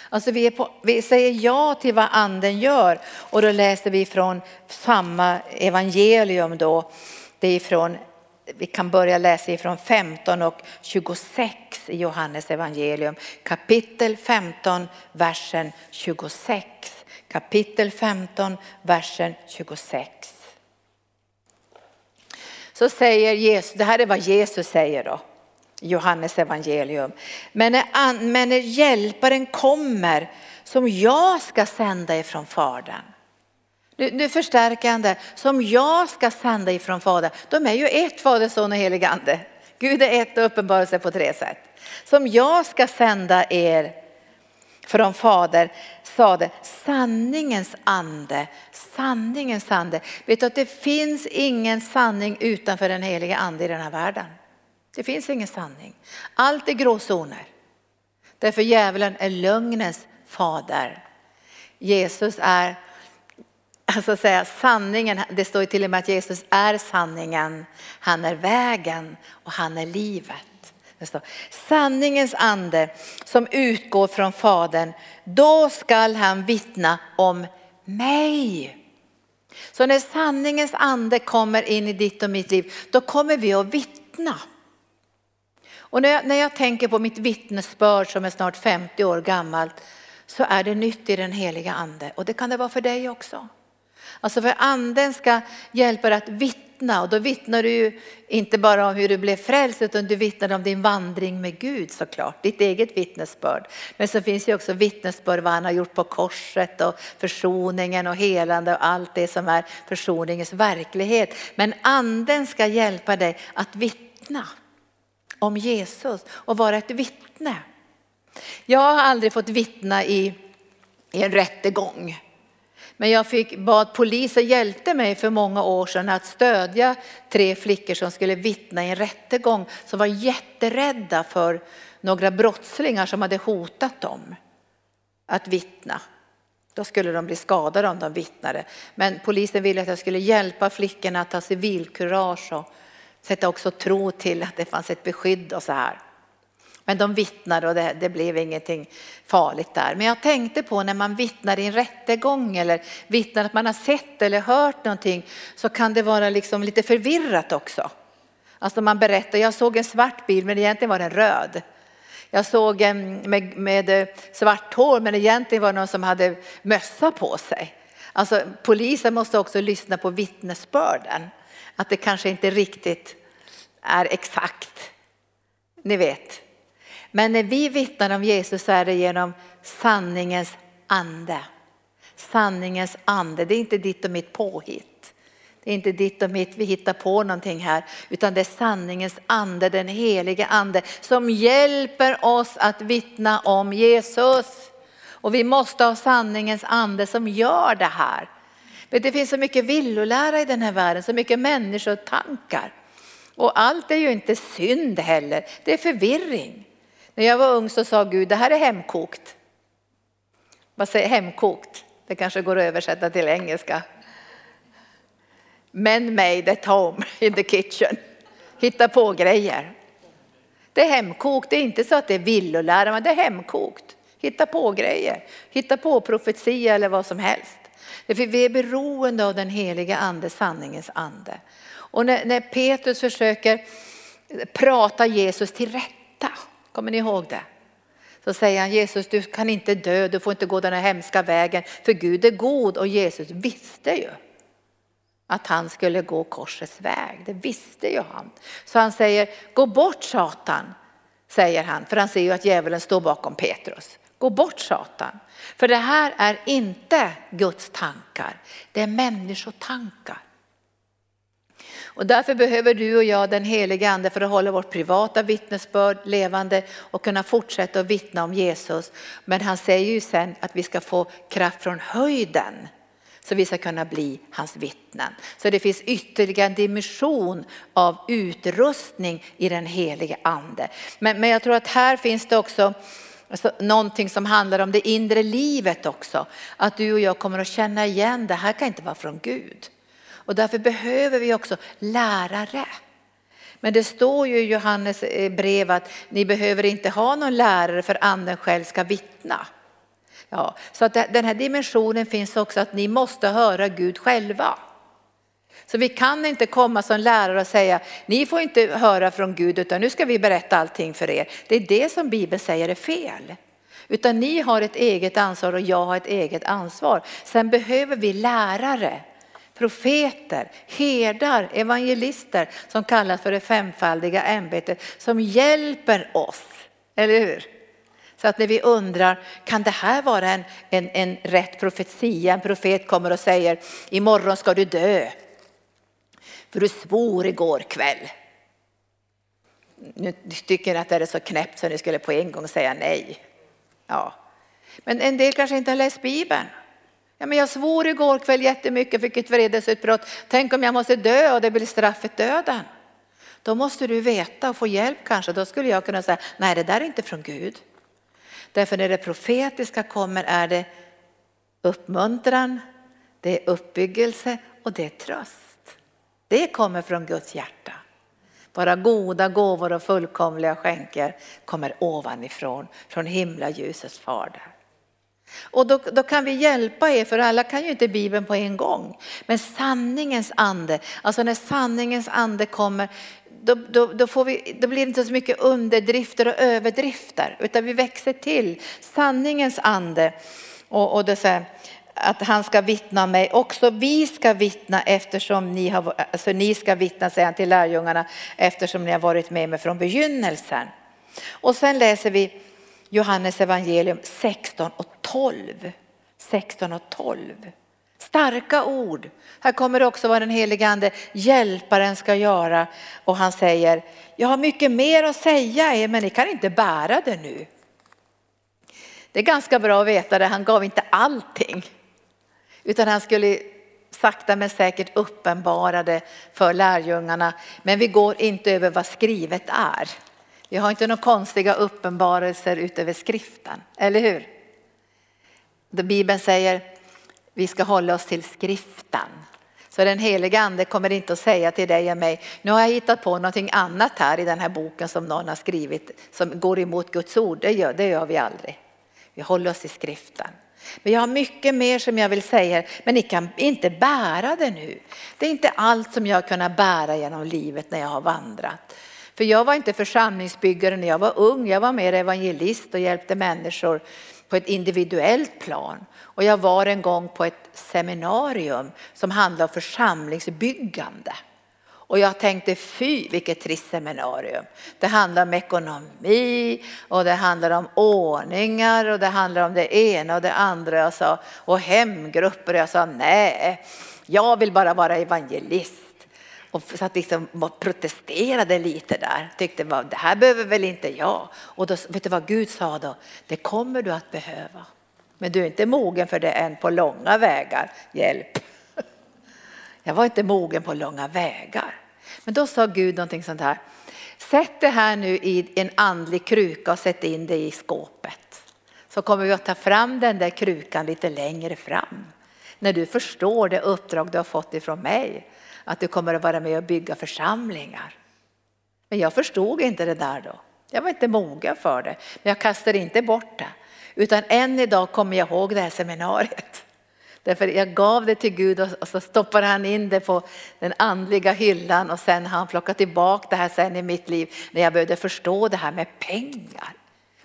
Alltså vi, på, vi, säger ja till vad anden gör och då läser vi från samma evangelium då. Det är från, vi kan börja läsa ifrån 15 och 26 i Johannes evangelium. Kapitel 15, versen 26. Kapitel 15, versen 26 så säger Jesus, det här är vad Jesus säger då, Johannes evangelium. Men när, men när hjälparen kommer som jag ska sända ifrån Fadern. Nu, nu förstärker han det, som jag ska sända ifrån Fadern. De är ju ett, Fader, Son och helig Ande. Gud är ett och uppenbarar sig på tre sätt. Som jag ska sända er från Fader sade sanningens ande, sanningens ande. Vet du att det finns ingen sanning utanför den heliga ande i den här världen. Det finns ingen sanning. Allt är gråzoner. Därför djävulen är lögnens fader. Jesus är alltså säga, sanningen. Det står ju till och med att Jesus är sanningen. Han är vägen och han är livet. Det står, Sanningens ande som utgår från Fadern, då skall han vittna om mig. Så när sanningens ande kommer in i ditt och mitt liv, då kommer vi att vittna. Och när jag, när jag tänker på mitt vittnesbörd som är snart 50 år gammalt, så är det nytt i den heliga ande. Och det kan det vara för dig också. Alltså för anden ska hjälpa dig att vittna och då vittnar du ju inte bara om hur du blev frälst utan du vittnar om din vandring med Gud såklart, ditt eget vittnesbörd. Men så finns ju också vittnesbörd vad han har gjort på korset och försoningen och helande och allt det som är försoningens verklighet. Men anden ska hjälpa dig att vittna om Jesus och vara ett vittne. Jag har aldrig fått vittna i, i en rättegång. Men jag fick, bad polisen hjälpte mig för många år sedan att stödja tre flickor som skulle vittna i en rättegång som var jätterädda för några brottslingar som hade hotat dem att vittna. Då skulle de bli skadade om de vittnade. Men polisen ville att jag skulle hjälpa flickorna att ha civilkurage och sätta också tro till att det fanns ett beskydd och så här. Men de vittnade och det, det, blev ingenting farligt där. Men jag tänkte på när man vittnar i en rättegång eller vittnar att man har sett eller hört någonting så kan det vara liksom lite förvirrat också. Alltså man berättar, jag såg en svart bil men egentligen var den röd. Jag såg en med, med eh, svart hår men egentligen var det någon som hade mössa på sig. Alltså polisen måste också lyssna på vittnesbörden. Att det kanske inte riktigt är exakt. Ni vet, men när vi vittnar om Jesus är det genom sanningens ande. Sanningens ande, det är inte ditt och mitt påhitt. Det är inte ditt och mitt, vi hittar på någonting här, utan det är sanningens ande, den helige ande som hjälper oss att vittna om Jesus. Och vi måste ha sanningens ande som gör det här. Men det finns så mycket villolära i den här världen, så mycket människotankar. Och allt är ju inte synd heller, det är förvirring. När jag var ung så sa Gud, det här är hemkokt. Vad säger hemkokt? Det kanske går att översätta till engelska. Men made at home in the kitchen. Hitta på grejer. Det är hemkokt, det är inte så att det är villolära, men det är hemkokt. Hitta på grejer, hitta på profetia eller vad som helst. För vi är beroende av den heliga ande, sanningens ande. Och när, när Petrus försöker prata Jesus till rätta, Kommer ni ihåg det? Så säger han Jesus du kan inte dö, du får inte gå den här hemska vägen för Gud är god och Jesus visste ju att han skulle gå korsets väg. Det visste ju han. Så han säger gå bort Satan, säger han, för han ser ju att djävulen står bakom Petrus. Gå bort Satan, för det här är inte Guds tankar, det är människotankar. Och därför behöver du och jag den heliga ande för att hålla vårt privata vittnesbörd levande och kunna fortsätta att vittna om Jesus. Men han säger ju sen att vi ska få kraft från höjden så vi ska kunna bli hans vittnen. Så det finns ytterligare en dimension av utrustning i den heliga ande. Men, men jag tror att här finns det också Alltså, någonting som handlar om det inre livet också. Att du och jag kommer att känna igen det här kan inte vara från Gud. Och därför behöver vi också lärare. Men det står ju i Johannes eh, brev att ni behöver inte ha någon lärare för anden själv ska vittna. Ja, så att den här dimensionen finns också att ni måste höra Gud själva. Så vi kan inte komma som lärare och säga ni får inte höra från Gud utan nu ska vi berätta allting för er. Det är det som Bibeln säger är fel. Utan ni har ett eget ansvar och jag har ett eget ansvar. Sen behöver vi lärare profeter, herdar, evangelister som kallas för det femfaldiga ämbetet som hjälper oss. Eller hur? Så att när vi undrar, kan det här vara en, en, en rätt profetia? En profet kommer och säger, imorgon ska du dö. För du svor igår kväll. Nu tycker ni att det är så knäppt så ni skulle på en gång säga nej. Ja. Men en del kanske inte har läst Bibeln. Ja, men jag svor igår kväll jättemycket, fick ett vredesutbrott. Tänk om jag måste dö och det blir straffet döden. Då måste du veta och få hjälp kanske. Då skulle jag kunna säga, nej det där är inte från Gud. Därför när det profetiska kommer är det uppmuntran, det är uppbyggelse och det är tröst. Det kommer från Guds hjärta. Våra goda gåvor och fullkomliga skänker kommer ovanifrån, från himlaljusets fader. Och då, då, kan vi hjälpa er, för alla kan ju inte Bibeln på en gång. Men sanningens ande, alltså när sanningens ande kommer, då, då, då, får vi, då blir det inte så mycket underdrifter och överdrifter, utan vi växer till. Sanningens ande. Och, och det säger att han ska vittna mig. Också vi ska vittna eftersom ni har, alltså ni ska vittna, säger han till lärjungarna, eftersom ni har varit med mig från begynnelsen. Och sen läser vi Johannes evangelium 16 och 12. 16 och 12. Starka ord. Här kommer det också vad den helige ande, hjälparen, ska göra. Och han säger, jag har mycket mer att säga er men ni kan inte bära det nu. Det är ganska bra att veta det, han gav inte allting. Utan han skulle sakta men säkert uppenbara det för lärjungarna. Men vi går inte över vad skrivet är. Vi har inte några konstiga uppenbarelser utöver skriften, eller hur? Bibeln säger vi ska hålla oss till skriften. Så den heliga ande kommer inte att säga till dig och mig, nu har jag hittat på någonting annat här i den här boken som någon har skrivit som går emot Guds ord. Det gör, det gör vi aldrig. Vi håller oss till skriften. Men jag har mycket mer som jag vill säga, men ni kan inte bära det nu. Det är inte allt som jag har kunnat bära genom livet när jag har vandrat. För jag var inte församlingsbyggare när jag var ung, jag var mer evangelist och hjälpte människor på ett individuellt plan. Och jag var en gång på ett seminarium som handlade om församlingsbyggande. Och jag tänkte fy vilket trist seminarium. Det handlar om ekonomi och det handlar om ordningar och det handlar om det ena och det andra. Jag sa, och hemgrupper. Jag sa nej, jag vill bara vara evangelist. Och satt liksom och protesterade lite där. Tyckte det här behöver väl inte jag. Och då, vet du vad Gud sa då? Det kommer du att behöva. Men du är inte mogen för det än på långa vägar. Hjälp. Jag var inte mogen på långa vägar. Men då sa Gud någonting sånt här. Sätt det här nu i en andlig kruka och sätt in det i skåpet. Så kommer vi att ta fram den där krukan lite längre fram. När du förstår det uppdrag du har fått ifrån mig. Att du kommer att vara med och bygga församlingar. Men jag förstod inte det där då. Jag var inte mogen för det. Men jag kastade inte bort det. Utan än idag kommer jag ihåg det här seminariet. Därför jag gav det till Gud och så stoppade han in det på den andliga hyllan och sen har han plockat tillbaka det här sen i mitt liv när jag började förstå det här med pengar.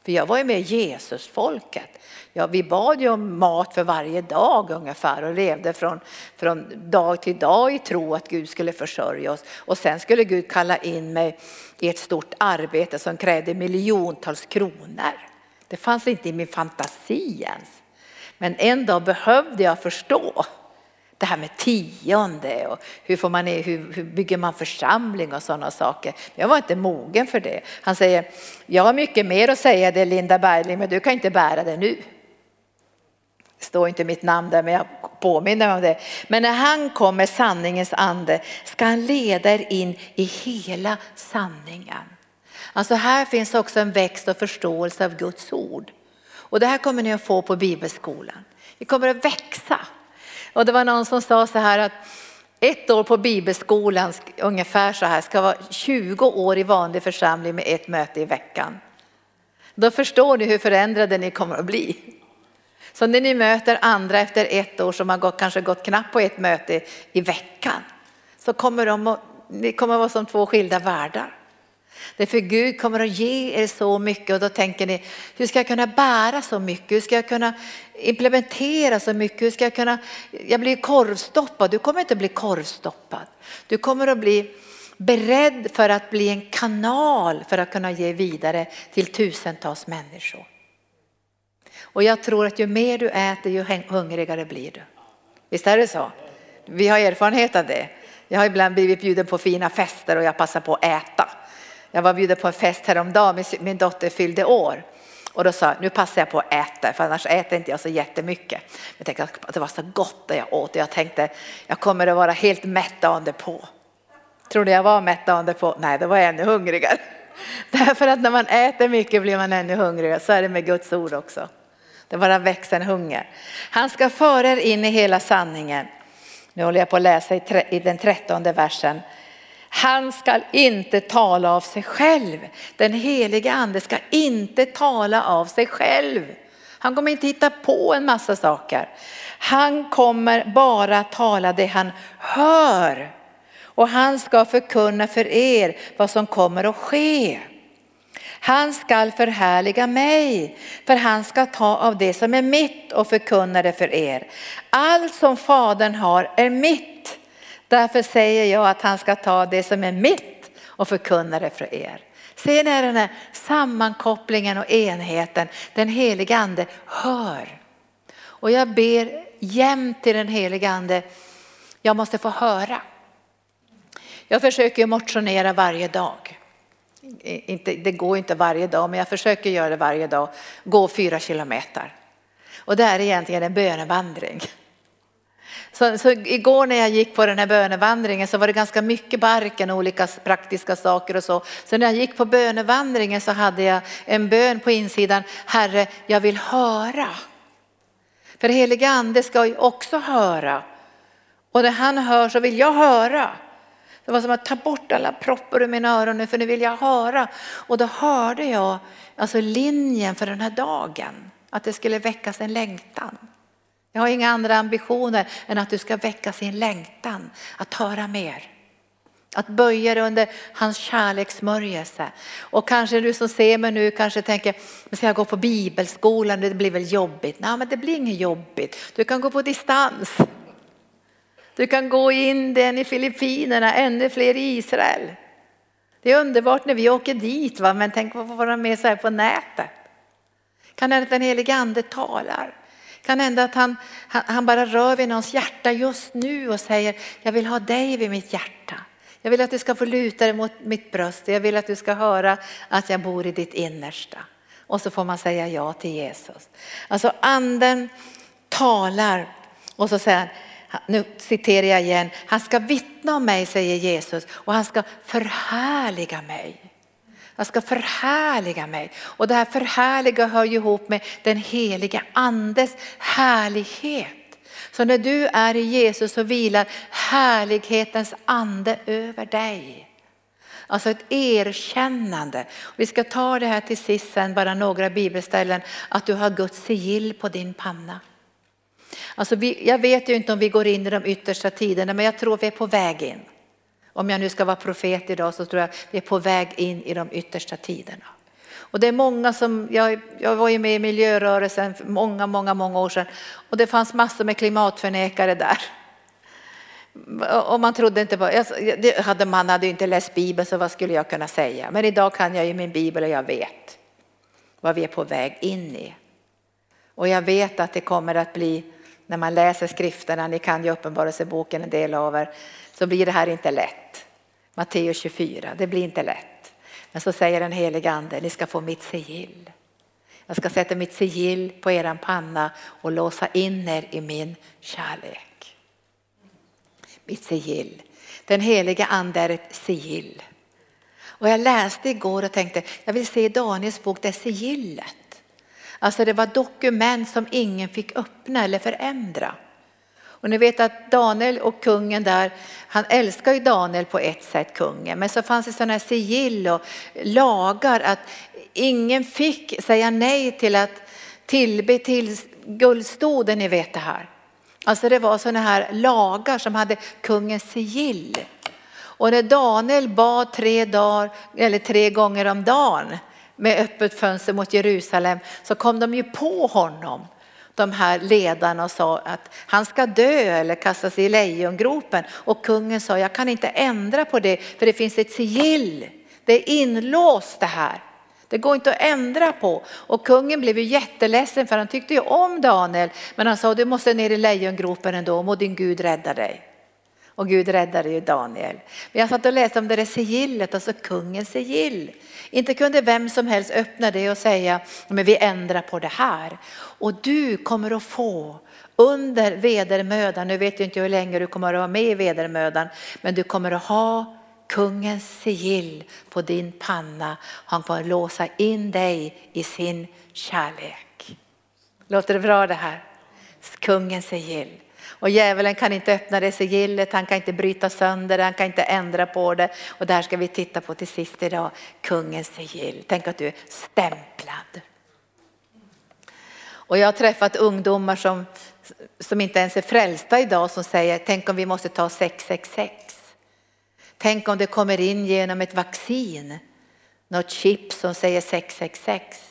För jag var ju med Jesusfolket. Ja, vi bad ju om mat för varje dag ungefär och levde från, från dag till dag i tro att Gud skulle försörja oss. Och sen skulle Gud kalla in mig i ett stort arbete som krävde miljontals kronor. Det fanns inte i min fantasi ens. Men en dag behövde jag förstå det här med tionde och hur, får man, hur, hur bygger man församling och sådana saker. Jag var inte mogen för det. Han säger, jag har mycket mer att säga det Linda Bergling men du kan inte bära det nu. Det står inte mitt namn där men jag påminner mig om det. Men när han kommer sanningens ande ska han leda er in i hela sanningen. Alltså här finns också en växt och förståelse av Guds ord. Och det här kommer ni att få på bibelskolan. Vi kommer att växa. Och det var någon som sa så här att ett år på bibelskolan, ungefär så här, ska vara 20 år i vanlig församling med ett möte i veckan. Då förstår ni hur förändrade ni kommer att bli. Så när ni möter andra efter ett år som har gått, kanske gått knappt på ett möte i veckan så kommer de att, ni kommer att vara som två skilda världar. Därför Gud kommer att ge er så mycket och då tänker ni, hur ska jag kunna bära så mycket? Hur ska jag kunna implementera så mycket? Hur ska jag kunna, jag blir korvstoppad. Du kommer inte bli korvstoppad. Du kommer att bli beredd för att bli en kanal för att kunna ge vidare till tusentals människor. Och jag tror att ju mer du äter ju hungrigare blir du. Visst är det så? Vi har erfarenhet av det. Jag har ibland blivit bjuden på fina fester och jag passar på att äta. Jag var bjuden på en fest häromdagen, min dotter fyllde år. Och då sa jag, nu passar jag på att äta, för annars äter inte jag så jättemycket. Jag tänkte att det var så gott det jag åt och jag tänkte, jag kommer att vara helt mätt dagen på. Tror du jag var mätt dagen på? Nej, det var jag ännu hungrigare. Därför att när man äter mycket blir man ännu hungrigare, så är det med Guds ord också. Det bara växer en hunger. Han ska föra er in i hela sanningen. Nu håller jag på att läsa i den trettonde versen. Han ska inte tala av sig själv. Den heliga ande ska inte tala av sig själv. Han kommer inte hitta på en massa saker. Han kommer bara tala det han hör. Och han ska förkunna för er vad som kommer att ske. Han skall förhärliga mig, för han ska ta av det som är mitt och förkunna det för er. Allt som Fadern har är mitt. Därför säger jag att han ska ta det som är mitt och förkunna det för er. Ser ni den här sammankopplingen och enheten? Den helige ande hör. Och jag ber jämt till den helige ande, jag måste få höra. Jag försöker motionera varje dag. Inte, det går inte varje dag, men jag försöker göra det varje dag. Gå fyra kilometer. Och det är egentligen en bönevandring. Så, så, igår när jag gick på den här bönevandringen så var det ganska mycket barken och olika praktiska saker och så. Så när jag gick på bönevandringen så hade jag en bön på insidan, Herre jag vill höra. För helige ande ska ju också höra. Och när han hör så vill jag höra. Det var som att ta bort alla proppar ur mina öron nu för nu vill jag höra. Och då hörde jag alltså linjen för den här dagen. Att det skulle väckas en längtan. Jag har inga andra ambitioner än att du ska väcka sin längtan att höra mer. Att böja dig under hans kärlekssmörjelse. Och kanske du som ser mig nu kanske tänker, ska jag gå på bibelskolan, det blir väl jobbigt? Nej men det blir inget jobbigt, du kan gå på distans. Du kan gå i Indien, i Filippinerna, ännu fler i Israel. Det är underbart när vi åker dit, va? men tänk att få vara med så här på nätet. Kan hända att den helige ande talar. Kan hända att han, han bara rör vid någons hjärta just nu och säger, jag vill ha dig vid mitt hjärta. Jag vill att du ska få luta dig mot mitt bröst. Jag vill att du ska höra att jag bor i ditt innersta. Och så får man säga ja till Jesus. Alltså anden talar och så säger han, nu citerar jag igen, han ska vittna om mig säger Jesus och han ska förhärliga mig. Han ska förhärliga mig. Och det här förhärliga hör ju ihop med den heliga andes härlighet. Så när du är i Jesus så vilar härlighetens ande över dig. Alltså ett erkännande. Vi ska ta det här till sist sen, bara några bibelställen, att du har Guds sigill på din panna. Alltså vi, jag vet ju inte om vi går in i de yttersta tiderna men jag tror vi är på väg in. Om jag nu ska vara profet idag så tror jag vi är på väg in i de yttersta tiderna. Och det är många som, jag, jag var ju med i miljörörelsen för många, många, många år sedan och det fanns massor med klimatförnekare där. Och man trodde inte på, hade man hade inte läst Bibeln så vad skulle jag kunna säga? Men idag kan jag ju min Bibel och jag vet vad vi är på väg in i. Och jag vet att det kommer att bli, när man läser skrifterna, ni kan ju uppenbarelseboken en del av er, så blir det här inte lätt. Matteus 24, det blir inte lätt. Men så säger den helige ande, ni ska få mitt sigill. Jag ska sätta mitt sigill på eran panna och låsa in er i min kärlek. Mitt sigill. Den heliga ande är ett sigill. Och jag läste igår och tänkte, jag vill se Daniels bok, det sigillet. Alltså det var dokument som ingen fick öppna eller förändra. Och ni vet att Daniel och kungen där, han älskar ju Daniel på ett sätt, kungen. Men så fanns det sådana här sigill och lagar att ingen fick säga nej till att tillbe till guldstoden, ni vet det här. Alltså det var sådana här lagar som hade kungens sigill. Och när Daniel bad tre, dagar, eller tre gånger om dagen med öppet fönster mot Jerusalem så kom de ju på honom de här ledarna och sa att han ska dö eller kastas i lejongropen. Och kungen sa, jag kan inte ändra på det för det finns ett sigill. Det är inlåst det här. Det går inte att ändra på. Och kungen blev ju jätteledsen för han tyckte ju om Daniel. Men han sa, du måste ner i lejongropen ändå, må din Gud rädda dig. Och Gud räddade ju Daniel. Men jag satt och läste om det där sigillet, alltså kungens sigill. Inte kunde vem som helst öppna det och säga, men vi ändrar på det här. Och du kommer att få under vedermödan, nu vet jag inte hur länge du kommer att vara med i vedermödan, men du kommer att ha kungens sigill på din panna. Han kommer att låsa in dig i sin kärlek. Låter det bra det här? Kungens sigill. Och djävulen kan inte öppna det sigillet, han kan inte bryta sönder det, han kan inte ändra på det. Och det här ska vi titta på till sist idag, kungens sigill. Tänk att du är stämplad. Och jag har träffat ungdomar som, som inte ens är frälsta idag som säger, tänk om vi måste ta 666. Tänk om det kommer in genom ett vaccin, något chip som säger 666.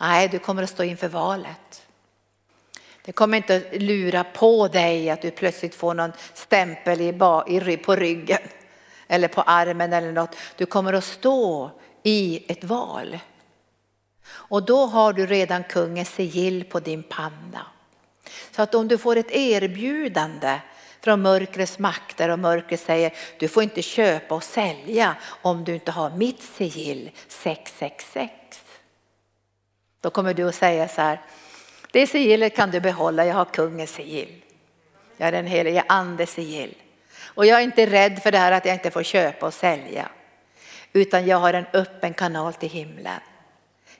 Nej, du kommer att stå inför valet. Det kommer inte att lura på dig att du plötsligt får någon stämpel i, i, på ryggen eller på armen eller något. Du kommer att stå i ett val. Och då har du redan kungens sigill på din panna. Så att om du får ett erbjudande från mörkrets makter och mörkret säger du får inte köpa och sälja om du inte har mitt sigill 666. Då kommer du att säga så här, det sigillet kan du behålla, jag har kungens sigill. Jag är den helige andes sigill. Och jag är inte rädd för det här att jag inte får köpa och sälja. Utan jag har en öppen kanal till himlen.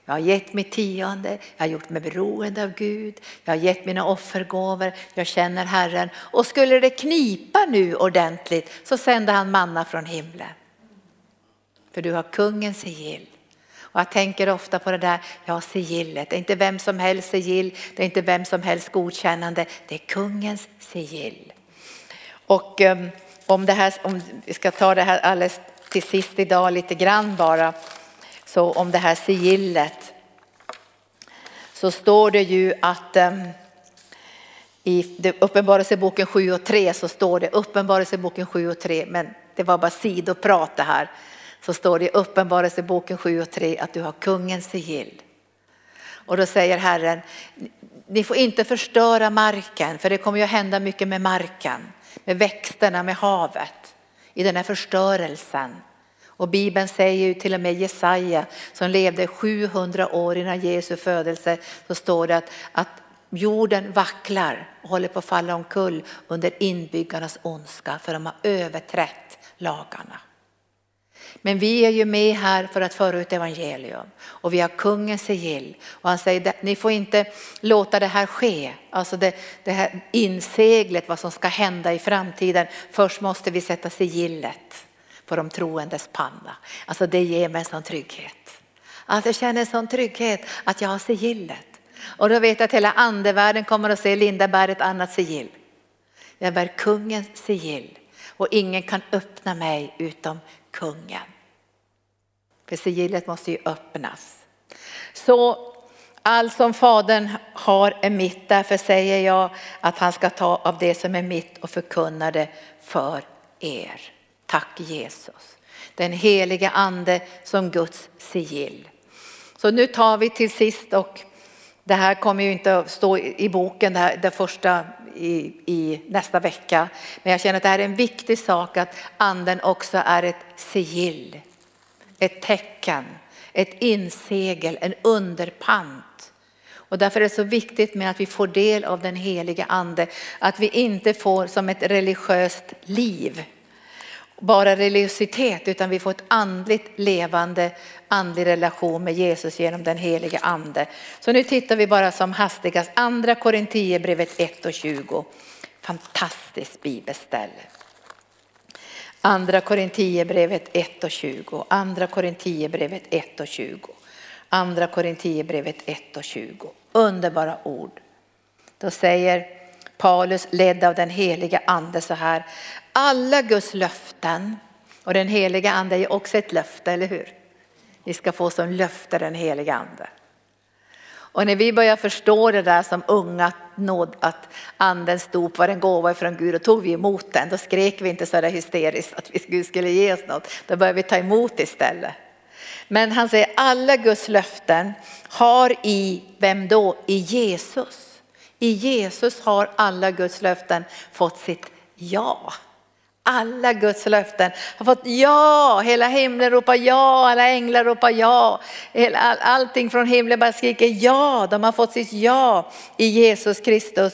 Jag har gett mitt tionde, jag har gjort mig beroende av Gud, jag har gett mina offergåvor, jag känner Herren. Och skulle det knipa nu ordentligt så sänder han manna från himlen. För du har kungens sigill. Och jag tänker ofta på det där, ja sigillet, det är inte vem som helst sigill, det är inte vem som helst godkännande, det är kungens sigill. Och ehm, om, det här, om vi ska ta det här alldeles till sist idag lite grann bara, så om det här sigillet så står det ju att ehm, i Uppenbarelseboken 7 och 3 så står det Uppenbarelseboken 7 och 3, men det var bara sidoprat det här så står det i Uppenbarelseboken 7 och 3 att du har kungens sigill. Och då säger Herren, ni får inte förstöra marken för det kommer ju att hända mycket med marken, med växterna, med havet i den här förstörelsen. Och Bibeln säger ju till och med Jesaja som levde 700 år innan Jesu födelse så står det att, att jorden vacklar och håller på att falla omkull under inbyggarnas ondska för de har överträtt lagarna. Men vi är ju med här för att föra ut evangelium och vi har kungens sigill. Och han säger ni får inte låta det här ske, alltså det, det här inseglet vad som ska hända i framtiden. Först måste vi sätta sigillet på de troendes panna. Alltså det ger mig en sån trygghet. Alltså jag känner en sån trygghet att jag har sigillet. Och då vet jag att hela andevärlden kommer att se Linda bär ett annat sigill. Jag bär kungens sigill och ingen kan öppna mig utom kungen. För sigillet måste ju öppnas. Så allt som Fadern har är mitt, därför säger jag att han ska ta av det som är mitt och förkunna det för er. Tack Jesus. Den helige ande som Guds sigill. Så nu tar vi till sist och det här kommer ju inte att stå i boken, det, här, det första i, i, nästa vecka. Men jag känner att det här är en viktig sak att anden också är ett sigill, ett tecken, ett insegel, en underpant. Och därför är det så viktigt med att vi får del av den heliga ande, att vi inte får som ett religiöst liv bara religiositet utan vi får ett andligt levande andlig relation med Jesus genom den helige ande. Så nu tittar vi bara som hastigast andra Korintierbrevet 1 och 20. Fantastiskt bibelställe. Andra Korintierbrevet 1 och 20. Andra Korintierbrevet 1 och 20. Andra Korintierbrevet 1 och 20. Underbara ord. Då säger Paulus ledd av den heliga ande så här alla Guds löften, och den heliga ande är också ett löfte, eller hur? Vi ska få som löfte den heliga ande. Och när vi började förstå det där som unga, nåd, att andens dop var en gåva från Gud, och tog vi emot den. Då skrek vi inte så där hysteriskt att Gud skulle ge oss något. Då började vi ta emot istället. Men han säger alla Guds löften har i, vem då? I Jesus. I Jesus har alla Guds löften fått sitt ja. Alla Guds löften har fått ja, hela himlen ropar ja, alla änglar ropar ja. allting från himlen bara skriker ja, de har fått sitt ja i Jesus Kristus.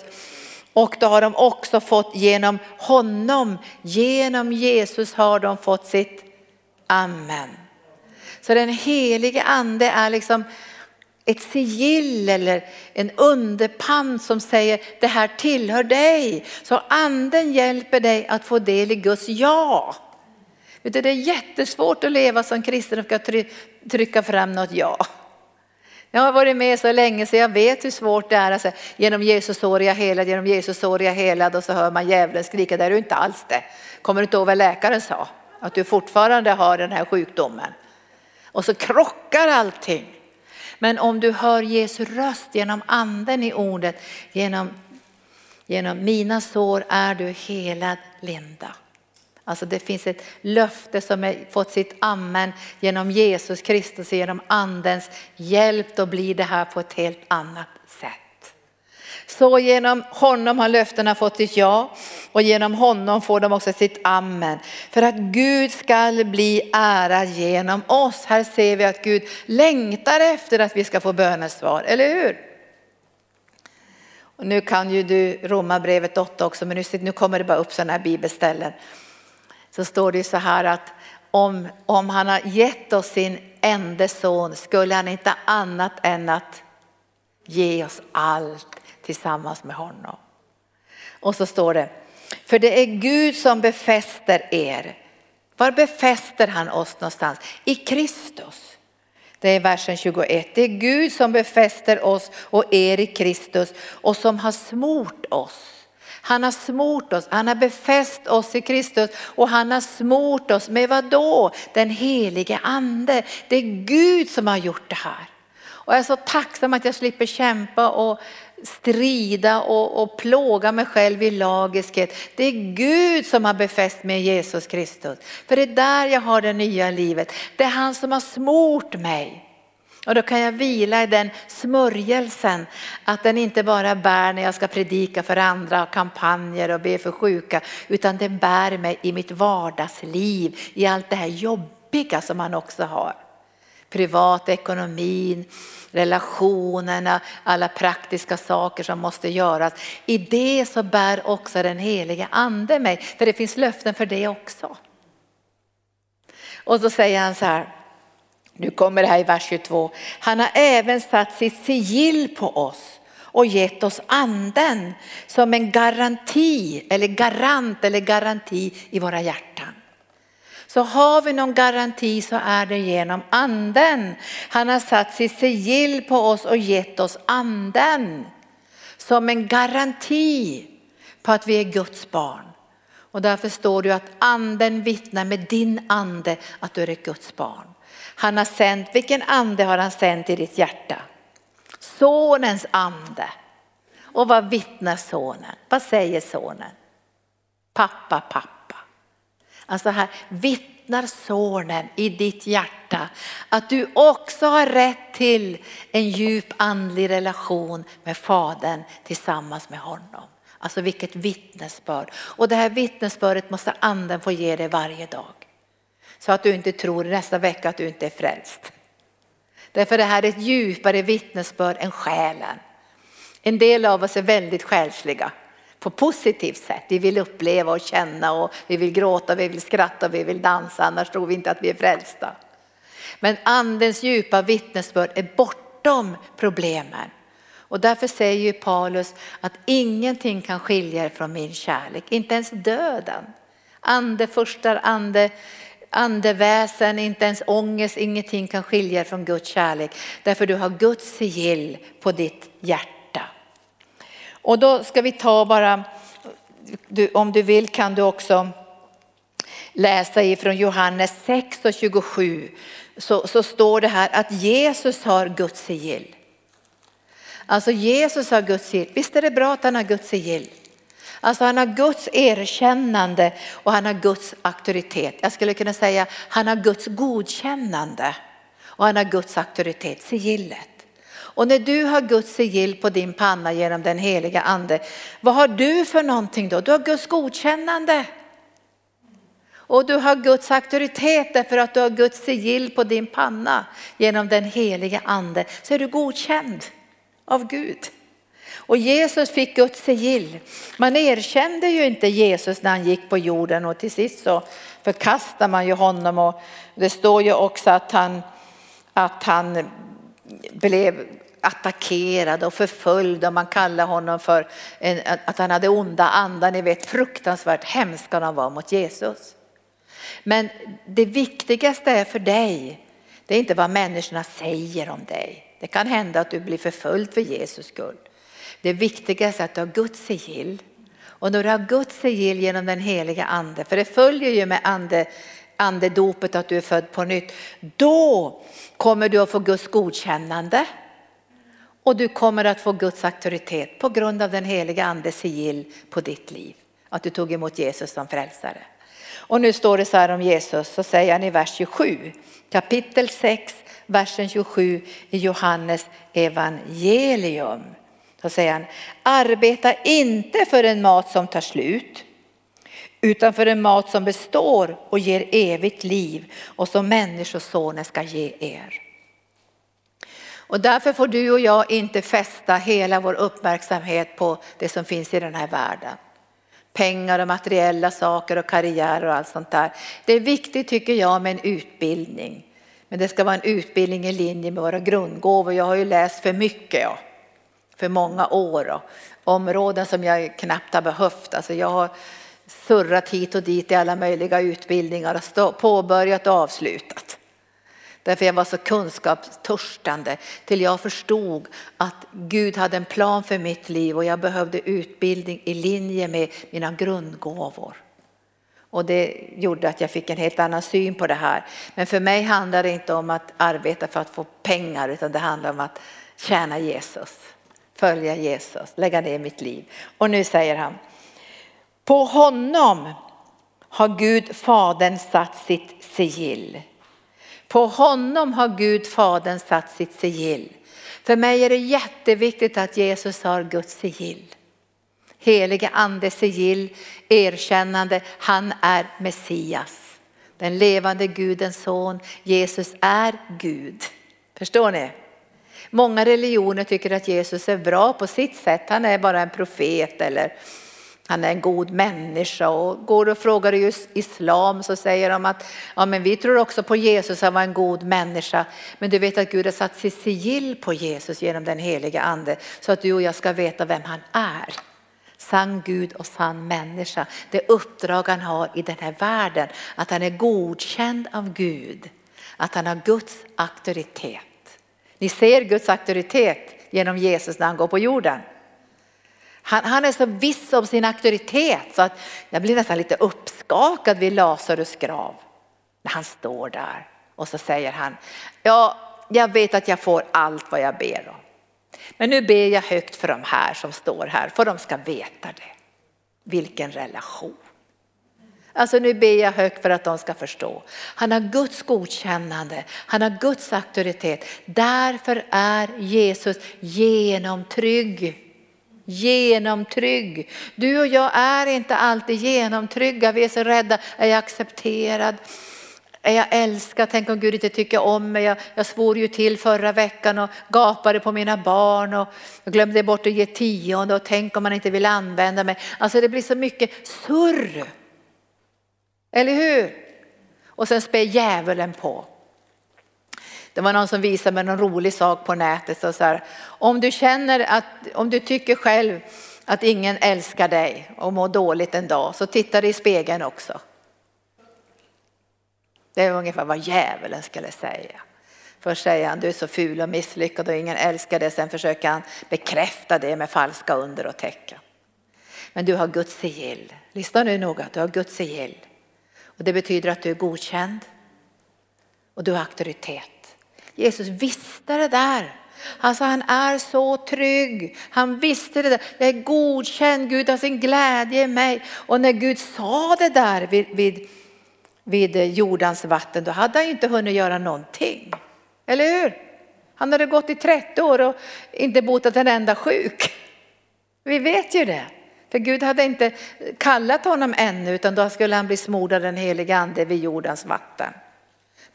Och då har de också fått genom honom, genom Jesus har de fått sitt amen. Så den helige ande är liksom ett sigill eller en underpant som säger det här tillhör dig. Så anden hjälper dig att få del i Guds ja. Det är jättesvårt att leva som kristen och trycka fram något ja. Jag har varit med så länge så jag vet hur svårt det är. Alltså, genom Jesus sår jag helad, genom Jesus sår jag helad och så hör man djävulen skrika, det är du inte alls det. Kommer du inte ihåg vad läkaren sa? Att du fortfarande har den här sjukdomen. Och så krockar allting. Men om du hör Jesu röst genom anden i ordet, genom, genom mina sår är du helad Linda. Alltså det finns ett löfte som har fått sitt amen genom Jesus Kristus, genom andens hjälp, då blir det här på ett helt annat sätt. Så genom honom har löftena fått sitt ja och genom honom får de också sitt amen. För att Gud ska bli ära genom oss. Här ser vi att Gud längtar efter att vi ska få bönesvar, eller hur? Och nu kan ju du Romarbrevet 8 också, men nu, kommer det bara upp sådana här bibelställen. Så står det ju så här att om, om han har gett oss sin enda son skulle han inte annat än att ge oss allt tillsammans med honom. Och så står det, för det är Gud som befäster er. Var befäster han oss någonstans? I Kristus. Det är versen 21. Det är Gud som befäster oss och er i Kristus och som har smort oss. Han har smort oss, han har befäst oss i Kristus och han har smort oss med vad då? Den helige ande. Det är Gud som har gjort det här. Och jag är så tacksam att jag slipper kämpa och strida och, och plåga mig själv i lagiskhet. Det är Gud som har befäst mig i Jesus Kristus. För det är där jag har det nya livet. Det är han som har smort mig. Och då kan jag vila i den smörjelsen, att den inte bara bär när jag ska predika för andra, kampanjer och be för sjuka, utan den bär mig i mitt vardagsliv, i allt det här jobbiga som man också har. Privatekonomin, relationerna, alla praktiska saker som måste göras. I det så bär också den helige ande mig, för det finns löften för det också. Och så säger han så här, nu kommer det här i vers 22. Han har även satt sitt sigill på oss och gett oss anden som en garanti eller garant eller garanti i våra hjärtan. Så har vi någon garanti så är det genom anden. Han har satt sitt sigill på oss och gett oss anden som en garanti på att vi är Guds barn. Och därför står det att anden vittnar med din ande att du är ett Guds barn. Han har sänt, vilken ande har han sänt i ditt hjärta? Sonens ande. Och vad vittnar sonen? Vad säger sonen? Pappa, pappa. Alltså här vittnar sonen i ditt hjärta att du också har rätt till en djup andlig relation med fadern tillsammans med honom. Alltså vilket vittnesbörd. Och det här vittnesbördet måste anden få ge dig varje dag. Så att du inte tror nästa vecka att du inte är frälst. Därför det här är ett djupare vittnesbörd än själen. En del av oss är väldigt själsliga på positivt sätt. Vi vill uppleva och känna och vi vill gråta, vi vill skratta, vi vill dansa, annars tror vi inte att vi är frälsta. Men andens djupa vittnesbörd är bortom problemen. Och därför säger ju Paulus att ingenting kan skilja er från min kärlek, inte ens döden. Ande förstar ande andeväsen, inte ens ångest, ingenting kan skilja er från Guds kärlek. Därför du har Guds sigill på ditt hjärta. Och då ska vi ta bara, om du vill kan du också läsa ifrån Johannes 6 och 27. Så, så står det här att Jesus har Guds sigill. Alltså Jesus har Guds sigill. Visst är det bra att han har Guds sigill? Alltså han har Guds erkännande och han har Guds auktoritet. Jag skulle kunna säga han har Guds godkännande och han har Guds auktoritet, sigillet. Och när du har Guds sigill på din panna genom den heliga ande, vad har du för någonting då? Du har Guds godkännande. Och du har Guds auktoritet därför att du har Guds sigill på din panna genom den heliga ande. Så är du godkänd av Gud. Och Jesus fick Guds sigill. Man erkände ju inte Jesus när han gick på jorden och till sist så förkastar man ju honom och det står ju också att han, att han blev attackerad och förföljd och man kallade honom för en, att han hade onda andar. Ni vet fruktansvärt hemska de var mot Jesus. Men det viktigaste är för dig, det är inte vad människorna säger om dig. Det kan hända att du blir förföljd för Jesus skull. Det viktigaste är att du har Guds sigill. Och när du har Guds sigill genom den heliga ande, för det följer ju med ande, andedopet att du är född på nytt, då kommer du att få Guds godkännande. Och du kommer att få Guds auktoritet på grund av den heliga andes sigill på ditt liv. Att du tog emot Jesus som frälsare. Och nu står det så här om Jesus, så säger han i vers 27, kapitel 6, versen 27 i Johannes evangelium. Så säger han, arbeta inte för en mat som tar slut, utan för en mat som består och ger evigt liv och som Människosonen ska ge er. Och därför får du och jag inte fästa hela vår uppmärksamhet på det som finns i den här världen. Pengar och materiella saker och karriär och allt sånt där. Det är viktigt tycker jag med en utbildning. Men det ska vara en utbildning i linje med våra grundgåvor. Jag har ju läst för mycket ja. för många år. Ja. områden som jag knappt har behövt. Alltså jag har surrat hit och dit i alla möjliga utbildningar och påbörjat och avslutat. Därför jag var så kunskapstörstande till jag förstod att Gud hade en plan för mitt liv och jag behövde utbildning i linje med mina grundgåvor. Och det gjorde att jag fick en helt annan syn på det här. Men för mig handlar det inte om att arbeta för att få pengar utan det handlar om att tjäna Jesus, följa Jesus, lägga ner mitt liv. Och nu säger han, på honom har Gud Fadern satt sitt sigill. På honom har Gud Fadern satt sitt sigill. För mig är det jätteviktigt att Jesus har Guds sigill. Helige ande sigill, erkännande, han är Messias. Den levande Gudens son, Jesus är Gud. Förstår ni? Många religioner tycker att Jesus är bra på sitt sätt, han är bara en profet eller han är en god människa och går och frågar i islam så säger de att ja, men vi tror också på Jesus, han var en god människa. Men du vet att Gud har satt sitt sigill på Jesus genom den heliga ande så att du och jag ska veta vem han är. Sann Gud och sann människa. Det uppdrag han har i den här världen, att han är godkänd av Gud, att han har Guds auktoritet. Ni ser Guds auktoritet genom Jesus när han går på jorden. Han, han, är så viss om sin auktoritet så att jag blir nästan lite uppskakad vid Lazarus grav. När han står där och så säger han, ja jag vet att jag får allt vad jag ber om. Men nu ber jag högt för de här som står här för de ska veta det. Vilken relation. Alltså nu ber jag högt för att de ska förstå. Han har Guds godkännande, han har Guds auktoritet. Därför är Jesus genomtrygg genomtrygg. Du och jag är inte alltid genomtrygga. Vi är så rädda. Är jag accepterad? Är jag älskad? Tänk om Gud inte tycker om mig. Jag, jag svor ju till förra veckan och gapade på mina barn och jag glömde bort att ge tionde och tänk om man inte vill använda mig. Alltså det blir så mycket surr. Eller hur? Och sen spär djävulen på. Det var någon som visade mig någon rolig sak på nätet. Så, så här, om du känner att, om du tycker själv att ingen älskar dig och mår dåligt en dag så titta dig i spegeln också. Det är ungefär vad djävulen skulle säga. Först säger han du är så ful och misslyckad och ingen älskar dig. Sen försöker han bekräfta det med falska under och tecken. Men du har Guds sigill. Lyssna nu noga, du har Guds sigill. Och det betyder att du är godkänd och du har auktoritet. Jesus visste det där. Alltså han är så trygg. Han visste det där. Jag är godkänd, Gud har sin glädje i mig. Och när Gud sa det där vid, vid, vid jordens vatten, då hade han ju inte hunnit göra någonting. Eller hur? Han hade gått i 30 år och inte botat en enda sjuk. Vi vet ju det. För Gud hade inte kallat honom ännu utan då skulle han bli smord av den heliga ande vid jordens vatten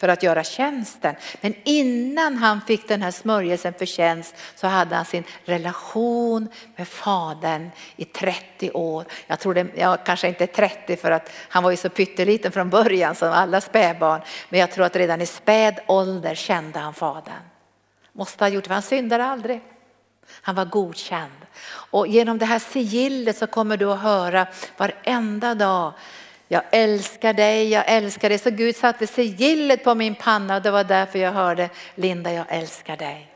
för att göra tjänsten. Men innan han fick den här smörjelsen för tjänst så hade han sin relation med Fadern i 30 år. Jag tror det, ja, kanske inte 30 för att han var ju så pytteliten från början som alla spädbarn. Men jag tror att redan i späd ålder kände han Fadern. Måste ha gjort det, för han syndade aldrig. Han var godkänd. Och genom det här sigillet så kommer du att höra varenda dag jag älskar dig, jag älskar dig. Så Gud satte sigillet på min panna och det var därför jag hörde Linda, jag älskar dig.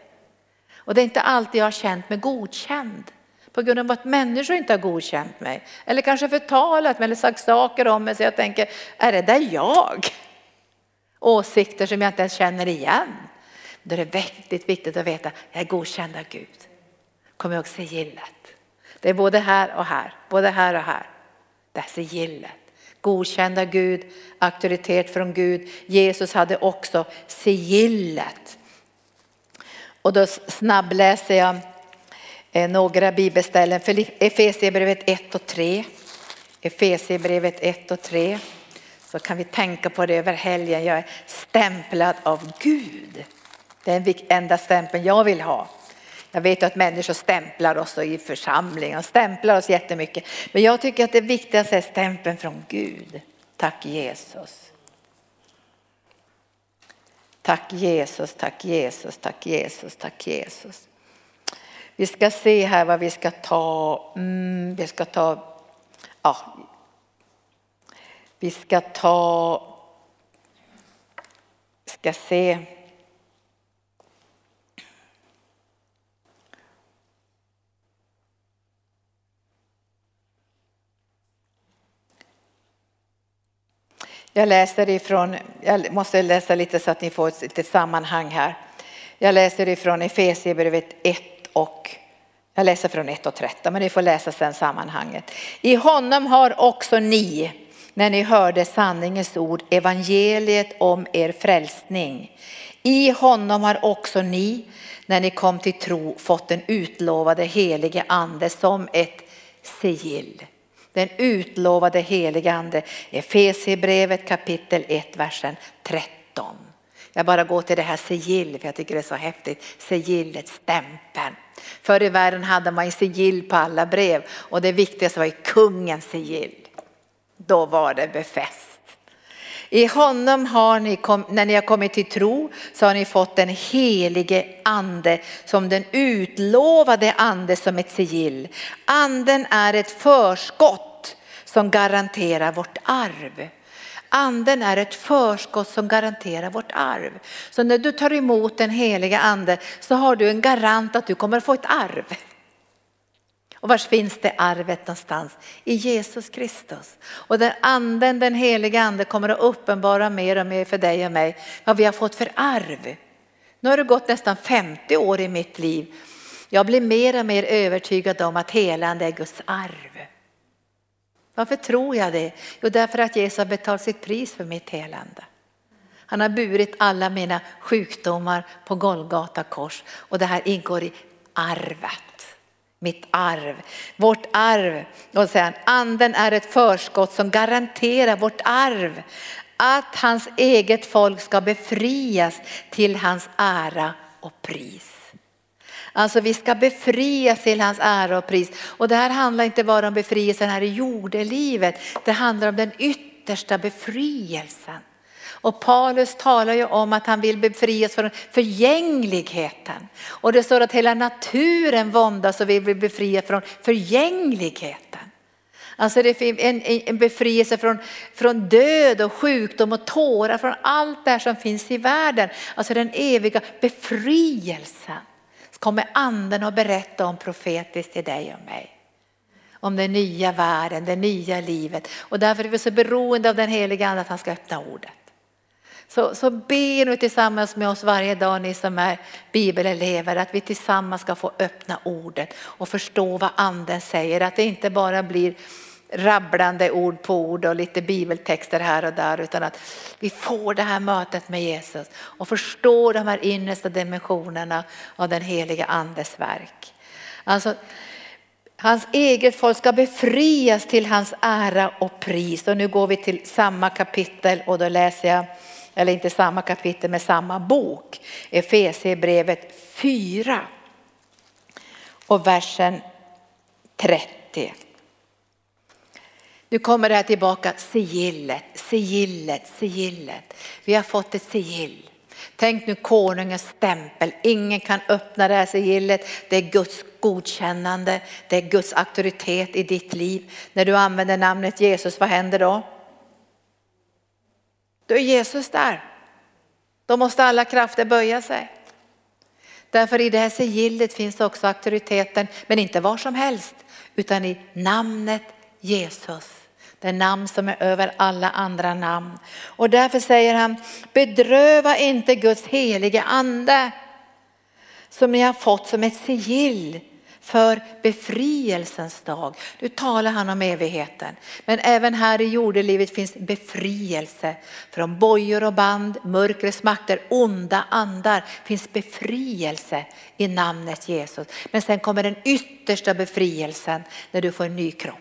Och det är inte alltid jag har känt mig godkänd på grund av att människor inte har godkänt mig. Eller kanske förtalat mig eller sagt saker om mig så jag tänker, är det där jag? Åsikter som jag inte ens känner igen. Då är det väldigt viktigt att veta, jag är godkänd av Gud. Kom ihåg sigillet. Det är både här och här, både här och här. Det är sigillet. Godkända Gud, auktoritet från Gud. Jesus hade också sigillet. Och då snabbläser jag eh, några bibelställen för Efesierbrevet 1 och 3. Efesierbrevet 1 och 3. Så kan vi tänka på det över helgen. Jag är stämplad av Gud. Det är den enda stämpeln jag vill ha. Jag vet att människor stämplar oss i församlingen stämplar oss jättemycket. Men jag tycker att det viktigaste är stämpeln från Gud. Tack Jesus. Tack Jesus, tack Jesus, tack Jesus, tack Jesus. Vi ska se här vad vi ska ta. Mm, vi ska ta, ja. Vi ska ta, ska se. Jag läser ifrån, jag måste läsa lite så att ni får ett litet sammanhang här. Jag läser ifrån Efesierbrevet 1 och jag läser från 1 och 13 men ni får läsa sen sammanhanget. I honom har också ni när ni hörde sanningens ord, evangeliet om er frälsning. I honom har också ni när ni kom till tro fått den utlovade helige ande som ett sigill den utlovade helige ande. Efesierbrevet kapitel 1, versen 13. Jag bara går till det här sigillet för jag tycker det är så häftigt. Sigillet, stämpeln. Förr i världen hade man ju sigill på alla brev och det viktigaste var ju kungens sigill. Då var det befäst. I honom har ni, när ni har kommit till tro, så har ni fått den helige ande som den utlovade ande som ett sigill. Anden är ett förskott som garanterar vårt arv. Anden är ett förskott som garanterar vårt arv. Så när du tar emot den heliga ande så har du en garant att du kommer att få ett arv. Och var finns det arvet någonstans? I Jesus Kristus. Och den anden, den heliga ande kommer att uppenbara mer och mer för dig och mig vad vi har fått för arv. Nu har det gått nästan 50 år i mitt liv. Jag blir mer och mer övertygad om att helande är Guds arv. Varför tror jag det? Jo, därför att Jesus har betalat sitt pris för mitt helande. Han har burit alla mina sjukdomar på Golgata kors och det här ingår i arvet mitt arv. Vårt arv, och säger han, anden är ett förskott som garanterar vårt arv. Att hans eget folk ska befrias till hans ära och pris. Alltså vi ska befrias till hans ära och pris. Och det här handlar inte bara om befrielsen här i jordelivet. Det handlar om den yttersta befrielsen. Och Paulus talar ju om att han vill befrias från förgängligheten. Och det står att hela naturen våndas och vill bli befriad från förgängligheten. Alltså det finns en, en befrielse från, från död och sjukdom och tårar, från allt det här som finns i världen. Alltså den eviga befrielsen. Kommer anden att berätta om profetiskt till dig och mig. Om den nya världen, det nya livet. Och därför är vi så beroende av den heliga ande att han ska öppna ordet. Så, så be nu tillsammans med oss varje dag ni som är bibelelever att vi tillsammans ska få öppna ordet och förstå vad anden säger. Att det inte bara blir rabblande ord på ord och lite bibeltexter här och där utan att vi får det här mötet med Jesus och förstår de här innersta dimensionerna av den heliga andes verk. Alltså, Hans eget folk ska befrias till hans ära och pris. Och nu går vi till samma kapitel och då läser jag eller inte samma kapitel men samma bok, Efesierbrevet 4 och versen 30. Nu kommer det här tillbaka, sigillet, sigillet, sigillet. Vi har fått ett sigill. Tänk nu konungens stämpel, ingen kan öppna det här sigillet. Det är Guds godkännande, det är Guds auktoritet i ditt liv. När du använder namnet Jesus, vad händer då? Då är Jesus där. Då måste alla krafter böja sig. Därför i det här sigillet finns också auktoriteten, men inte var som helst, utan i namnet Jesus. Det namn som är över alla andra namn. Och därför säger han, bedröva inte Guds helige ande som ni har fått som ett sigill för befrielsens dag. Nu talar han om evigheten. Men även här i jordelivet finns befrielse. Från bojor och band, mörkrets makter, onda andar finns befrielse i namnet Jesus. Men sen kommer den yttersta befrielsen när du får en ny kropp.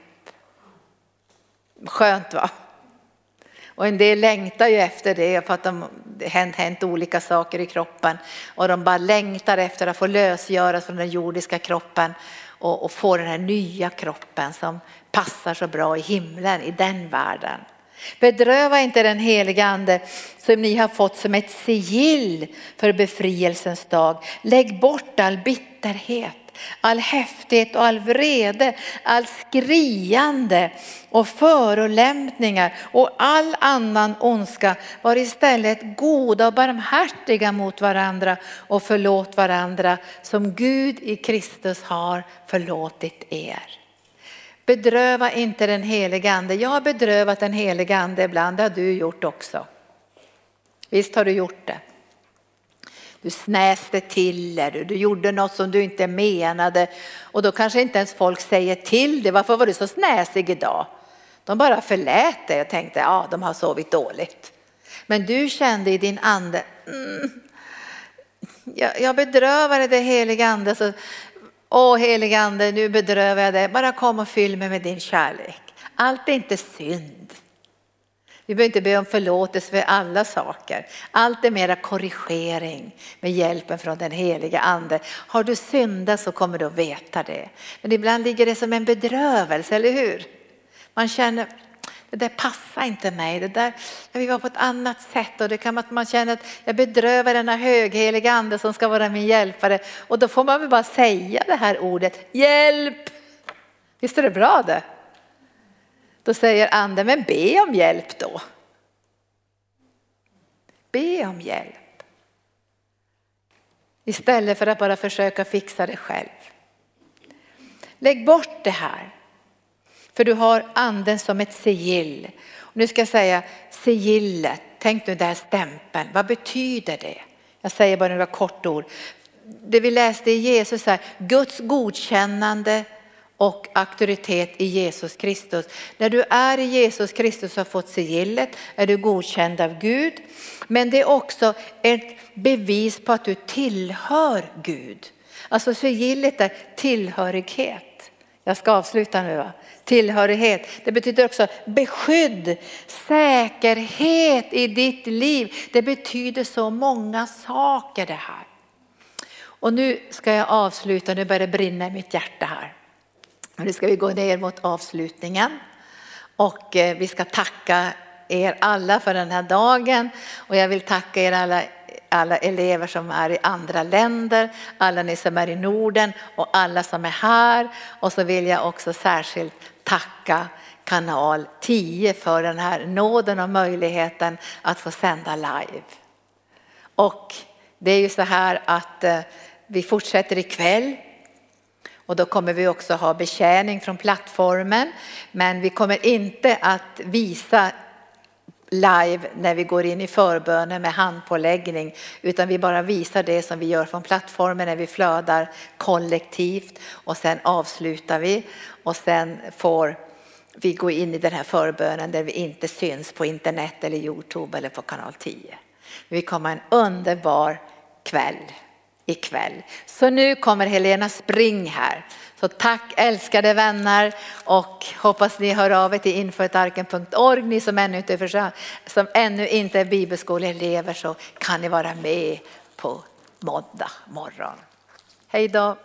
Skönt va? Och en del längtar ju efter det för att de, det hänt, hänt olika saker i kroppen och de bara längtar efter att få lösgöras från den jordiska kroppen och, och få den här nya kroppen som passar så bra i himlen, i den världen. Bedröva inte den heliga ande som ni har fått som ett sigill för befrielsens dag. Lägg bort all bitterhet all häftighet och all vrede, all skriande och förolämpningar och all annan ondska. Var istället goda och barmhärtiga mot varandra och förlåt varandra som Gud i Kristus har förlåtit er. Bedröva inte den helige ande. Jag har bedrövat den helige ande ibland, det har du gjort också. Visst har du gjort det. Du snäste till er, du gjorde något som du inte menade och då kanske inte ens folk säger till dig, varför var du så snäsig idag? De bara förlät dig och tänkte, ja de har sovit dåligt. Men du kände i din ande, mm, jag, jag bedrövade det heliga ande, så, åh heliga ande nu bedrövar jag dig, bara kom och fyll mig med din kärlek. Allt är inte synd. Vi behöver inte be om förlåtelse för alla saker. Allt är mera korrigering med hjälpen från den heliga ande. Har du syndat så kommer du att veta det. Men ibland ligger det som en bedrövelse, eller hur? Man känner, det där passar inte mig, det där, jag vill vara på ett annat sätt och det kan att man känner att jag bedrövar denna högheliga ande som ska vara min hjälpare och då får man väl bara säga det här ordet, hjälp! Visst är det bra det? Då säger anden, men be om hjälp då. Be om hjälp. Istället för att bara försöka fixa det själv. Lägg bort det här. För du har anden som ett sigill. nu ska jag säga sigillet, tänk nu där stämpeln, vad betyder det? Jag säger bara några kort ord. Det vi läste i Jesus här, Guds godkännande och auktoritet i Jesus Kristus. När du är i Jesus Kristus och har fått sigillet är du godkänd av Gud. Men det är också ett bevis på att du tillhör Gud. Alltså sigillet är tillhörighet. Jag ska avsluta nu. Va? Tillhörighet, det betyder också beskydd, säkerhet i ditt liv. Det betyder så många saker det här. Och nu ska jag avsluta, nu börjar det brinna i mitt hjärta här. Nu ska vi gå ner mot avslutningen. Och eh, vi ska tacka er alla för den här dagen. Och jag vill tacka er alla, alla elever som är i andra länder, alla ni som är i Norden och alla som är här. Och så vill jag också särskilt tacka kanal 10 för den här nåden och möjligheten att få sända live. Och det är ju så här att eh, vi fortsätter ikväll och då kommer vi också ha betjäning från plattformen. Men vi kommer inte att visa live när vi går in i förbönen med handpåläggning utan vi bara visar det som vi gör från plattformen när vi flödar kollektivt och sen avslutar vi och sen får vi gå in i den här förbönen där vi inte syns på internet eller Youtube eller på kanal 10. Vi kommer ha en underbar kväll ikväll. Så nu kommer Helena Spring här. Så tack älskade vänner och hoppas ni hör av er till infoetarken.org. Ni som ännu inte, är som ännu inte är bibelskoleelever så kan ni vara med på måndag morgon. Hej då!